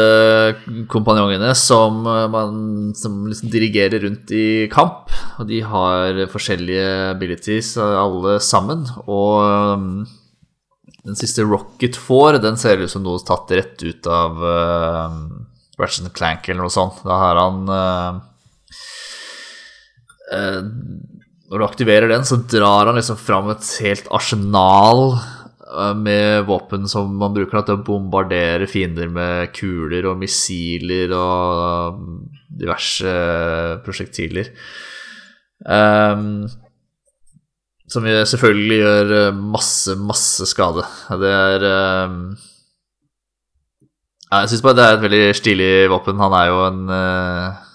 kompanjongene som man som liksom dirigerer rundt i kamp. Og de har forskjellige abilities, alle sammen. Og um, den siste Rocket får, den ser ut som noe tatt rett ut av uh, Ratchet Clank eller noe sånt. Da har han uh, uh, Når du aktiverer den, så drar han liksom fram et helt arsenal med våpen som man bruker til å bombardere fiender med kuler og missiler og diverse prosjektiler. Um, som selvfølgelig gjør masse, masse skade. Det er um, jeg syns bare det er et veldig stilig våpen. Han er jo en uh,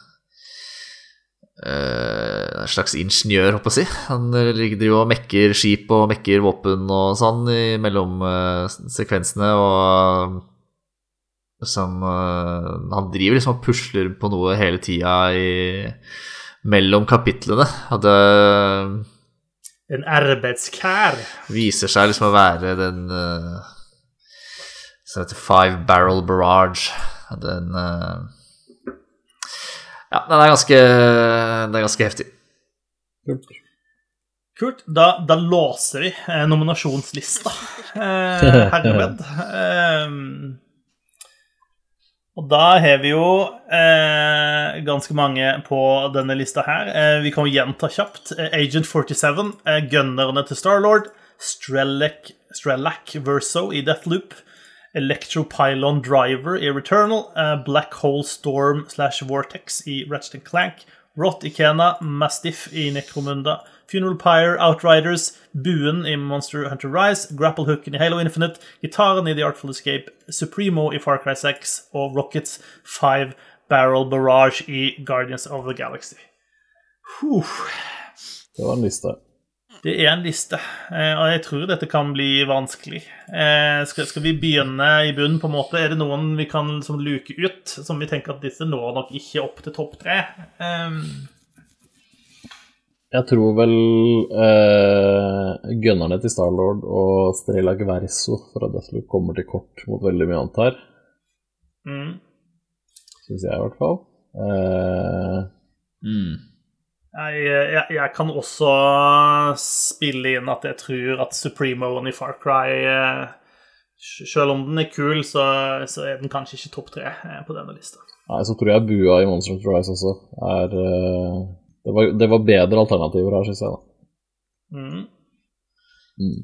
uh, slags ingeniør, håper jeg å si. Han driver og mekker skip og mekker våpen og sånn mellom uh, sekvensene, og som Han driver liksom og pusler på noe hele tida mellom kapitlene. Hadde En arbeidskær. Viser seg liksom å være den som heter Five Barrel Barrage. Den Ja, den er ganske, den er ganske heftig. Kult. Kult. Da, da låser vi eh, nominasjonslista eh, herved. eh, og da har vi jo eh, ganske mange på denne lista her. Eh, vi kan jo gjenta kjapt. Eh, Agent 47, eh, gunnerne til Starlord, Strelak, Strelak Verso i Deathloop, Electropylon Driver i Returnal, uh, Black Hole Storm slash Vortex i Ratchet Clank, Rot i Kena, Mastiff i Necromunda, Funeral Pyre, Outriders, Buen i Monster Hunter Rise, Grapple Hooken i Halo Infinite, gitaren i The Artful Escape, Supremo i Far Cry 6 og Rockets 5 Barrel Barrage i Guardians of the Galaxy. Huh. Det var en liste. Det er en liste, eh, og jeg tror dette kan bli vanskelig. Eh, skal, skal vi begynne i bunnen, på en måte? Er det noen vi kan som luke ut, som vi tenker at disse når nok ikke opp til topp tre? Um... Jeg tror vel eh, gunnerne til Starlord og Strela Gverso fra Deathloop kommer til kort mot veldig mye annet her. Mm. Syns jeg, i hvert fall. Eh, mm. Jeg, jeg, jeg, kan også spille inn at jeg tror at Supremoen i Far Cry eh, Selv om den er kul, så, så er den kanskje ikke topp tre eh, på denne lista. Nei, så tror jeg bua i Monster of Rise også er eh, det var, det var bedre alternativer her, syns jeg, da. Mm. Mm.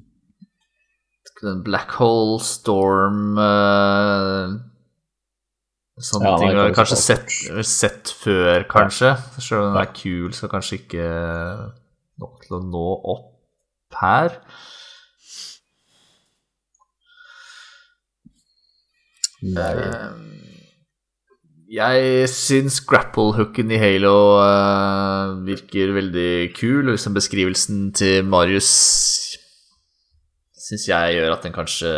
Black Hole Storm uh Sånne ja, ting du har kanskje sett, sett, før, kanskje. Selv om den er kul, skal kanskje ikke nok til å nå opp her. Nei. jeg syns grapple-hooken i Halo uh, virker veldig kul. Og liksom beskrivelsen til Marius syns jeg gjør at den kanskje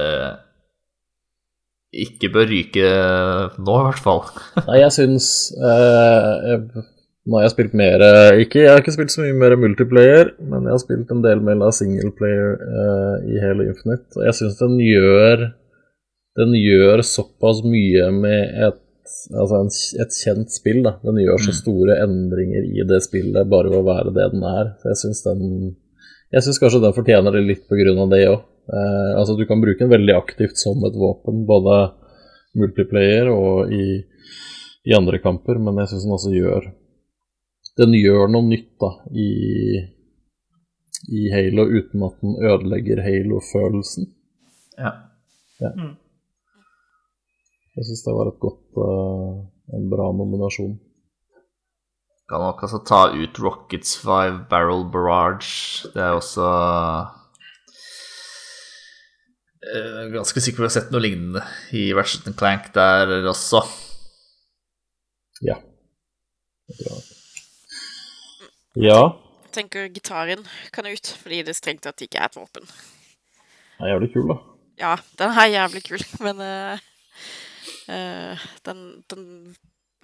ikke bør ryke nå, i hvert fall. Nei, jeg syns eh, Nå har jeg spilt mer ikke, Jeg har ikke spilt så mye mer multiplayer, men jeg har spilt en del mer singleplayer eh, i hele Infinite, og jeg syns den gjør Den gjør såpass mye med et altså en, et kjent spill. Da. Den gjør så mm. store endringer i det spillet bare ved å være det den er. Så jeg syns den Jeg syns kanskje den fortjener det litt på grunn av det òg. Eh, altså Du kan bruke den veldig aktivt som et våpen, både multiplayer og i, i andre kamper, men jeg syns den også gjør Den gjør noe nytt da i, i Halo uten at den ødelegger Halo-følelsen. Ja. Jeg syns det var et godt uh, en bra nominasjon. Kan nok altså ta ut Rockets Five Barrel Barrage. Det er også Ganske sikker på at vi har sett noe lignende i Ratchet Clank der også. Ja. Ja. Jeg tenker gitaren kan ut, fordi det strengt tatt ikke er et våpen. Den er jævlig kul, da. Ja, den er jævlig kul, men uh, uh, den, den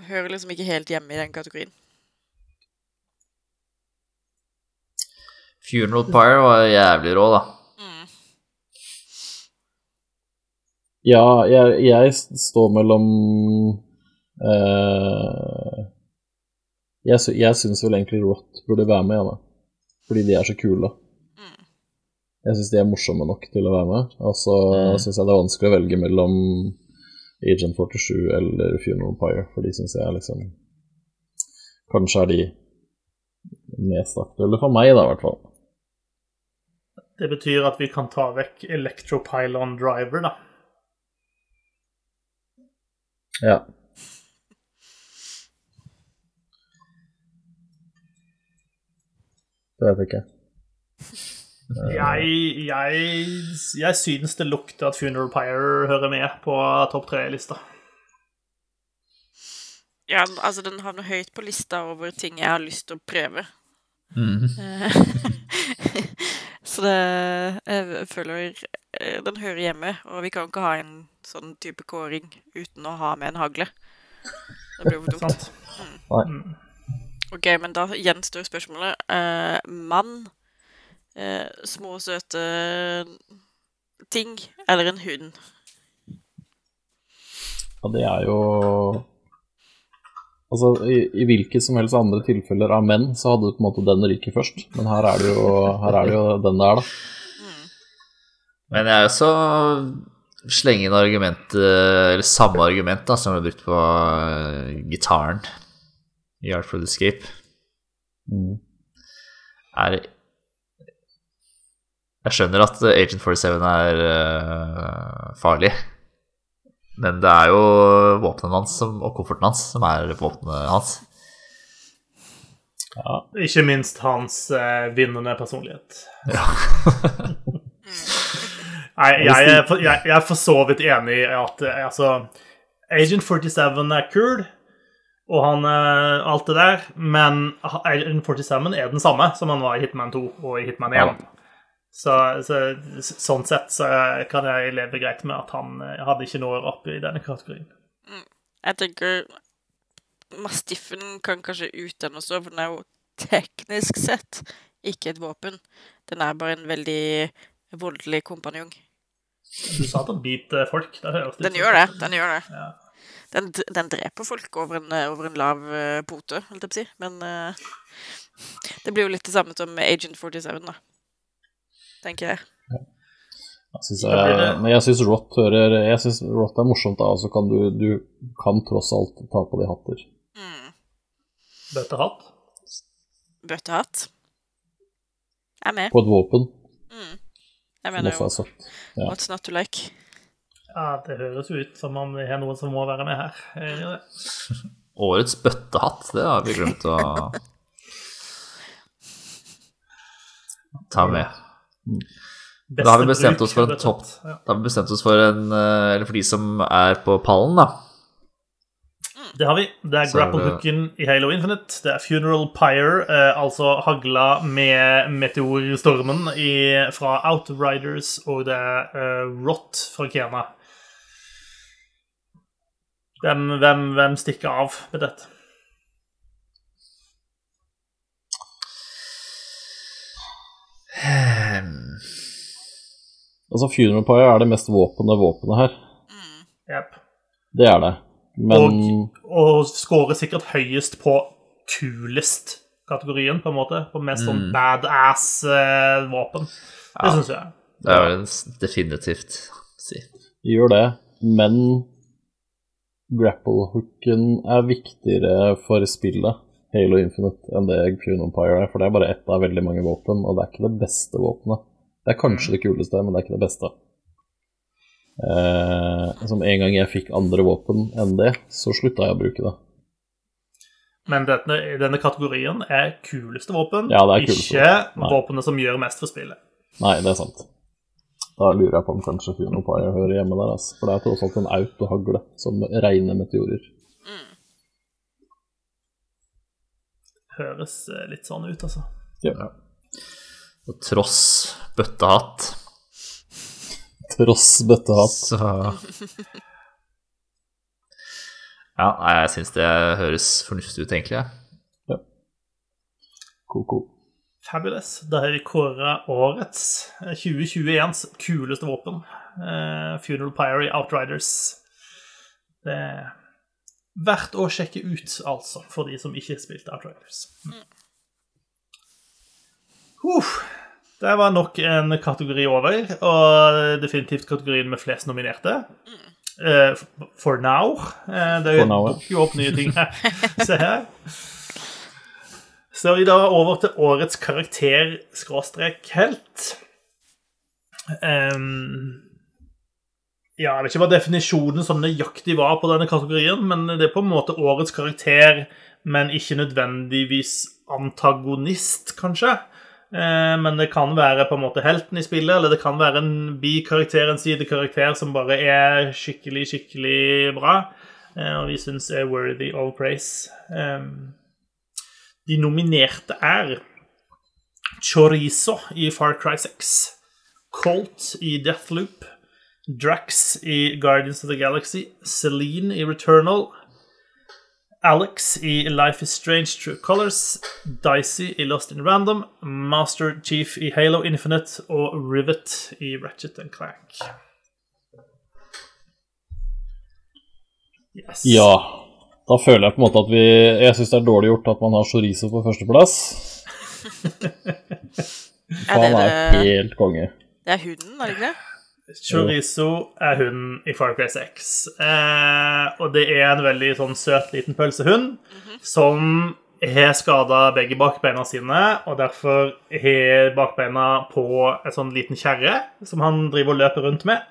hører liksom ikke helt hjemme i den kategorien. Funeral Pyre var jævlig rå, da. Mm. Ja, jeg, jeg står mellom uh, Jeg, sy jeg syns vel egentlig Rot burde være med, Janne. Fordi de er så kule. Mm. Jeg syns de er morsomme nok til å være med. Og så Mm. syns jeg det er vanskelig å velge mellom Agent 47 eller Funeral Pire for de syns jeg liksom Kanskje er de mest aktuelle for meg, da, i hvert fall. Det betyr at vi kan ta vekk Electropylon Driver, da. Ja. Det vet jeg ikke. Jeg, jeg, jeg synes det lukter at Funeral Pyre hører med på topp tre-lista. Ja, altså den havner høyt på lista over ting jeg har lyst til å prøve. Mhm. Eh, Så det Jeg føler eh, den hører hjemme, og vi kan ikke ha en sånn type kåring uten å ha med en hagle. Det blir jo for dumt. Nei. Mm. Ok, men da gjenstår spørsmålet. Eh, mann, eh, små, søte ting, eller en hund? Ja, det er jo Altså, i, i hvilke som helst andre tilfeller av menn, så hadde du på en måte den ryket først. Men her er det jo, her er det jo den der, da. Mm. Men jeg er også slenge inn argument, eller samme argument da, som ble brukt på eh, gitaren i Art for the Escape. Mm. Er Jeg skjønner at Agent 47 er uh, farlig, men det er jo våpenet hans som, og kofferten hans som er våpenet hans. Ja. Ikke minst hans uh, vinnende personlighet. Ja. Jeg, er jeg, jeg er for så vidt enig i at altså Agent 47 er kul, og han eh, alt det der, men Agent 47 er den samme som han var i Hitman 2 og i Hitman 1. Ja. Så, så sånn sett så kan jeg leve greit med at han eh, hadde ikke noe opp i denne kategorien. Jeg tenker Mastiffen kan kanskje ut den også, for den er jo teknisk sett ikke et våpen. Den er bare en veldig voldelig kompanjong. Du sa at den biter folk. Det høres Den gjør det. Den gjør det. Ja. Den, den dreper folk over en, eh, over en lav eh, pote, holdt jeg på å si. Men uh, det blir jo litt det samme som Agent 47, da. Tenker jeg. Jeg synes jeg, det- jeg syns Rot hører Jeg synes Rot er morsomt, da, og så kan du, du kan tross alt ta på de hatter. Mm. Bøttehatt. Bøttehatt. Er med. På et våpen. Mm. Jeg mener jo altså. ja. What's not to like? Ja, det høres jo ut som om vi har noen som må være med her. Årets bøttehatt, det har vi glemt å ta med. Da har vi bestemt oss for en topp. Da har vi bestemt oss for en eh, Eller for de som er på pallen, da. Det har vi. Det er Så er grapple det- hooken i Halo Infinite. Det er Funeral Pyre, eh, altså hagla med meteorstormen i, fra Outriders, og det er eh, Rot fra Kena. Hvem, hvem, hvem stikker av med dette? Ehm, Altså, Funeral Pyre er det mest våpne våpenet her. Mm. Yep. Det er det. Men Og scorer sikkert høyest på kulest-kategorien, på en måte. På mest sånn Mm. badass-våpen. det Ja. syns jeg. det er vel en definitivt si. gjør det. Men grapple-hooken er viktigere for spillet Halo Infinite enn det Pune Empire er, for det er bare ett av veldig mange våpen, og det er ikke det beste våpenet. Det er kanskje det kuleste, men det er ikke det beste. Eh, som en gang jeg fikk andre våpen enn det, så slutta jeg å bruke det. Men denne, denne kategorien er kuleste våpen, Ja, det er kuleste ikke våpen. Våpenet som gjør mest for spillet. Nei, det er sant. Da lurer jeg på om kanskje Funo Empire hører hjemme der, altså. for det er tross alt en autohagle som regner meteorer. Høres eh, litt sånn ut, altså. Ja. Og tross bøttehatt, Tross bøttehatt. så Ja, nei, jeg syns det høres fornuftig ut, egentlig. Ja. Ko-ko. Fabulous. Vi kåra årets eh, 2021s kuleste våpen. Uh, Funeral Pyre Outriders. Det er verdt å sjekke ut, altså, for de som ikke spilte Outriders. Uff. Det var nok en kategori over, og definitivt kategorien med flest nominerte. Uh, for now. Uh, det dukker jo opp nye ting her. Se her. Så vi da over til årets karakter skråstrek helt. Um, ja, jeg vet ikke hva definisjonen sånn nøyaktig var på denne kategorien, men det er på en måte årets karakter, men ikke nødvendigvis antagonist, kanskje. Eh, men det kan være på en måte helten i spillet, eller det kan være en bikarakter, en sidekarakter, som bare er skikkelig, skikkelig bra, eh, og vi syns er worthy of praise. De nominerte er Chorizo i Far Cry 6, Colt i Deathloop, Drax i Guardians of the Galaxy, Celine i Returnal, Alex i Life is Strange True Colors, Dicey i Lost in Random, Master Chief i Halo Infinite og Rivet i Ratchet and Clank. Yes. Ja. Da føler jeg på en måte at vi Jeg syns det er dårlig gjort at man har chorizo på førsteplass. Er Han det, er helt konge. det er huden, er det ikke det? Chorizo er hunden i Far Cry 6. Eh, og det er en veldig sånn søt liten pølsehund som har skada begge bakbeina sine, og derfor har bakbeina på en sånn liten kjerre som han driver og løper rundt med.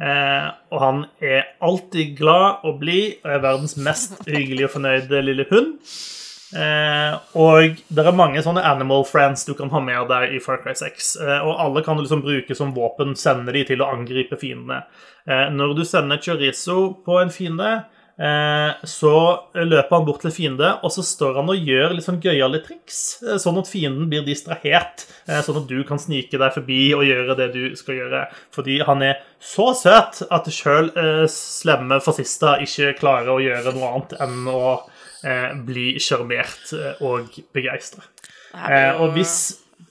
Eh, og han er alltid glad og blid og er verdens mest hyggelige og fornøyde lille hund. Eh, og det er mange sånne animal friends du kan ha med deg i Far Cry 6. Eh, og alle kan du liksom bruke som våpen, sende de til å angripe fiendene. Eh, når du sender chorizo på en fiende, eh, så løper han bort til fiende, og så står han og gjør litt sånn gøyale triks, eh, sånn at fienden blir distrahert, eh, sånn at du kan snike deg forbi og gjøre det du skal gjøre. Fordi han er så søt at sjøl slemme fascister ikke klarer å gjøre noe annet enn å bli sjarmert eh, og begeistra. Eh, og, hvis,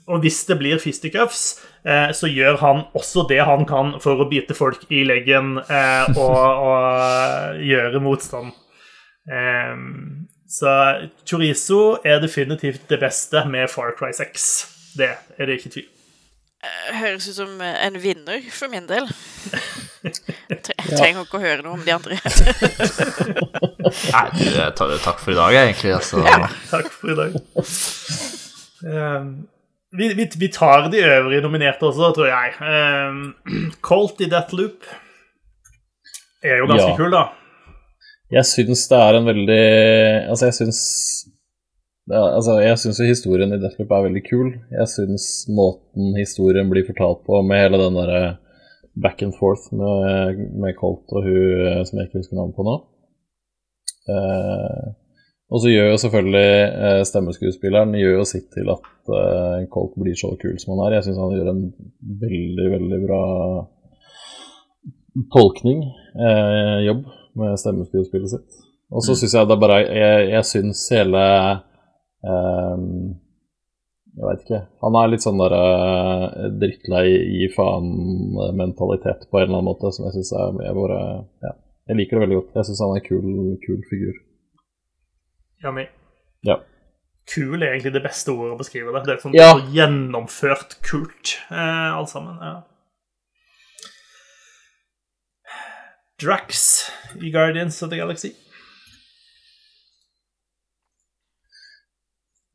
og hvis det blir fisticuffs, eh, så gjør han også det han kan for å bite folk i leggen eh, og, og gjøre motstand. Eh, så chorizo er definitivt det beste med Far Cry 6. Det er det ikke tvil Høres ut som en vinner for min del. Jeg trenger ikke å høre noe om de andre. Nei, du, takk for i dag, egentlig. Altså, Takk for i dag. Um, vi, vi, vi tar de øvrige nominerte også, tror jeg. Um, Colt i Deathloop er jo ganske Ja. kul, da. Jeg syns det er en veldig Altså, jeg syns ja, altså, jeg syns jo historien i Deathloop er veldig kul. Jeg syns måten historien blir fortalt på, med hele den derre back and forth med, med Colt og hun eh, som jeg ikke husker navnet på nå. Eh, og så gjør jo selvfølgelig eh, stemmeskuespilleren gjør jo sitt til at eh, Colt blir så kul som han er. Jeg syns han gjør en veldig, veldig bra tolkning, eh, jobb, med stemmeskuespillet sitt. Og så syns jeg det bare Jeg, jeg syns hele ehm, Jeg veit ikke. Han er litt sånn der eh, drittlei gi faen-mentalitet på en eller annen måte, som jeg syns er jeg bare Ja. Jeg liker det veldig godt. Jeg syns han er en kul, kul figur. Jani. Ja. Kul er egentlig det beste ordet å beskrive det. Det er sånn Ja. gjennomført kult, eh, alt sammen. Ja. Drax i Guardians of the Galaxy.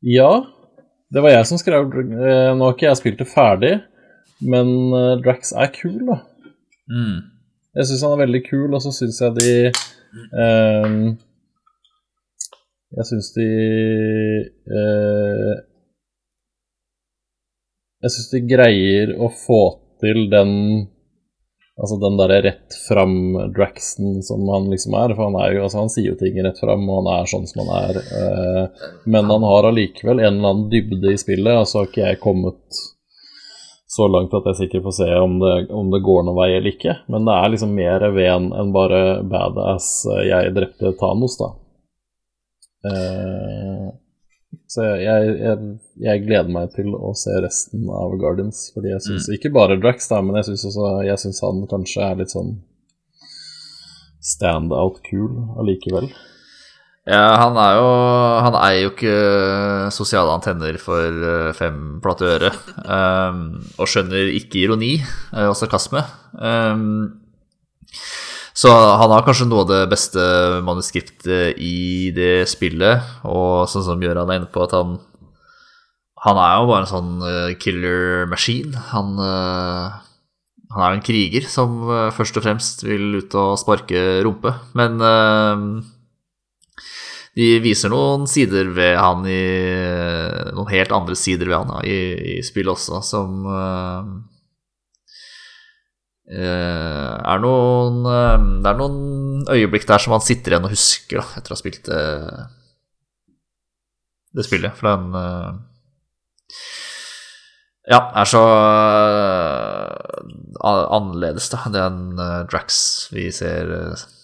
Ja, det var jeg som skrev eh, Nå har ikke jeg spilt det ferdig, men eh, Drax er kul, da. Mm. Jeg syns han er veldig kul, og så syns jeg de ehm, Jeg syns de eh, Jeg syns de greier å få til den Altså den derre rett fram-Draxton som han liksom er. For han, er jo, altså han sier jo ting rett fram, og han er sånn som han er. Eh, men han har allikevel en eller annen dybde i spillet. Altså har ikke jeg kommet så langt at jeg sikkert får se om det, om det går noen vei eller ikke. Men det er liksom mer ven enn bare badass eh, jeg drepte Thanos, da. Eh, så jeg, jeg, jeg, gleder meg til å se resten av Guardians. Fordi jeg syns ikke bare Drax, da, men jeg syns også Jeg synes han kanskje er litt sånn standout-kul allikevel. Ja, han er jo Han eier jo ikke sosiale antenner for eh, fem platte øre. Um, og skjønner ikke ironi og sarkasme. Um, så han har kanskje noe av det beste manuskriptet i det spillet, og sånn som Gøran er inne på, at han Han er jo bare en sånn uh, killer machine. Han, uh, han er en kriger som uh, først og fremst vil ut og sparke rumpe, men de viser noen sider ved han i Noen helt andre sider ved han i, i spillet også, som er noen, uh, det er noen øyeblikk der som man sitter igjen og husker da, etter å ha spilt uh, det spillet. For den Ja, er så annerledes da, det enn Drax vi ser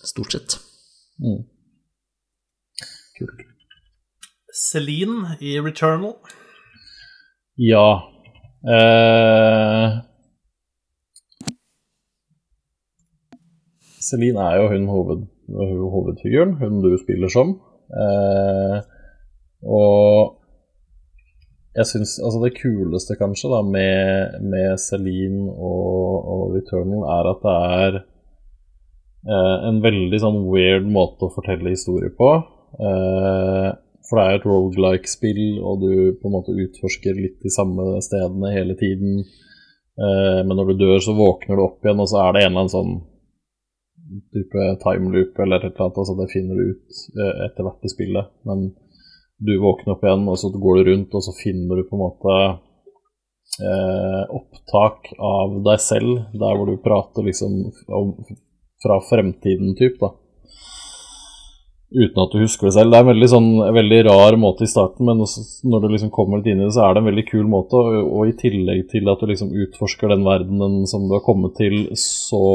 stort sett. Mm. Kult. Celine i Returnal. Ja. Eh Celine er jo hun hoved, hovedfiguren, hun du spiller som. Eh, og jeg syns altså det kuleste, kanskje, da, med, med Celine og, og, Returnal, er at det er eh, en veldig sånn weird måte å fortelle historier på. Eh, for det er et rogelike-spill, og du på en måte utforsker litt de samme stedene hele tiden. Eh, men når du dør, så våkner du opp igjen, og så er det en eller annen sånn type timeloop eller et eller annet. Altså det finner du ut eh, etter hvert i spillet. Men du våkner opp igjen, og så går du rundt, og så finner du på en måte eh, opptak av deg selv, der hvor du prater liksom om, fra fremtiden, typ, da uten at du husker det selv. Det er en veldig, sånn, veldig rar måte i starten, men også, når du liksom kommer litt inn i det, så er det en veldig kul måte. Og, og i tillegg til at du liksom utforsker den verdenen som du har kommet til, så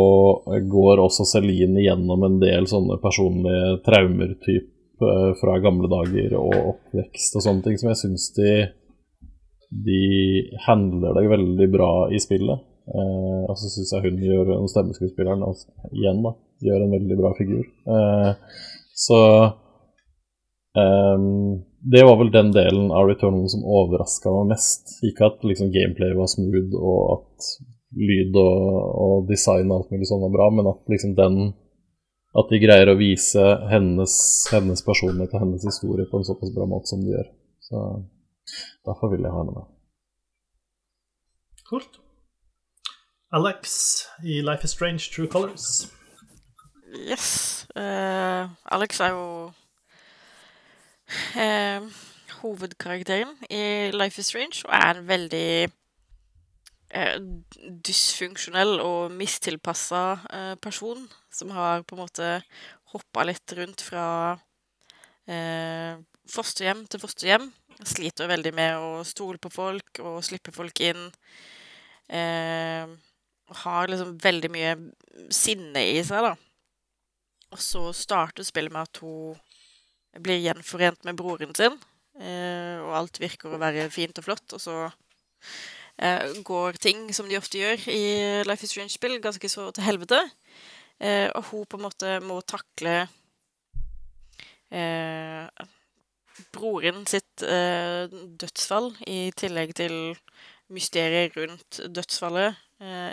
går også Celine gjennom en del sånne personlige traumer typ eh, fra gamle dager og oppvekst og sånne ting, som jeg syns de, de handler det veldig bra i spillet. Eh, og så syns jeg hun gjør, stemmeskuespilleren altså, igjen, da, gjør en veldig bra figur. Eh, så um, det var vel den delen av Returnal som overraska meg mest. Ikke at liksom, gameplay var smooth, og at lyd og, og design og alt mulig sånn var bra, men at liksom den At de greier å vise hennes, hennes personlighet og hennes historie på en såpass bra måte som de gjør. Så derfor vil jeg ha henne med. Kult. Alex i Life is Strange True Colors. Yes. Uh, Alex er jo uh, hovedkarakteren i Life is Strange og er en veldig uh, dysfunksjonell og mistilpassa person som har på en måte hoppa litt rundt fra fosterhjem til fosterhjem. Sliter veldig med å stole på folk og slippe folk inn. har liksom veldig mye sinne i seg, da. Og så starter spillet med at hun blir gjenforent med broren sin, eh, og alt virker å være fint og flott, og så eh, går ting, som de ofte gjør i Life is Strange-spill, ganske så til helvete. Eh, og hun på en måte må takle broren sitt dødsfall, i tillegg til mysteriet rundt dødsfallet.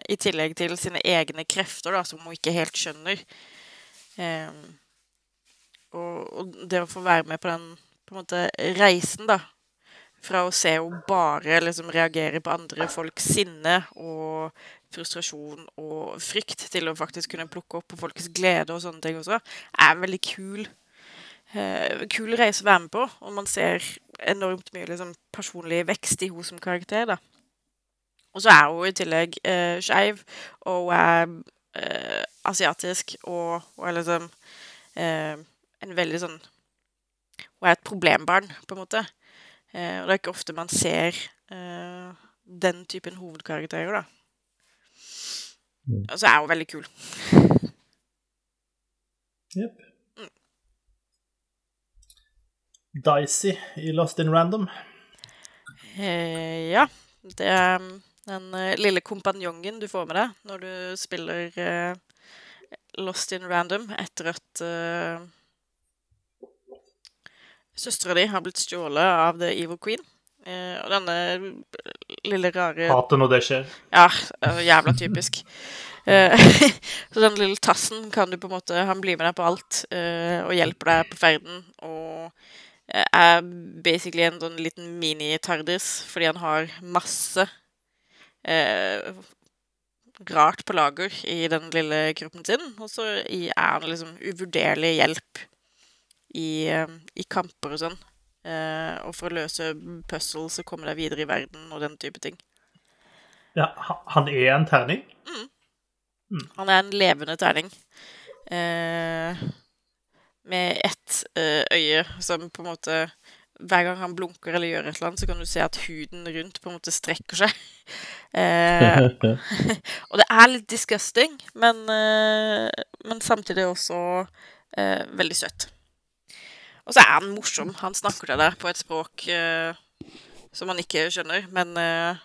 I tillegg til sine egne krefter, da, som hun ikke helt skjønner. Eh, og, og det å få være med på den på en måte reisen, da, fra å se henne bare liksom reagere på andre folks sinne og frustrasjon og frykt, til å faktisk kunne plukke opp på folkets glede og sånne ting også, er en veldig kul eh, kul reise å være med på. Og man ser enormt mye liksom, personlig vekst i henne som karakter. da. Og så er hun i tillegg eh, skeiv, og hun er eh, asiatisk, og og liksom eh, en veldig sånn Hun er et problembarn, på en måte. Eh, og det er ikke ofte man ser eh, den typen hovedkarakterer, da. Mm. Og så er hun veldig kul. Jepp. Dicey i Lost in Random. Eh, ja. Det er mm, den uh, lille kompanjongen du får med deg når du spiller uh, Lost in Random etter at uh, søstera di har blitt stjålet av The Evil Queen. Uh, og denne lille rare Hater når det skjer. Ja, jævla typisk. Så den lille tassen kan du på en måte Han blir med deg på alt og hjelper deg på ferden. Og er basically en sånn liten mini-Tardis fordi han har masse eh, rart på lager i den lille kroppen sin. Og så er han liksom uvurderlig hjelp i, eh, i kamper og sånn. Eh, og for å løse puzzles og komme deg videre i verden og den type ting. Ja, han er en terning. Han er en levende terning. Eh, med ett eh, øye som på en måte Hver gang han blunker eller gjør et eller annet, så kan du se at huden rundt på en måte strekker seg. Eh, og det er litt disgusting, men, eh, men samtidig også eh, veldig søtt. Og så er han morsom. Han snakker til deg på et språk eh, som han ikke skjønner, men eh,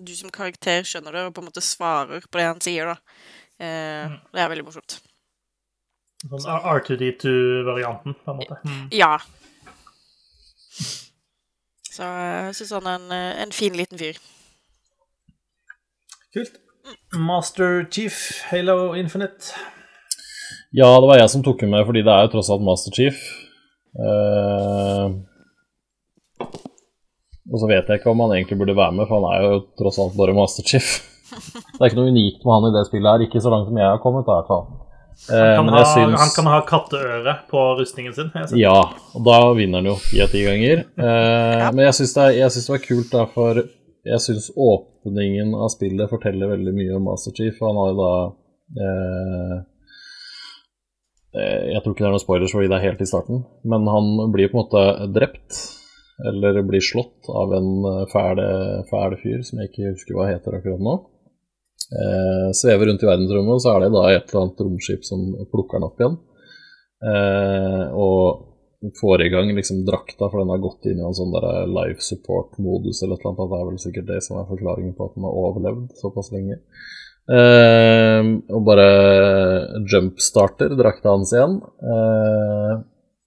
du som karakter skjønner det og på en måte svarer på det han sier. da. Eh, det er veldig morsomt. Sånn R2D2-varianten, på en måte. Mm. Ja. Så jeg syns han er en, eh, en fin liten fyr. Kult. Master Chief, Halo Infinite. Ja, det var jeg som tok med, fordi det er jo tross alt Master Chief. Eh, og så vet jeg ikke om han egentlig burde være med, for han er jo tross alt bare Master Chief. Det er ikke noe unikt med han i det spillet her, ikke så langt som jeg har kommet, da, i hvert fall. Eh, Han, kan, ha, syns han kan ha katteøre på rustningen sin. har jeg sett. Ja, og da vinner han jo ti av ti ganger. ja. Men jeg syns det, det var kult, da, for jeg syns åpningen av spillet forteller veldig mye om Master Chief. Han har jo da eh, eh, Jeg tror ikke det er noen spoilers fordi det er helt i starten, men han blir på en måte drept. Eller blir slått av en eh, fæl, fæl fyr som jeg ikke husker hva heter akkurat nå. Eh, svever rundt i verdensrommet, og så er det da et eller annet romskip som plukker den opp igjen. Eh, og får i gang liksom drakta, for den har gått inn i en sånn der life support-modus eller et eller annet. Det er vel sikkert det som er forklaringen på at den har overlevd såpass lenge. Eh, og bare jumpstarter drakta hans igjen. Eh,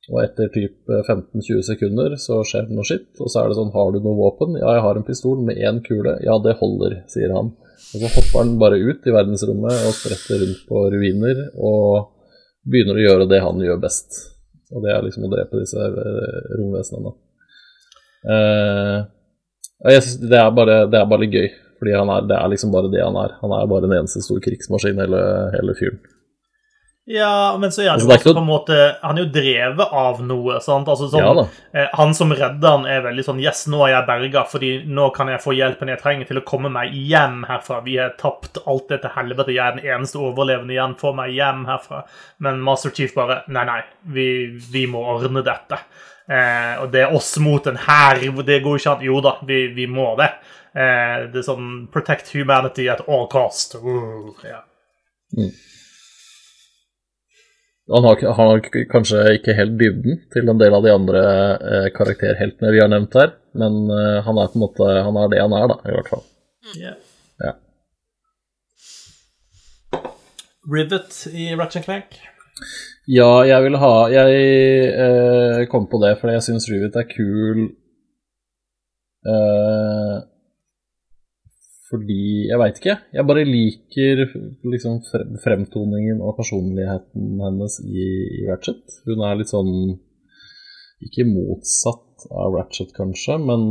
og etter typ 15-20 sekunder så skjer det noe skitt, og så er det sånn Har du noe våpen? Ja, jeg har en pistol med én kule. Ja, det holder, sier han. Og så hopper han bare ut i verdensrommet og spretter rundt på ruiner og begynner å gjøre det han gjør best. Og det er liksom å drepe disse eh, romvesenene. Eh, synes det, er bare, det er bare litt gøy, fordi er, det er liksom bare det han er. Han er bare en eneste stor krigsmaskin, hele, hele fyren. Ja, men så er han Altså, jo er noe- på en måte Han er jo drevet av noe. sant? Altså sånn, Ja eh, Han som redder han, er veldig sånn Yes, nå er jeg berga, fordi nå kan jeg få hjelpen jeg trenger til å komme meg hjem herfra. Vi har tapt alt dette helvete. Jeg er den eneste overlevende igjen. Få meg hjem herfra. Men Master Chief bare Nei, nei, vi, vi må ordne dette. Eh, og det er oss mot en hær. Det går ikke an. Jo da, vi, vi må det. Eh, det er sånn Protect humanity at all cost. Uh, ja. Han har, han har kanskje ikke helt dybden til en del av de andre eh, karakterheltene vi har nevnt her, men eh, han er på en måte Han er det han er, da, i hvert fall. Yeah. Ja. Rivet i Ratchet Clank. Ja, jeg vil ha Jeg eh, kom på det fordi jeg syns Rivet er kul eh, fordi Jeg veit ikke. Jeg bare liker liksom fremtoningen og personligheten hennes i, i Ratchet. Hun er litt sånn Ikke motsatt av Ratchet, kanskje, men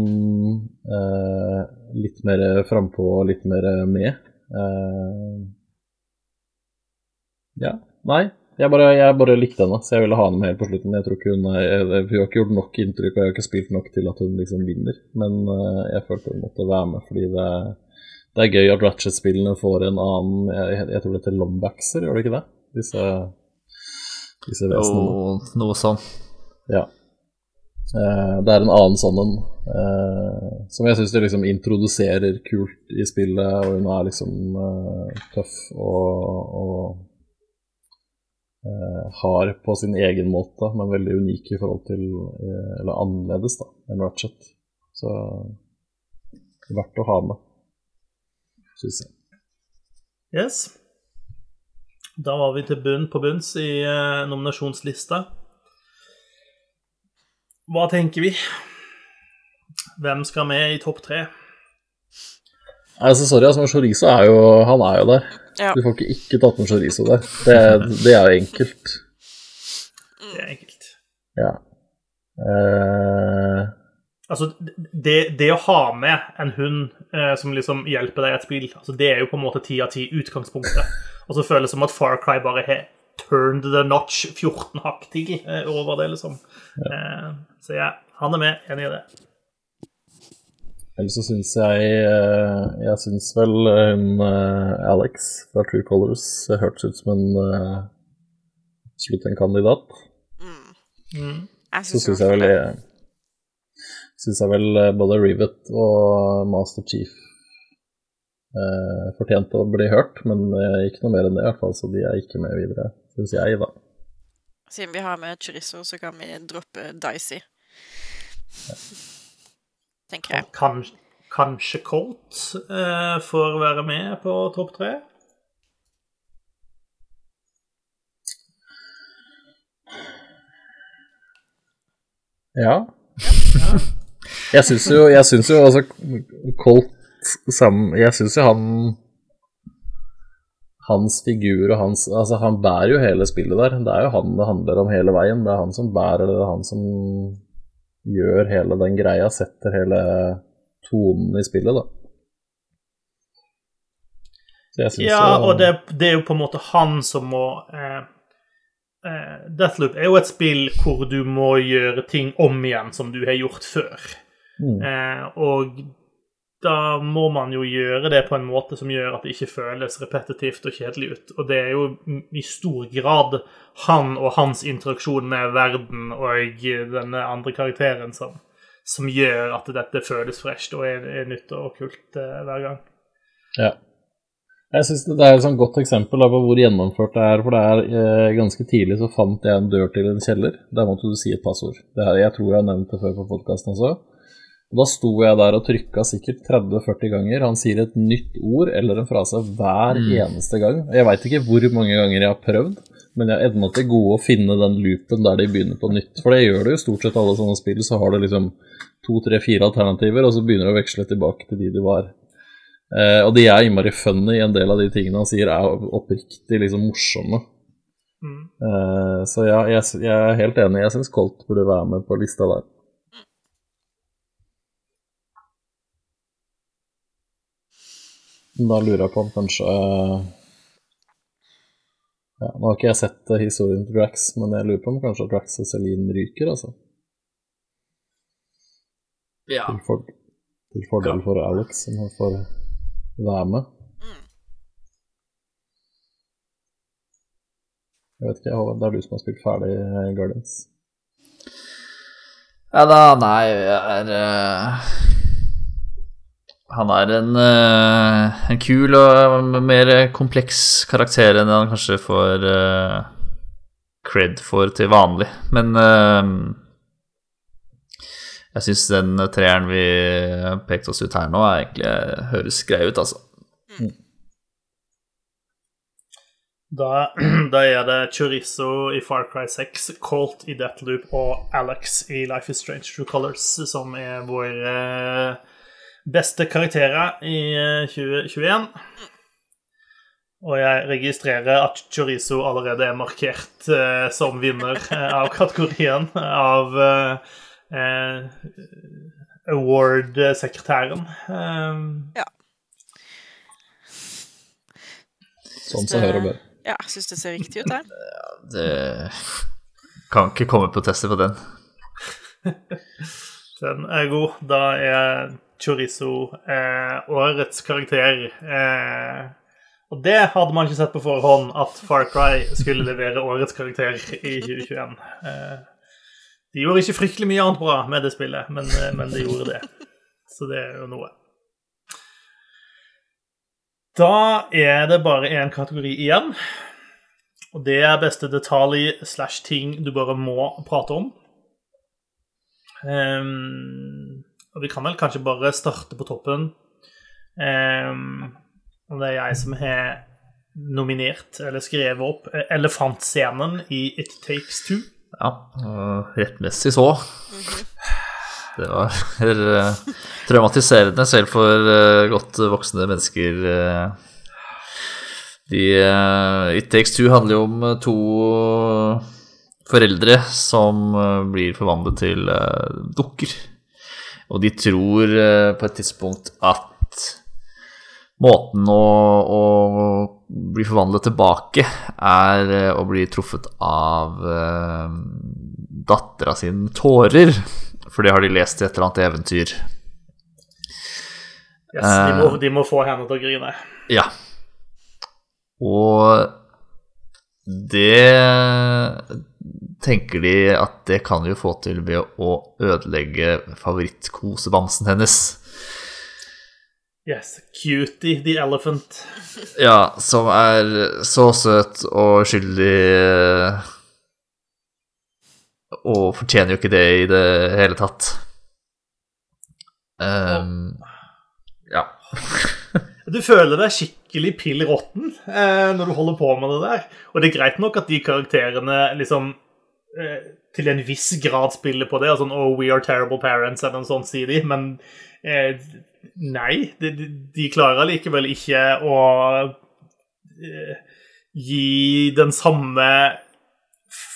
eh, litt mer frampå og litt mer med. Eh, ja. Nei. Jeg bare, jeg bare likte henne, så jeg ville ha henne med helt på slutten. Jeg tror ikke Hun er, jeg, hun har ikke gjort nok inntrykk, og jeg har ikke spilt nok til at hun liksom vinner. Men uh, jeg følte hun måtte være med, fordi det, det er gøy at Ratchet-spillene får en annen Jeg, jeg tror det heter Lombaxer, gjør det ikke det? Disse, disse vesenene. Oh, noe sånn. Ja. Eh, det er en annen sånn en eh, som jeg syns det liksom introduserer kult i spillet, og hun er liksom eh, tøff og, og eh, hard på sin egen måte, men veldig unik i forhold til Eller annerledes, da, enn Ratchet. Så verdt å ha med, syns jeg. Yes. Da var vi til bunn på bunns i eh, nominasjonslista. Hva tenker vi? Hvem skal med i topp tre? Altså, sorry, altså, Chorizo er jo Han er jo der. Ja. Du får ikke ikke tatt med Chorizo der. Det, det er jo enkelt. Det er enkelt. Ja. Eh, Altså, det, det å ha med en hund eh, som liksom hjelper deg i et spill, altså, det er jo på en måte ti av ti utgangspunktet. Og så føles det som at Far Cry bare har turned the notch 14 hakk til eh, over det, liksom. Eh, så ja, han er med. Enig i det. ellers så syns jeg eh, Jeg syns vel hun eh, Alex fra True Colors hørtes ut som en uh, slutt en kandidat. Mm. Så syns jeg vel det. Syns jeg vel eh, både Rivet og Master Chief eh, fortjente å bli hørt, men eh, ikke noe mer enn det, i hvert fall, så de er ikke med videre, syns jeg, da. Siden vi har med chorizo, så kan vi droppe Dicey. Tenker jeg. Kan, kanskje Colt eh, får være med på topp tre? Ja. Jeg syns jo, jeg syns jo altså Colt sammen Jeg syns jo han Hans figur og hans Altså, han bærer jo hele spillet der. Det er jo han det handler om hele veien. Det er han som bærer det, det er han som gjør hele den greia, setter hele tonen i spillet, da. Ja, og det, det er jo på en måte han som må eh, eh, Deathloop er jo et spill hvor du må gjøre ting om igjen som du har gjort før. Mm. Eh, og da må man jo gjøre det på en måte som gjør at det ikke føles repetitivt og kjedelig ut. Og det er jo i stor grad han og hans interaksjon med verden og denne andre karakteren som, som gjør at dette føles fresht og er, er nytt og kult eh, hver gang. Ja. Jeg synes Det det er et sånn godt eksempel på hvor gjennomført det er. For det er eh, ganske tidlig så fant jeg en dør til en kjeller. Der måtte du si et passord. Det her, jeg tror jeg har nevnt det før på podkasten også. Og Da sto jeg der og trykka sikkert 30-40 ganger. Han sier et nytt ord eller en frase hver eneste gang. Jeg veit ikke hvor mange ganger jeg har prøvd, men jeg er ennå til gode å finne den loopen der de begynner på nytt. For det gjør det jo stort sett alle sånne spill. Så har du liksom to, tre, fire alternativer, og så begynner du å veksle tilbake til de du var. Eh, og de er innmari funny. En del av de tingene han sier, er oppriktig liksom morsomme. Mm. Eh, så ja, jeg, jeg er helt enig. Jeg syns Colt burde være med på lista der. Da lurer jeg på om kanskje ja, Nå har ikke jeg sett eh, historien til Drax, men jeg lurer på om kanskje Drax og Celine ryker, altså. Ja. Til, for, til fordel for Alex, som han får være med. Jeg vet ikke, Håvard, det er du som har spilt ferdig eh, Guardians. Ja da, nei, jeg er eh, Han er en, eh, en kul og mer kompleks karakter enn han kanskje får uh, cred for til vanlig. Men uh, jeg syns den treeren vi pekte oss ut her nå, er egentlig høres grei ut, altså. Da, da er det Chorizo i Far Cry 6, Colt i Deathloop og Alex i Life is Strange True Colors som er vår, eh, Beste karakterer i eh, 2021. Og jeg registrerer at Chorizo allerede er markert eh, som vinner eh, av kategorien av eh, eh, award-sekretæren. Eh, Sånn som hører og bør. Ja, jeg syns det ser riktig ut, jeg. Det kan ikke komme protester på den. den er god. Da er Chorizo eh, årets karakter. Eh, og det hadde man ikke sett på forhånd, at Far Cry skulle levere årets karakter i 2021. Eh, de gjorde ikke fryktelig mye annet bra med det spillet, men, eh, men de gjorde det. Så det er jo noe. Da er det bare én kategori igjen. Og det er beste detalj slash ting du bare må prate om. Ehm, og vi kan vel kanskje bare starte på toppen. Um, det er jeg som har nominert, eller skrevet opp, eh, elefantscenen i It Takes Two. Ja, rettmessig så. Det var eh, traumatiserende selv for eh, godt voksne mennesker. De, It Takes Two handler jo om to foreldre som blir forvandlet til dukker. Og de tror eh, på et tidspunkt at måten å, å bli forvandlet tilbake er eh, å bli truffet av eh, dattera sine tårer. For det har de lest i et eller annet eventyr. Yes, de, må, de må få henne til å grine. Ja. Og det tenker de at det kan de jo få til ved å ødelegge favorittkosebamsen hennes. Yes, Cutie the Elephant. Ja, som er så søt og skyldig Og fortjener jo ikke det i det hele tatt. Um, ja. Du føler deg skikkelig pill råtten eh, når du holder på med det der. Og det er greit nok at de karakterene liksom eh, til en viss grad spiller på det. Og sånn, oh, we are terrible parents, eller noe sånt, sier de. Men eh, nei, de, de- de klarer likevel ikke å eh, gi den samme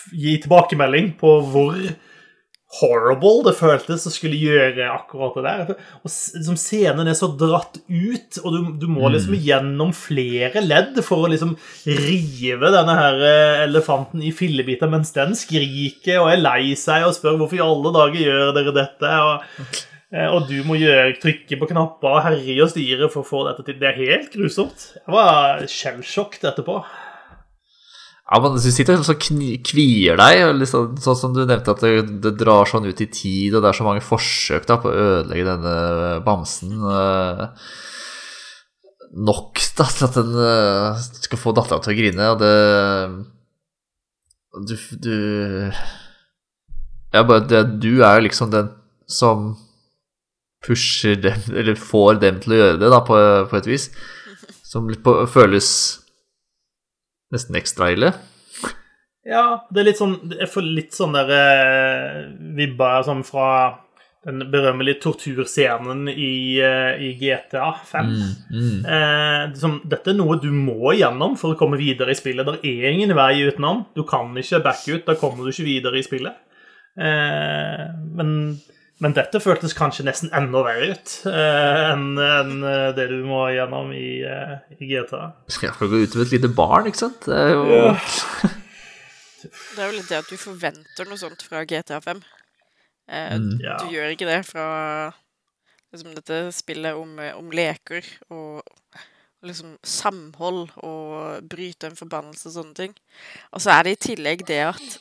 Gi tilbakemelding på hvor horrible det føltes å skulle gjøre akkurat det der. Og liksom, scenen er så dratt ut, og du, du må liksom gjennom flere ledd for å liksom rive denne her eh, elefanten i fillebiter mens den skriker og er lei seg og spør hvorfor i alle dager gjør dere dette. og eh, og du må gjøre, trykke på knapper og herje og styre for å få dette til. Det er helt grusomt. Jeg var skjellsjokket etterpå. Ja, men Du sitter og kvier deg, liksom, sånn som du nevnte at det, det drar sånn ut i tid, og det er så mange forsøk da på å ødelegge denne bamsen. eh, nok da, til at den eh, skal få dattera til å grine, og det Du, du Ja, bare det, du er jo liksom den som pusher dem, eller får dem til å gjøre det, da, på, på et vis. Som på, føles nesten ekstra ille. Ja, det er litt sånn Jeg får litt sånn der eh, vibber sånn fra den berømmelige torturscenen i, eh, i GTA 5. Mm. Eh, liksom, dette er noe du må gjennom for å komme videre i spillet. Det er ingen vei utenom. Du kan ikke backe ut. Da kommer du ikke videre i spillet. Eh, men, men dette føltes kanskje nesten enda verre ut eh, enn en eh, det du må gjennom i, eh, i GTA. Ja, for å gå ut med et lite barn, ikke sant? Det er jo Det er jo litt det at du forventer noe sånt fra GTA 5. Eh, Mm. Ja. Du gjør ikke det fra liksom, dette spillet om, om leker og liksom samhold og bryte en forbannelse og sånne ting. Og så er det i tillegg det at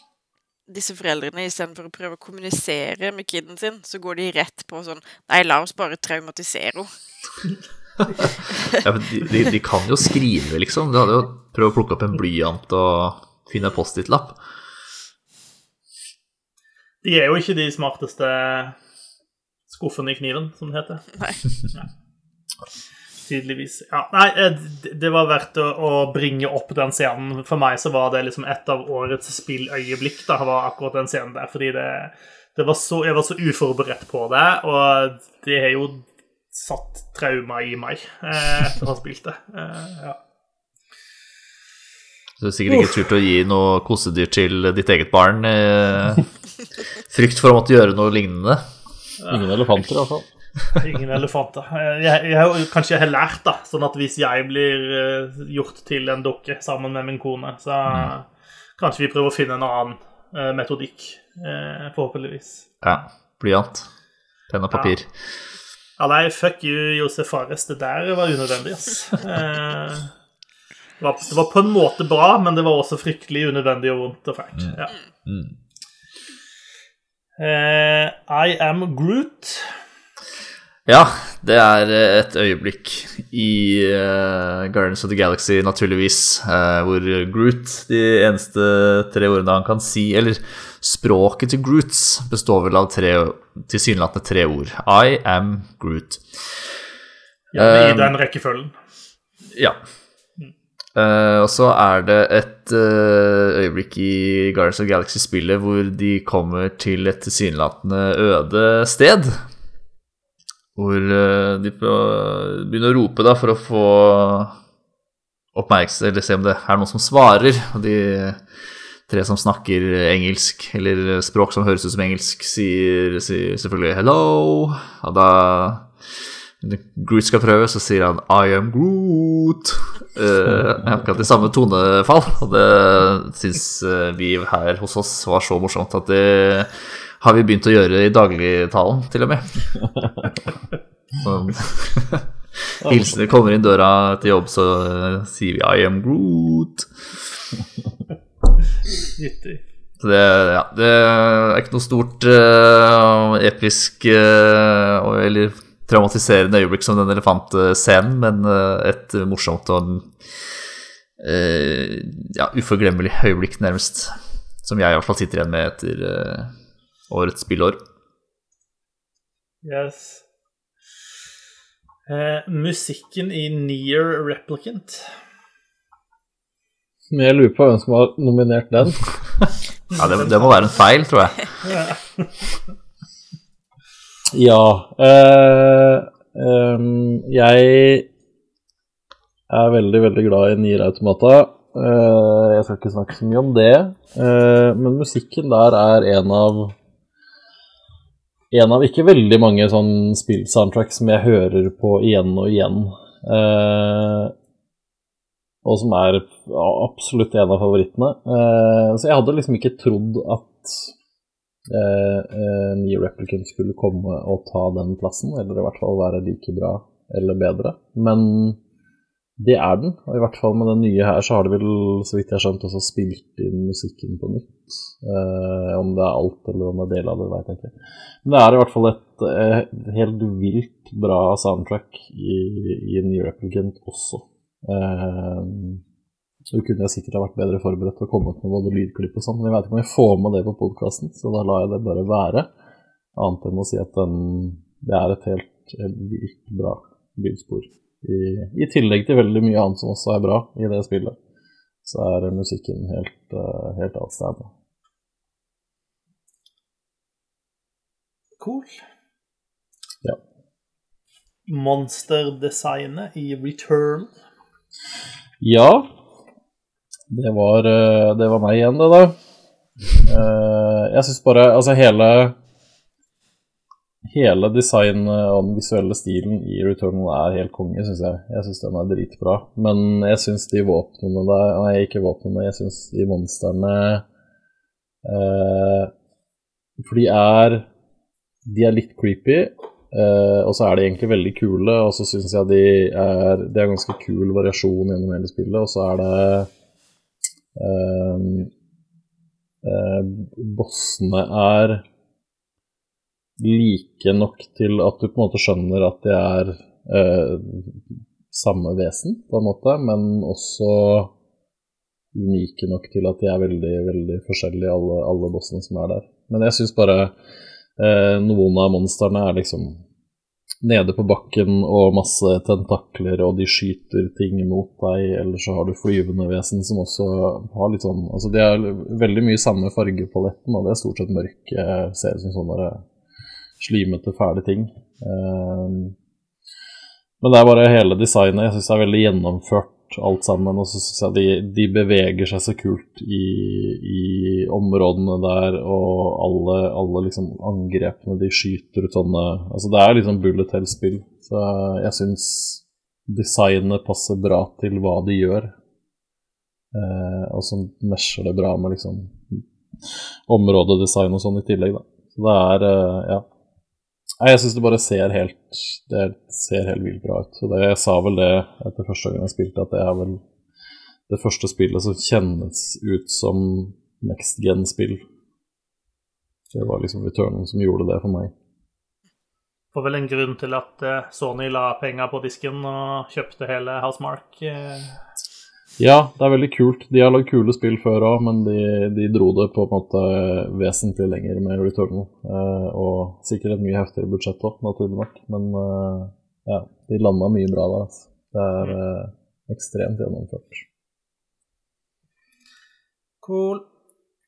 disse foreldrene istedenfor å prøve å kommunisere med kiden sin, så går de rett på sånn Nei, la oss bare traumatisere henne. ja, men de, de, de kan jo skrive, liksom. Du hadde jo prøvd å plukke opp en blyant og finne en Post-It-lapp. De er jo ikke de smarteste skuffene i kniven, som det heter. Nei. Tydeligvis. Ja, nei, eh, det- var verdt å, bringe opp den scenen. For meg så var det liksom et av årets spilløyeblikk, da, var akkurat den scenen der. Fordi det, det var så, jeg var så uforberedt på det, og det har jo satt trauma i meg eh, etter å ha spilt det. Eh, ja. Du har sikkert ikke turt å gi noe kosedyr til ditt eget barn. Eh, frykt for å måtte gjøre noe lignende. Ingen elefanter, i hvert fall. Ingen elefanter. Jeg, jeg, kanskje jeg har lært, da, sånn at hvis jeg blir eh, gjort til en dukke sammen med min kone, så kanskje vi prøver å finne en annen eh, metodikk, eh, forhåpentligvis. Ja, Blyant. Penn og papir. Ja, nei, fuck you, Josef Fares. Det der var unødvendig, ass. Det, var, det var på en måte bra, men det var også fryktelig unødvendig og vondt og fælt. Ja. Mm. Uh, I am Groot. Ja, det er et øyeblikk i uh, Guardians of the Galaxy, naturligvis, uh, hvor Groot, de eneste tre ordene han kan si Eller språket til Groots består vel av tre, tilsynelatende tre ord. I am Groot. Ja, I Um, den rekkefølgen. Ja. Uh, og så er det et uh, øyeblikk i Guardians of the Galaxy-spillet hvor de kommer til et tilsynelatende øde sted. Hvor eh, de begynner å rope da for å få oppmerksomhet, eller se om det er noen som svarer. Og de tre som snakker engelsk, eller språk som høres ut som engelsk, sier, sier selvfølgelig 'hello'. Og da Groot skal prøve, så sier han 'I am Groot'. Uh, akkurat i samme tonefall. Og det syns eh, vi her hos oss var så morsomt at det har vi begynt å gjøre i dagligtalen, til og med. Sånn. Hilsener kommer inn døra til jobb, så eh, sier vi 'I am Groot'. Nyttig. Så det, ja, det er ikke noe stort uh, episk uh, eller traumatiserende øyeblikk som den elefantscenen, men uh, et morsomt og eh, ja, uforglemmelig øyeblikk, nærmest. Som jeg i hvert fall sitter igjen med etter årets spillår. Yes. Eh, musikken i Near Replicant. Jeg lurer på hvem som har nominert den. Ja, det, det må være en feil, tror jeg. Ja eh, eh, Jeg er veldig, veldig glad i Nier Automata. Eh, jeg skal ikke snakke så mye om det. Eh, men musikken der er en av En av ikke veldig mange sånn spill-soundtrack som jeg hører på igjen og igjen. Eh, og som er ja, absolutt en av favorittene. Eh, så jeg hadde liksom ikke trodd at eh, eh, New Replicant skulle komme og ta den plassen, eller i hvert fall være like bra eller bedre. Men det er den, og i hvert fall med den nye her så har de vel, så vidt jeg har skjønt, også spilt inn musikken på nytt. Eh, om det er alt eller om det er del av det, vet jeg ikke. Men det er i hvert fall et eh, helt vilt bra soundtrack i, i New Replicant også. Eh, så kunne jeg sikkert ha vært bedre forberedt til å komme opp med både lydklipp og sånn, men jeg vet ikke om jeg får med det på podkasten, så da lar jeg det bare være. Annet enn å si at den, det er et helt, helt vilt bra lydspor. I, I tillegg til veldig mye annet som også er bra i det spillet, så er musikken helt, uh, helt outstanding. Cool. Ja. Monsterdesignet i Return. Ja, det var, eh, det var meg igjen, det da. Eh, Jeg syns bare Altså, hele Hele designet og den visuelle stilen i Returnal er helt konge, syns jeg. Jeg syns den er dritbra. Men jeg syns de våpnene der Nei, ikke våpnene, jeg syns de monstrene eh, For de er De er litt creepy. Eh, og så er de egentlig veldig kule, og så syns jeg de er Det er ganske kul variasjon gjennom hele spillet, og så er det eh, eh, Bossene er like nok til at du på en måte skjønner at de er eh, samme vesen, på en måte, men også unike nok til at de er veldig, veldig forskjellige, alle, alle bossene som er der. Men jeg syns bare eh, noen av monstrene er liksom nede på bakken og masse tentakler, og de skyter ting mot deg, eller så har du flyvende vesen som også har litt sånn Altså, de har veldig mye samme fargepaletten, og det er stort sett mørke, ser ut som sånne slimete, fæle ting. Eh, Men det er bare hele designet. Jeg syns det er veldig gjennomført alt sammen. Og så syns jeg de, de, beveger seg så kult i, i områdene der, og alle, alle liksom angrepene de skyter ut sånne Altså det er liksom bullet hell-spill. Så jeg syns designet passer bra til hva de gjør. Eh, og så mesjer det bra med liksom områdedesign og sånn i tillegg, da. Så det er eh, Ja. Nei, jeg syns det bare ser helt Det ser helt vilt bra ut. Så det, jeg sa vel det etter første gang jeg spilte, at det er vel det første spillet som kjennes ut som next gen-spill. Det var liksom Returnen som gjorde det for meg. Var vel en grunn til at eh, Sony la penger på disken og kjøpte hele Housemark. Ja, det er veldig kult. De har lagd kule spill før òg, men de, de, dro det på en måte vesentlig lenger med Returnal. Eh, og sikkert et mye heftigere budsjett òg, naturlig nok. Men eh, ja, de landa mye bra der. Altså. Det er eh, ekstremt gjennomført. Cool.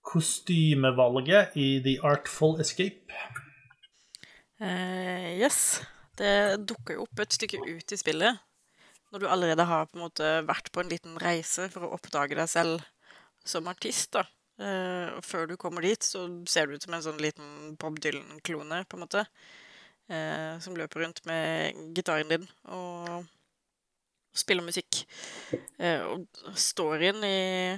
Kostymevalget i The Artful Escape. Uh, yes. Det dukker jo opp et stykke ut i spillet når du allerede har på en måte vært på en liten reise for å oppdage deg selv som artist, da. Uh, og før du kommer dit, så ser du ut som en sånn liten Bob Dylan-klone, på en måte. Uh, som løper rundt med gitaren din og spiller musikk. Uh, og storyen i,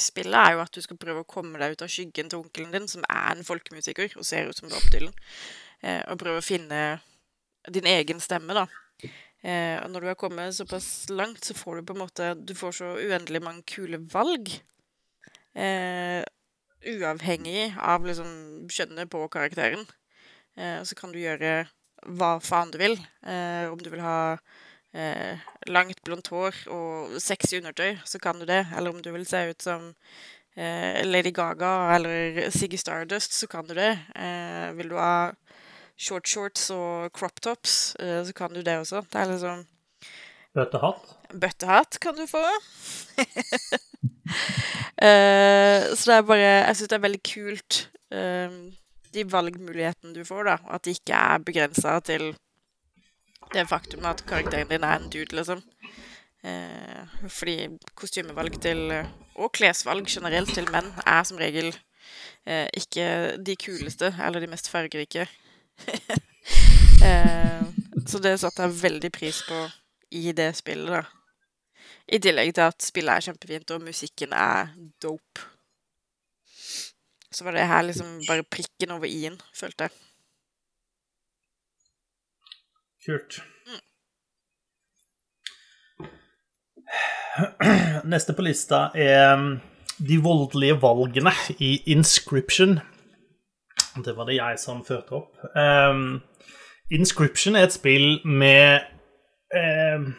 spillet er jo at du skal prøve å komme deg ut av skyggen til onkelen din, som er en folkemusiker og ser ut som Bob Dylan, og prøve å finne din egen stemme, da. Eh, og når du har kommet såpass langt, så får du på en måte Du får så uendelig mange kule valg. Eh, uavhengig av liksom kjønnet på karakteren. Eh, så kan du gjøre hva faen du vil. Eh, om du vil ha eh, langt, blondt hår og sexy undertøy, så kan du det. Eller om du vil se ut som eh, Lady Gaga eller Siggy Stardust, så kan du det. vil du ha short shorts og crop tops, eh, så kan du det også. Det er liksom Bøttehatt? Bøttehatt kan du få. uh, så det er bare Jeg syns det er veldig kult, uh, de valgmulighetene du får, da. At de ikke er begrensa til det faktum at karakteren din er en dude, liksom. Fordi kostymevalg til Og klesvalg generelt til menn er som regel ikke de kuleste eller de mest fargerike. eh, så det satte jeg veldig pris på i det spillet, da. I tillegg til at spillet er kjempefint, og musikken er dope. Så var det her liksom bare prikken over i-en, følte jeg. Kult. Mm. Neste på lista er um, de voldelige valgene i Inscription. Det var det jeg som førte opp. Um, Inscription er et spill med um,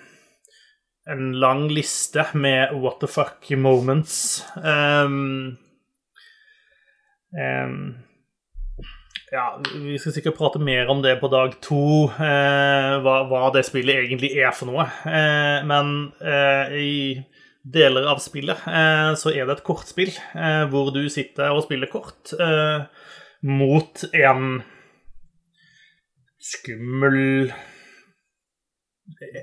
en lang liste med what the fuck moments. Um, ja, vi skal sikkert prate mer om det på dag to, eh, hva, hva, det spillet egentlig er for noe. Eh, men eh, i deler av spillet så er det et kortspill hvor du sitter og spiller kort. Mot en skummel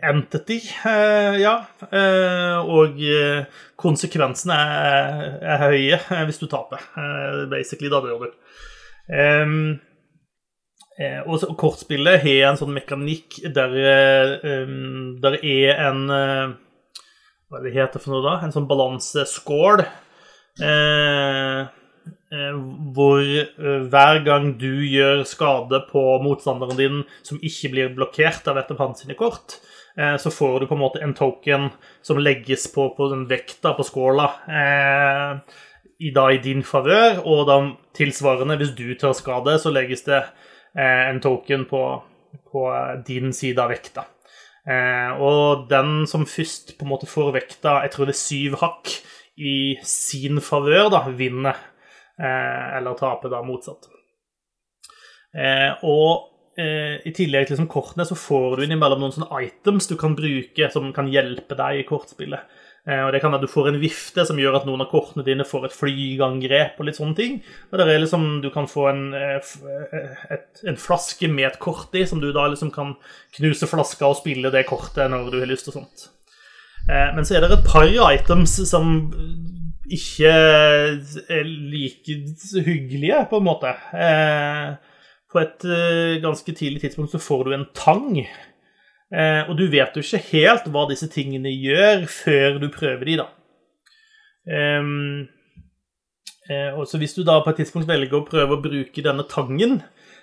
entity, eh, ja. Eh, og eh, konsekvensene er, høye hvis du taper. basically, da. Um, og kortspillet har en sånn mekanikk der, der er en Hva er det heter for noe da? En sånn balanseskål. Uh, hvor eh, hver gang du gjør skade på motstanderen din som ikke blir blokkert av et av hans sine kort, eh, så får du på en måte en token som legges på, på den vekta på skåla i, da, i din favør, og da tilsvarende, hvis du tar skade, så legges det en token på, på din side av vekta. og den som først på en måte får vekta, jeg tror det er syv hakk, i sin favør, da, vinner. Eh, eller tape da motsatt. Eh, og eh, i tillegg til liksom kortene, så får du innimellom noen sånne items du kan bruke som kan hjelpe deg i kortspillet. Og det kan være Du får en vifte som gjør at noen av kortene dine får et flygangrep. og litt sånne ting. Og det er liksom, Du kan få en, et, en flaske med et kort i, som du da liksom kan knuse flaska og spille det kortet når du har lyst. og sånt. Men så er det et par items som ikke like hyggelige, på en måte. På et ganske tidlig tidspunkt så får du en tang Eh, og du vet jo ikke helt hva disse tingene gjør før du prøver de, da. Eh, og så hvis du da på et tidspunkt velger å prøve å bruke denne tangen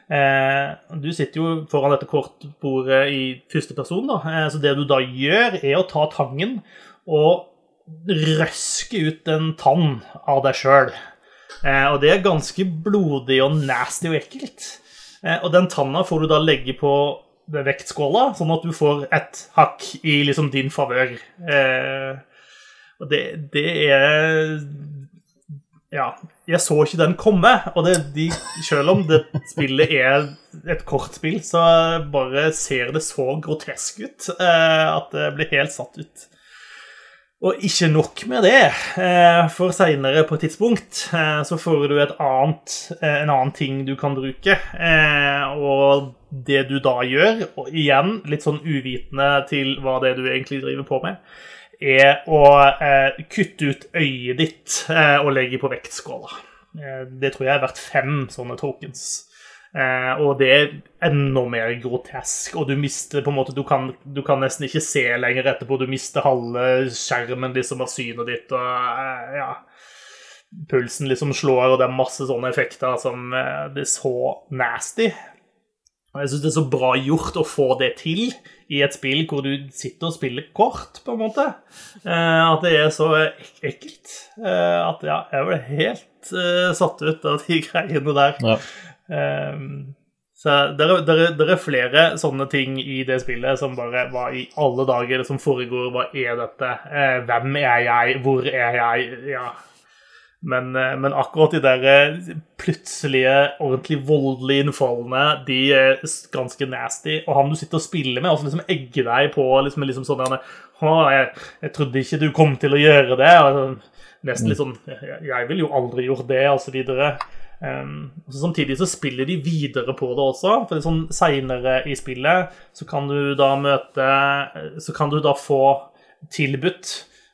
eh, Du sitter jo foran dette kortbordet i første person, da. Eh, så det du da gjør, er å ta tangen og røske ut en tann av deg sjøl. Eh, og det er ganske blodig og nasty og ekkelt. Eh, og den tanna får du da legge på vektskåla, sånn at du får et hakk i liksom din favør. Eh, og det, det, er Ja, jeg så ikke den komme. Og det, de, selv om det spillet er et kortspill, så bare ser det så grotesk ut eh, at det blir helt satt ut. Og ikke nok med det, eh, for seinere på et tidspunkt eh, så får du annet, eh, en annen ting du kan bruke. Og det du da gjør, og igjen litt sånn uvitende til hva det er du egentlig driver på med, er å kutte ut øyet ditt og legge på vektskåla. Det tror jeg er verdt fem sånne tokens. Eh, og det er enda mer grotesk, og du mister på en måte Du kan, du kan nesten ikke se lenger etterpå. Du mister halve skjermen liksom av synet ditt, og eh, ja Pulsen liksom slår, og det er masse sånne effekter som eh, Det er så nasty. Og jeg syns det er så bra gjort å få det til i et spill hvor du sitter og spiller kort, på en måte. Eh, at det er så ek ekkelt. Eh, at ja, jeg ble helt eh, satt ut av de greiene der. Ja. Um, så det er, det, er, er, flere sånne ting i det spillet som bare Hva i alle dager som foregår? Hva er dette? Eh, hvem er jeg? Hvor er jeg? Ja. Men, eh, men akkurat de der eh, plutselige, ordentlig voldelige innfallene, de er ganske nasty. Og han du sitter og spiller med, altså liksom egger deg på liksom, liksom sånn jeg, jeg, trodde ikke du kom til å gjøre det. Og nesten litt sånn jeg ville jo aldri gjort det, og så videre. Um, samtidig så spiller de videre på det også. for sånn Seinere i spillet så kan du da møte Så kan du da få tilbudt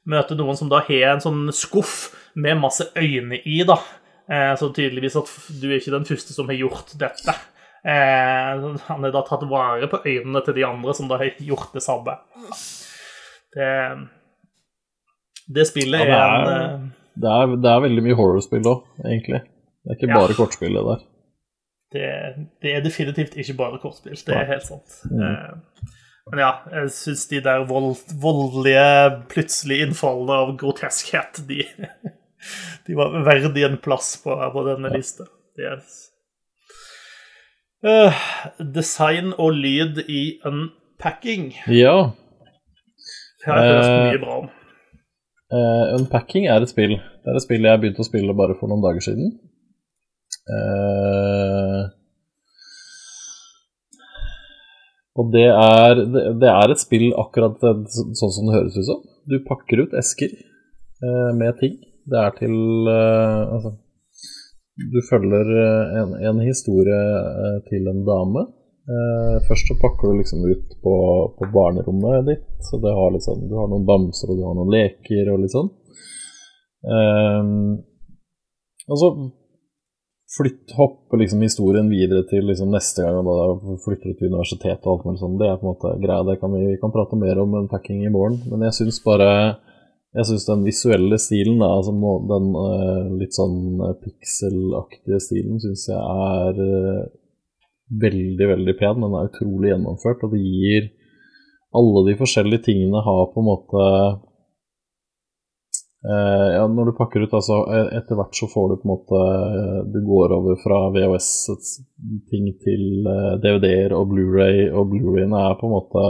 møte noen som da har en sånn skuff med masse øyne i, da. Uh, så tydeligvis at du er ikke den første som har gjort dette. Uh, han har da tatt vare på øynene til de andre som da har gjort det samme. Det, det spillet ja, det er, en uh, det er, det er veldig mye horrorspill òg, egentlig. Det er ikke bare ja. kortspill, det der. Det, det, er definitivt ikke bare kortspill. Det er helt sant. Mm. Eh, men ja, jeg syns de der vold, voldelige, plutselige innfallene av groteskhet, de, de var verdig en plass på, på denne ja. lista. Yes. Uh, design og lyd i unpacking. Ja. Det har jeg hørt uh, mye bra om. Uh, unpacking er et spill. Det er et spill jeg begynte å spille bare for noen dager siden. Uh, og det er, det er, et spill akkurat sånn som det høres ut som. Du pakker ut esker uh, med ting. Det er til uh, Altså Du følger en, en historie til en dame. først så pakker du liksom ut på, på barnerommet ditt. Så har sånn, du har noen bamser og du har noen leker og litt sånn. og så flytt, hoppe liksom historien videre til liksom neste gang, og da flytter du til universitetet og alt mulig sånt. Det er på en måte greia. Det kan vi, vi kan prate mer om en packing i morgen. Men jeg syns bare jeg syns den visuelle stilen, altså den uh, litt sånn uh, pikselaktige stilen, syns jeg er uh, veldig, veldig pen. Den er utrolig gjennomført, og det gir alle de forskjellige tingene har på en måte ja, når du pakker ut, altså etter hvert så får du på en måte uh, Du går over fra VHS-ting til eh, DVD-er og Blu-ray, og Blu-rayene er på en måte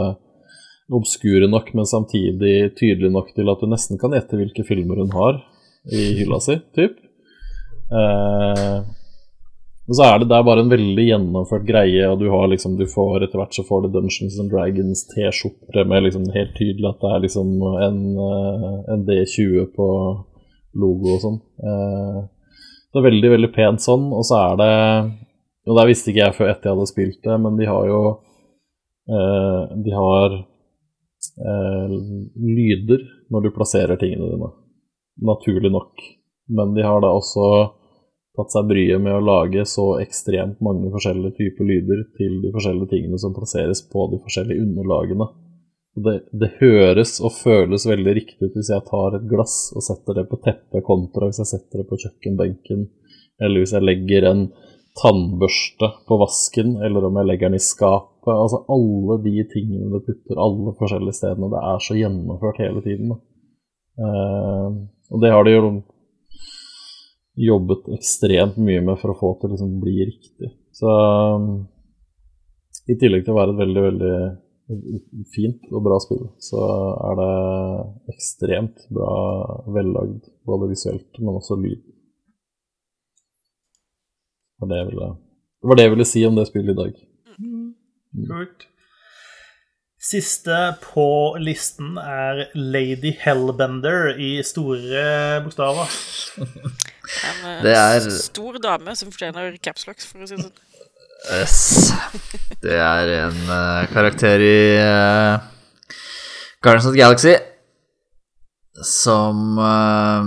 obskure nok, men samtidig tydelige nok til at du nesten kan gjette hvilke filmer hun har i hylla si, typ. Og så er det, det er bare en veldig gjennomført greie, og du har liksom, du får etter hvert så får du Dungeons and Dragons T-skjorte med liksom helt tydelig at det er liksom en, eh, en D20 på logo og sånn. Eh, det er veldig, veldig pent sånn, og så er det Og det visste ikke jeg før etter jeg hadde spilt det, men de har jo eh, De har eh, lyder når du plasserer tingene dine. Naturlig nok. Men de har da også tatt seg bryet med å lage så ekstremt mange forskjellige typer lyder til de forskjellige tingene som plasseres på de forskjellige underlagene. Det, det, høres og føles veldig riktig ut hvis jeg tar et glass og setter det på teppet, kontra hvis jeg setter det på kjøkkenbenken, eller hvis jeg legger en tannbørste på vasken, eller om jeg legger den i skapet. Altså alle de tingene du putter alle forskjellige stedene. Det er så gjennomført hele tiden. Uh, og det har de jo jobbet ekstremt mye med for å få til å liksom bli riktig. Så um, i tillegg til å være et veldig, veldig fint og bra spill, så er det ekstremt bra vellagd, både visuelt, men også lyd. Det var det jeg ville, det var det jeg ville si om det spillet i dag. Mm. Kult. Siste på listen er Lady Hellbender i store bokstaver. En det er stor dame som fortjener capslocks, for å si det sånn. Yes. Det er en uh, karakter i uh, Guardians of the Galaxy som uh,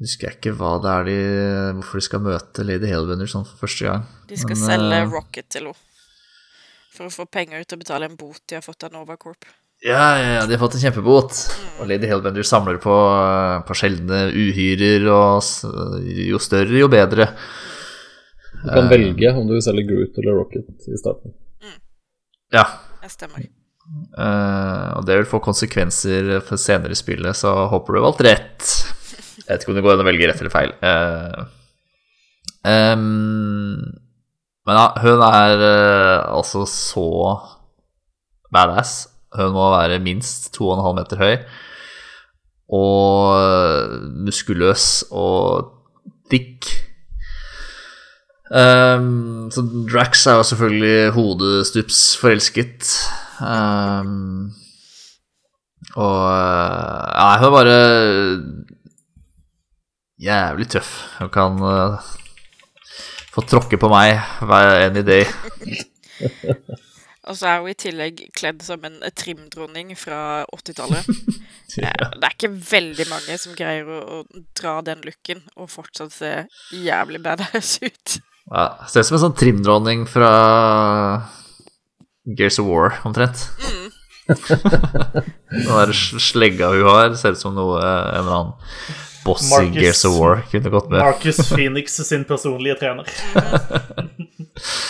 Husker jeg ikke hva det er de Hvorfor de skal møte Lady Hellbender sånn for første gang. De skal Men, selge Rocket til henne for å få penger til å betale en bot de har fått av Nova Corp. Ja, ja, ja, de har fått en kjempebot. Og Lady Hellbender samler på, på sjeldne uhyrer, og jo større, jo bedre. Du kan uh, velge om du vil selge Groot eller Rocket i starten. Mm. Ja. Det stemmer. Uh, og det vil få konsekvenser for senere i spillet, så håper du valgte rett. Jeg vet ikke om det går an å velge rett eller feil. Uh, um, men ja, hun er altså så badass hun må være minst 2,5 meter høy. Og muskuløs og dick. Um, så Drax er jo selvfølgelig hodestups forelsket. Um, og Ja, hun er bare jævlig tøff. Hun kan uh, få tråkke på meg hver any day. Og så er hun i tillegg kledd som en trimdronning fra 80-tallet. ja. Det er ikke veldig mange som greier å, å, dra den looken og fortsatt se jævlig badass ut. Ja, Ser ut som en sånn trimdronning fra Gears of War, omtrent. Mm. den der slegga hun har, ser ut som noe en eller annen boss Marcus, i Gears of War kunne gått med. Marcus Phoenix sin personlige trener.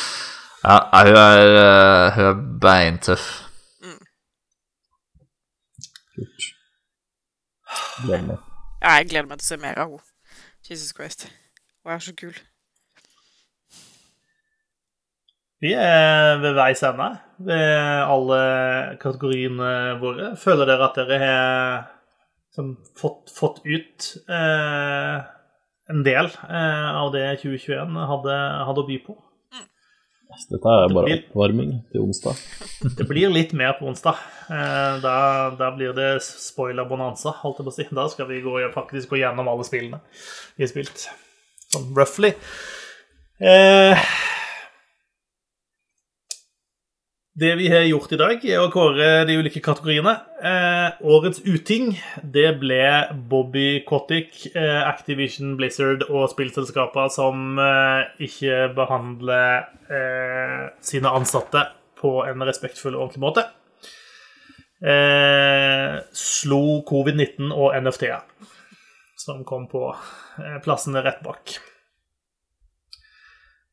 Ja, hun er, eh, hun er beintøff. Mm. Gleder meg. Ja, jeg gleder meg til å se mer av henne. Jesus Christ. Hun er så kul. Vi er ved veis ende ved alle kategoriene våre. Føler dere at dere har som, fått, fått, ut eh, en del eh, av det 2021 hadde, hadde å by på? Dette er bare blir, oppvarming til onsdag. Det blir litt mer på onsdag. Eh, da, da blir det spoiler-bonanza, holdt jeg på å si. Da skal vi gå, faktisk gå gjennom alle spillene vi har spilt. Sånn roughly. Eh, det vi har gjort i dag, er å kåre de ulike kategoriene. Eh, årets uting det ble Bobby Kotick, eh, Activision, Blizzard og spillselskaper som eh, ikke behandler eh, sine ansatte på en respektfull og ordentlig måte. Eh, slo covid-19 og NFT-er, som kom på eh, plassene rett bak.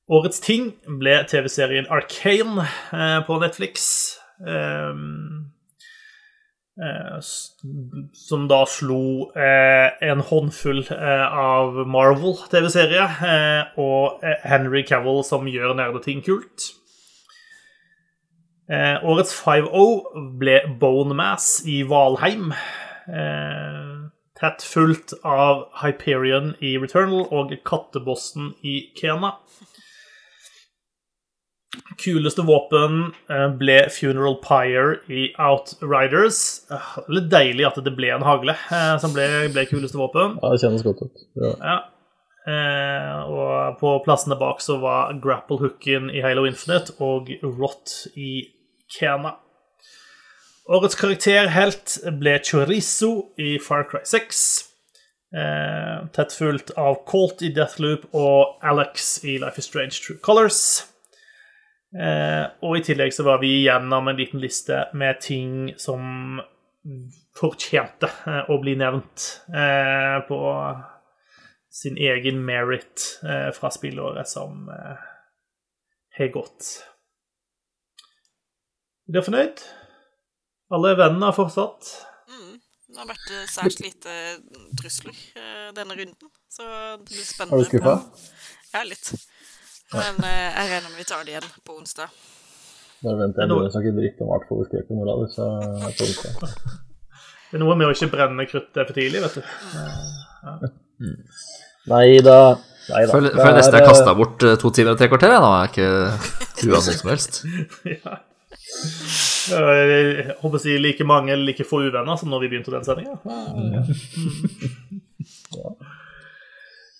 Årets ting ble TV-serien Arcane eh, på Netflix. Ehm, eh, som da slo eh, en håndfull eh, av Marvel-TV-serier, eh, og eh, Henry Cavill som gjør nerdeting kult. årets 5-0 ble Bone Mass i Valheim. tett fulgt av Hyperion i Returnal og kattebossen i Kena. Kuleste våpen eh, ble Funeral Pyre i Outriders. Eh, Litt deilig at det ble en hagle eh, som ble, ble kuleste våpen. Ja, det kjennes godt ut. Ja. Ja. Eh, og på plassene bak så var grapple hooken i Halo Infinite og Rot i Kena. Årets karakterhelt ble Chorizo i Far Cry 6. Eh, tett fulgt av Colt i Deathloop og Alex i Life is Strange True Colors. Eh, og i tillegg så var vi gjennom en liten liste med ting som fortjente eh, å bli nevnt eh, på sin egen merit eh, fra spillåret som eh, har gått. Er dere fornøyd? Alle vennene har fortsatt? Mm. Det har vært særs lite trusler eh, denne runden, så det blir Er Har du skuffa? Ja, litt. Men eh, jeg regner med vi tar det igjen på onsdag. Bare vent, jeg begynner å snakke dritt om hvert fall vi skrev på så får. Det er noe med å ikke brenne kruttet for tidlig, vet du. Nei da. Nei da. Føler Det føler nesten jeg kasta bort eh, to timer og tre kvarter. jeg, Nå jeg ikke trua noe som helst. ja. Jeg håper å si like mange eller like få uvenner som når vi begynte den sendinga.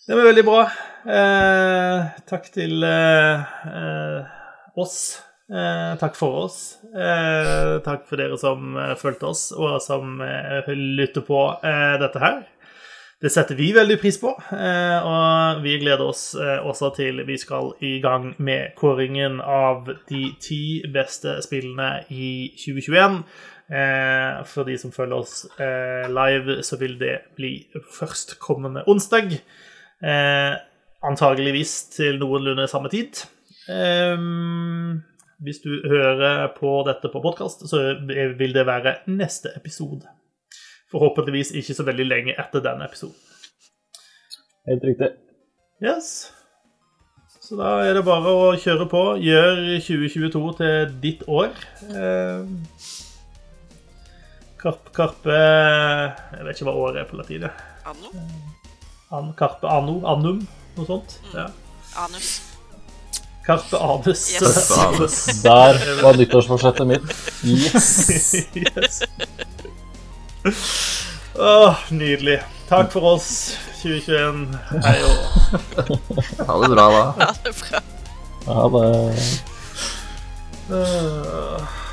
Det var veldig bra. Eh, takk til eh, eh, oss. Eh, takk for oss. Eh, takk for dere som eh, fulgte oss, og som lytter på dette her. Det setter vi veldig pris på, og vi gleder oss også til vi skal i gang med kåringen av de ti beste spillene i 2021. Eh, For de som følger oss live, så vil det bli førstkommende onsdag. Antageligvis til noenlunde samme tid. Um, Hvis du hører på dette på podkast, så vil det være neste episode. Forhåpentligvis ikke så veldig lenge etter den episoden. Helt riktig. Yes. Så da er det bare å kjøre på. Gjør 2022 til ditt år. Eh, Karpe, Karpe Jeg vet ikke hva året er på latin. Anno? An, karpe anno, annum, noe sånt. Ja. Anus. Karpe anus. Yes. Anus. Der var nyttårsforsettet mitt. Yes. yes. Åh, nydelig. Takk for oss, 2021. Hei og Ha det bra, da. Ha det bra. Ha det Øh.